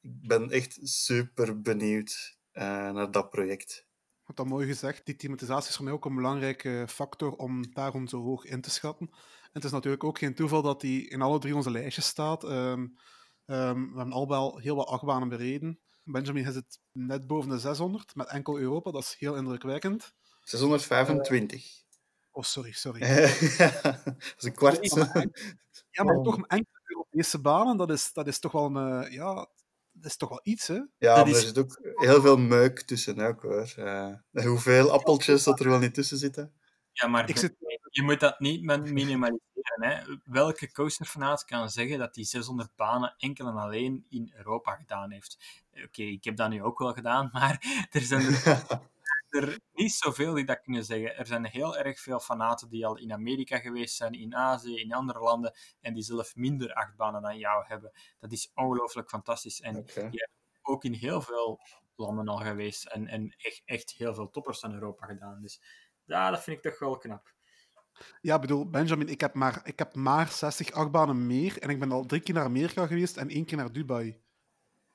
ik ben echt super benieuwd uh, naar dat project. Wat dat mooi gezegd, die thematisatie is voor mij ook een belangrijke factor om daarom zo hoog in te schatten. En het is natuurlijk ook geen toeval dat die in alle drie onze lijstjes staat. Um, um, we hebben al wel heel wat achtbanen bereden. Benjamin is het net boven de 600, met enkel Europa. Dat is heel indrukwekkend. 625. Uh, oh, sorry, sorry. [LAUGHS] dat is een kwart. Ja, maar toch een enkele Europese banen, dat is, dat is toch wel een... Uh, ja, dat is toch wel iets, hè? Ja, dat maar er zit ook heel veel meuk tussen, ook, hoor. Uh, hoeveel appeltjes dat er wel niet tussen zitten. Ja, maar ik zit... je moet dat niet minimaliseren. Hè. Welke coasterfanaat kan zeggen dat die 600 banen enkel en alleen in Europa gedaan heeft? Oké, okay, ik heb dat nu ook wel gedaan, [LAUGHS] maar er zijn er, [LAUGHS] er niet zoveel die dat kunnen zeggen. Er zijn heel erg veel fanaten die al in Amerika geweest zijn, in Azië, in andere landen, en die zelf minder achtbanen dan jou hebben. Dat is ongelooflijk fantastisch. En okay. die hebben ook in heel veel landen al geweest en, en echt, echt heel veel toppers van Europa gedaan. Dus ja, dat vind ik toch wel knap. Ja, bedoel, Benjamin, ik heb maar, ik heb maar 60 achtbanen meer en ik ben al drie keer naar Amerika geweest en één keer naar Dubai. Ik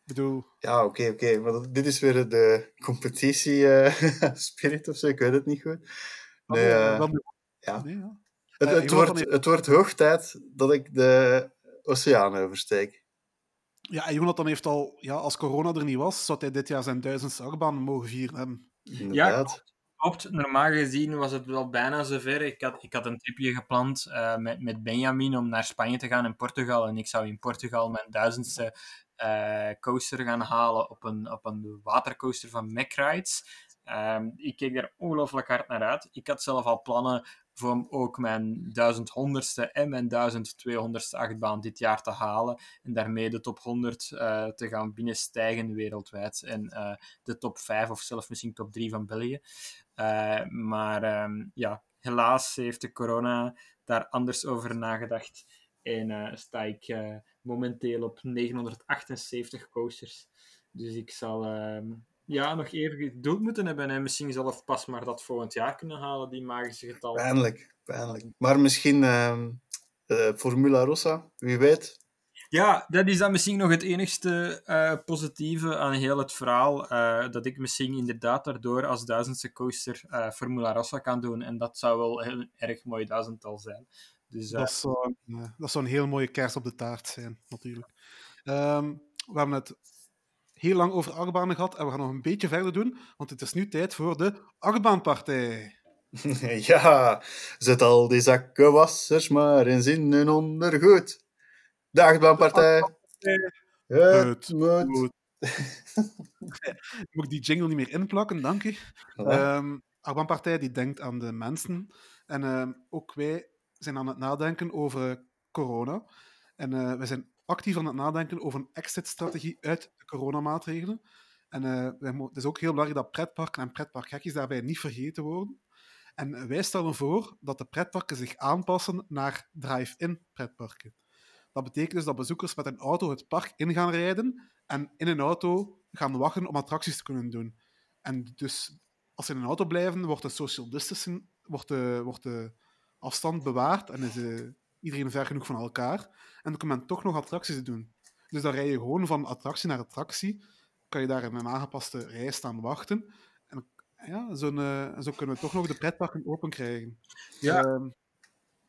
bedoel... Ja, oké, okay, oké. Okay. Maar dit is weer de competitie-spirit [LAUGHS] uh, of zo, ik weet het niet goed. Nee, uh, uh, ja. Nee, ja. Het, het, wordt, het wordt hoog tijd dat ik de oceaan oversteek. Ja, en Jonathan heeft al, ja, als corona er niet was, zou hij dit jaar zijn duizendste achtbaan mogen vieren hebben. Inderdaad. Ja, klopt. Normaal gezien was het wel bijna zover. Ik had, ik had een tripje gepland uh, met, met Benjamin om naar Spanje te gaan en Portugal. En ik zou in Portugal mijn duizendste uh, coaster gaan halen op een, op een watercoaster van MacRides. Um, ik keek daar ongelooflijk hard naar uit. Ik had zelf al plannen voor ook mijn 1100ste en mijn 1200ste achtbaan dit jaar te halen. En daarmee de top 100 uh, te gaan binnenstijgen wereldwijd. En uh, de top 5 of zelfs misschien top 3 van België. Uh, maar um, ja, helaas heeft de corona daar anders over nagedacht. En sta ik momenteel op 978 coasters. Dus ik zal ja, nog even geduld moeten hebben en misschien zelf pas maar dat volgend jaar kunnen halen, die magische getallen. Pijnlijk, pijnlijk. Maar misschien uh, uh, Formula Rossa, wie weet. Ja, dat is dan misschien nog het enigste eh, positieve aan heel het verhaal. eh, dat ik misschien inderdaad daardoor als duizendste coaster eh, Formula Rossa kan doen. En dat zou wel heel erg mooi duizendtal zijn. Dus Dat zou, een, eh, dat zou een heel mooie kerst op de taart zijn, natuurlijk. Ehm, we hebben het heel lang over achtbanen gehad en we gaan nog een beetje verder doen, want het is nu tijd voor de achtbaanpartij. [LAUGHS] ja, zet al die zakken wassers maar eens in hun ondergoed. De achtbaanpartij. Het Het moet. Goed. Moet ik die jingle niet meer inplakken, dank u. Voilà. Ehm Achtbaanpartij die denkt aan de mensen. En ehm, ook wij zijn aan het nadenken over corona. En eh, we zijn actief aan het nadenken over een exit-strategie uit de coronamaatregelen. En eh, het is ook heel belangrijk dat pretparken en pretparkhekjes daarbij niet vergeten worden. En wij stellen voor dat de pretparken zich aanpassen naar drive-in pretparken. Dat betekent dus dat bezoekers met een auto het park in gaan rijden en in een auto gaan wachten om attracties te kunnen doen. En dus als ze in een auto blijven, wordt de social distancing, wordt de, wordt de afstand bewaard en is eh, iedereen ver genoeg van elkaar. En dan kan men toch nog attracties doen. Dus dan rij je gewoon van attractie naar attractie, kan je daar in een aangepaste rij staan wachten. En ja, zo, zo kunnen we toch nog de pretparken open krijgen. Ja. Ehm,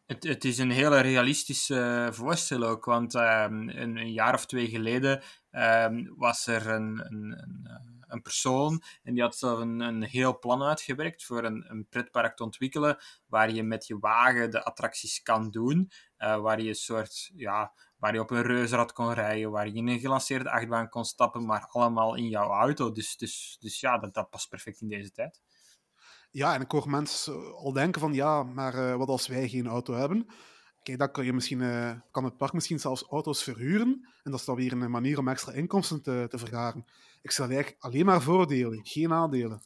Het, het is een hele realistische eh, voorstel ook, want ehm, een, een jaar of twee geleden ehm, was er een, een, een, eh, een persoon en die had zelf een, een heel plan uitgewerkt voor een, een pretpark te ontwikkelen waar je met je wagen de attracties kan doen, eh, waar je een soort, ja, waar je op een reuzenrad kon rijden, waar je in een gelanceerde achtbaan kon stappen, maar allemaal in jouw auto. Dus, dus, dus ja, dat, dat past perfect in deze tijd. Ja, en ik hoor mensen al denken van ja, maar uh, wat als wij geen auto hebben? Kijk, dan kan, je misschien, uh, kan het park misschien zelfs auto's verhuren. En dat is dan weer een manier om extra inkomsten te, te vergaren. Ik stel eigenlijk alleen maar voordelen, geen nadelen.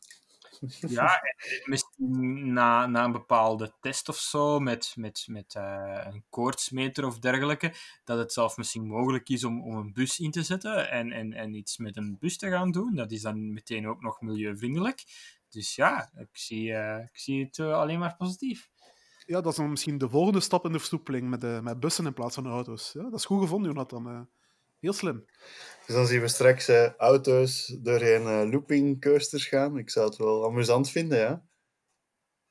Ja, misschien na, na een bepaalde test of zo, met, met, met uh, een koortsmeter of dergelijke, dat het zelf misschien mogelijk is om, om een bus in te zetten en, en, en iets met een bus te gaan doen. Dat is dan meteen ook nog milieuvriendelijk. Dus ja, ik zie, uh, ik zie het alleen maar positief. Ja, dat is dan misschien de volgende stap in de versoepeling met, de, met bussen in plaats van auto's. Ja, dat is goed gevonden, Jonathan. Heel slim. Dus dan zien we straks uh, auto's doorheen uh, looping coasters gaan. Ik zou het wel amusant vinden, ja.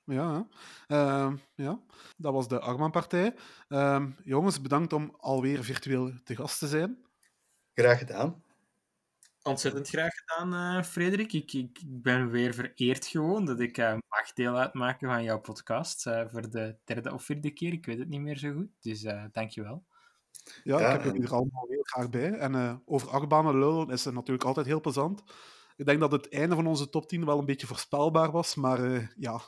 Ja, uh, ja. dat was de Arman-partij. Ehm, jongens, bedankt om alweer virtueel te gast te zijn. Graag gedaan. Ontzettend graag gedaan, uh, Frederik. Ik, ik, ik, ben weer vereerd gewoon dat ik uh, mag deel uitmaken van jouw podcast uh, voor de derde of vierde keer. Ik weet het niet meer zo goed, dus dankjewel. Ja, ja, ik heb jullie er allemaal heel graag bij. En over achtbanen lullen is het natuurlijk altijd heel plezant. Ik denk dat het einde van onze top 10 wel een beetje voorspelbaar was, maar ja,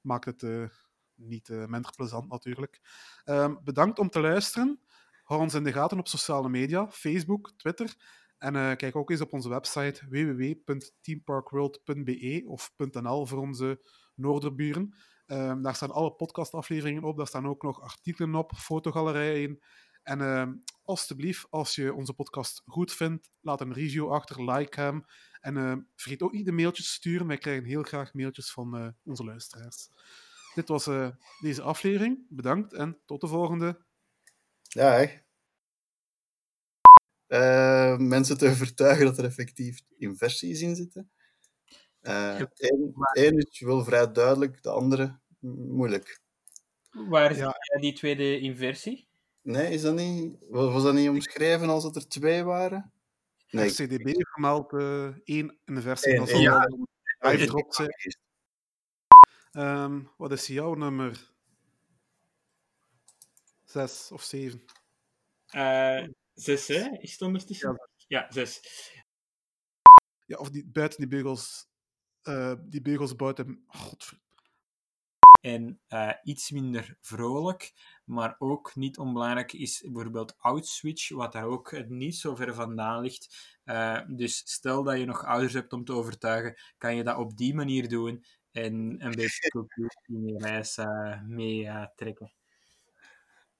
maakt het niet minder plezant natuurlijk. Ehm, bedankt om te luisteren. Hou ons in de gaten op sociale media, Facebook, Twitter. En uh, kijk ook eens op onze website www.teamparkworld.be of .nl voor onze Noorderburen. Um, daar staan alle podcastafleveringen op. Daar staan ook nog artikelen op, fotogalerijen. En uh, alstublieft, als je onze podcast goed vindt, laat een review achter, like hem. En uh, vergeet ook niet de mailtjes te sturen. Wij krijgen heel graag mailtjes van uh, onze luisteraars. Dit was uh, deze aflevering. Bedankt en tot de volgende. Hè. Uh, mensen te [LAUGHS] overtuigen dat er effectief inversies in zitten. Uh, Eén is wel vrij duidelijk, de andere moeilijk. Waar ja. zie die tweede inversie? Nee, is dat niet, was dat niet omschreven als dat er twee waren? Nee. CDB gemeld uh, één inversie. Dat zal ja. zijn. Um, wat is jouw nummer? Zes of zeven? Uh, Zes, hè? Is het ondertussen? Ja, ja zes. Ja, of die, buiten die beugels... Uh, die beugels buiten... Godver... En uh, iets minder vrolijk, maar ook niet onbelangrijk is bijvoorbeeld Outswitch, wat daar ook niet zo ver vandaan ligt. Uh, dus stel dat je nog ouders hebt om te overtuigen, kan je dat op die manier doen en een beetje [LAUGHS] cultuur in je reis mee trekken.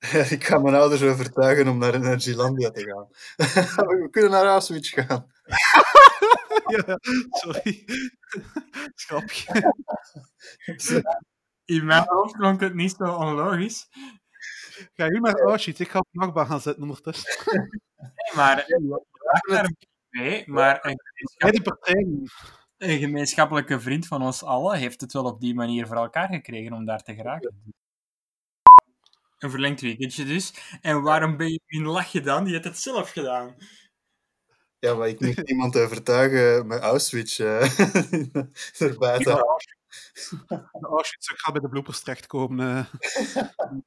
[LAUGHS] Ik ga mijn ouders overtuigen om naar Energylandia te gaan. [LAUGHS] We kunnen naar Auschwitz gaan. [LAUGHS] ja, sorry. Schapje. In mijn hoofd klonk het niet zo onlogisch. Ga je maar oh shit, ik ga op de nachtbaan gaan zitten ondertussen. Nee, maar, nee, maar een, partijen. een gemeenschappelijke vriend van ons allen heeft het wel op die manier voor elkaar gekregen om daar te geraken. Een verlengd weekendje dus. En waarom ben je in lach gedaan? Die heeft het zelf gedaan. Ja, maar ik moet iemand overtuigen met Auschwitz eh, [LAUGHS] erbij te halen. Bij de bloopers terechtkomen. eh. [LAUGHS]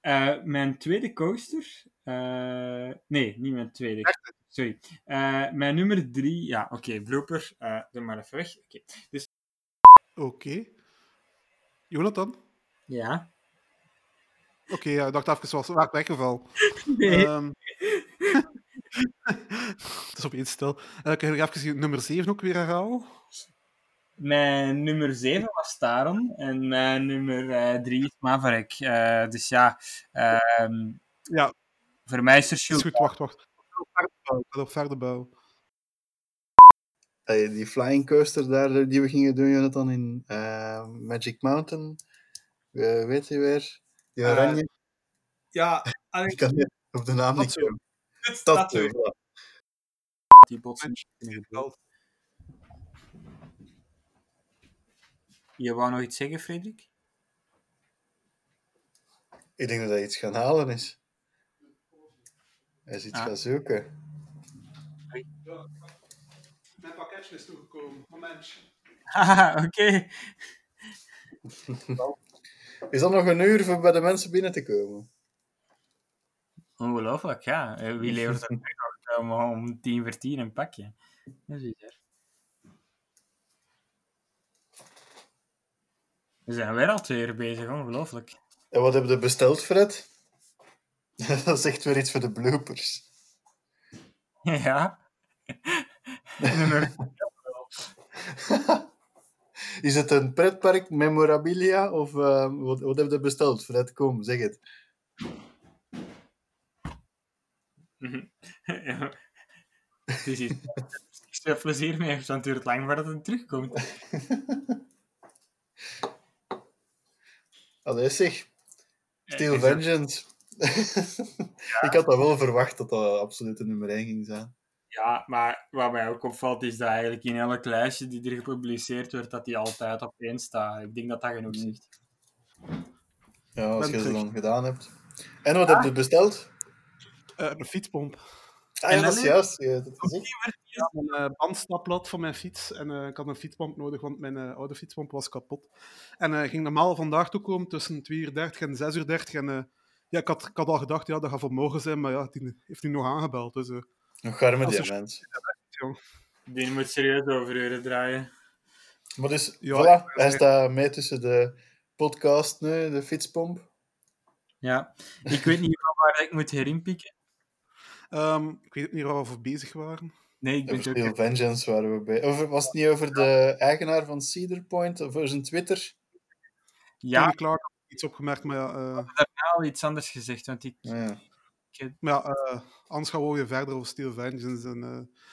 Eh, mijn tweede coaster. eh, nee, niet mijn tweede. Sorry. Eh, mijn nummer drie. Ja, oké, blooper. eh doe maar even weg. Oké. Dus Oké. Jonathan? ja. Oké, ja, ik dacht even, zoals waar weggeval. Nee. Ehm [LAUGHS] het is opeens stil. Eh kan je nog even je nummer 7 ook weer herhalen? Mijn nummer 7 was Taron en mijn nummer 3 is Maverick. Eh, dus ja, ehm, Ja, voor mij is er is Shield. goed, wacht, wacht. Ik ga op verder bouwen. Hey, die flying coaster daar die we gingen doen, Jonathan, in eh, Magic Mountain. Eh, weet je weer? Die Eh, oranje. Ja, [LAUGHS] ik kan niet op de naam niet zo. komen. voilà. Die botsing. Je wou nog iets zeggen, Frederik? Ik denk dat hij iets gaan halen is. Hij is iets Ah. gaan zoeken. Mijn pakketje is toegekomen. Momentje. [LAUGHS] Haha, oké. [LAUGHS] Is dat nog een uur voor bij de mensen binnen te komen? Ongelooflijk, ja. Eh, Wie levert er nog om, om tien voor tien een pakje? Dat is bizar. We zijn weer al twee uur bezig, ongelooflijk. En wat hebben we besteld, Fred? [LAUGHS] dat is echt weer iets voor de bloopers. [LAUGHS] Ja. [LAUGHS] Is het een pretpark memorabilia of eh, wat, wat heb je besteld, Fred? Kom, zeg het. [LAUGHS] Ja. Het is iets. Ik heb plezier mee, het duurt lang voordat het terugkomt. [LAUGHS] Allee, zeg. Steel Vengeance. [LAUGHS] Ik had dat wel verwacht dat dat absoluut de nummer 1 ging zijn. Ja, maar wat mij ook opvalt is dat eigenlijk in elk lijstje die er gepubliceerd wordt, dat die altijd op één staat. Ik denk dat dat genoeg zegt. Ja, als je ze terug. dan gedaan hebt. En wat heb je besteld? Eh, een fietspomp. Ah En dat is juist. Ja, dat is echt. Ja, een eh, bandstapblad voor mijn fiets. En eh, ik had een fietspomp nodig, want mijn eh, oude fietspomp was kapot. En eh ging normaal vandaag toekomen tussen 2 uur 30 en 6 uur 30. En eh, ja, ik had, ik had al gedacht, ja, dat gaat voor morgen zijn. Maar ja, die heeft nu nog aangebeld. Dus eh, Nog garme Als die mens. Die moet serieus overuren draaien. Maar dus, Ja, voilà, hij staat mee tussen de podcast nu, de fietspomp. Ja, ik weet niet waar ik moet herinpikken. Ehm, ik weet niet waar we bezig waren. Nee, ik ben Over ook... Vengeance waren we bij. Over, was het niet over de eigenaar van Cedar Point, of over zijn Twitter? Ja, Tony ik Clark had iets opgemerkt, maar ja, eh, heb daarna al iets anders gezegd, want ik... Ah, ja. Maar ja eh, anders gaan we weer verder over Steel Vengeance. En, eh,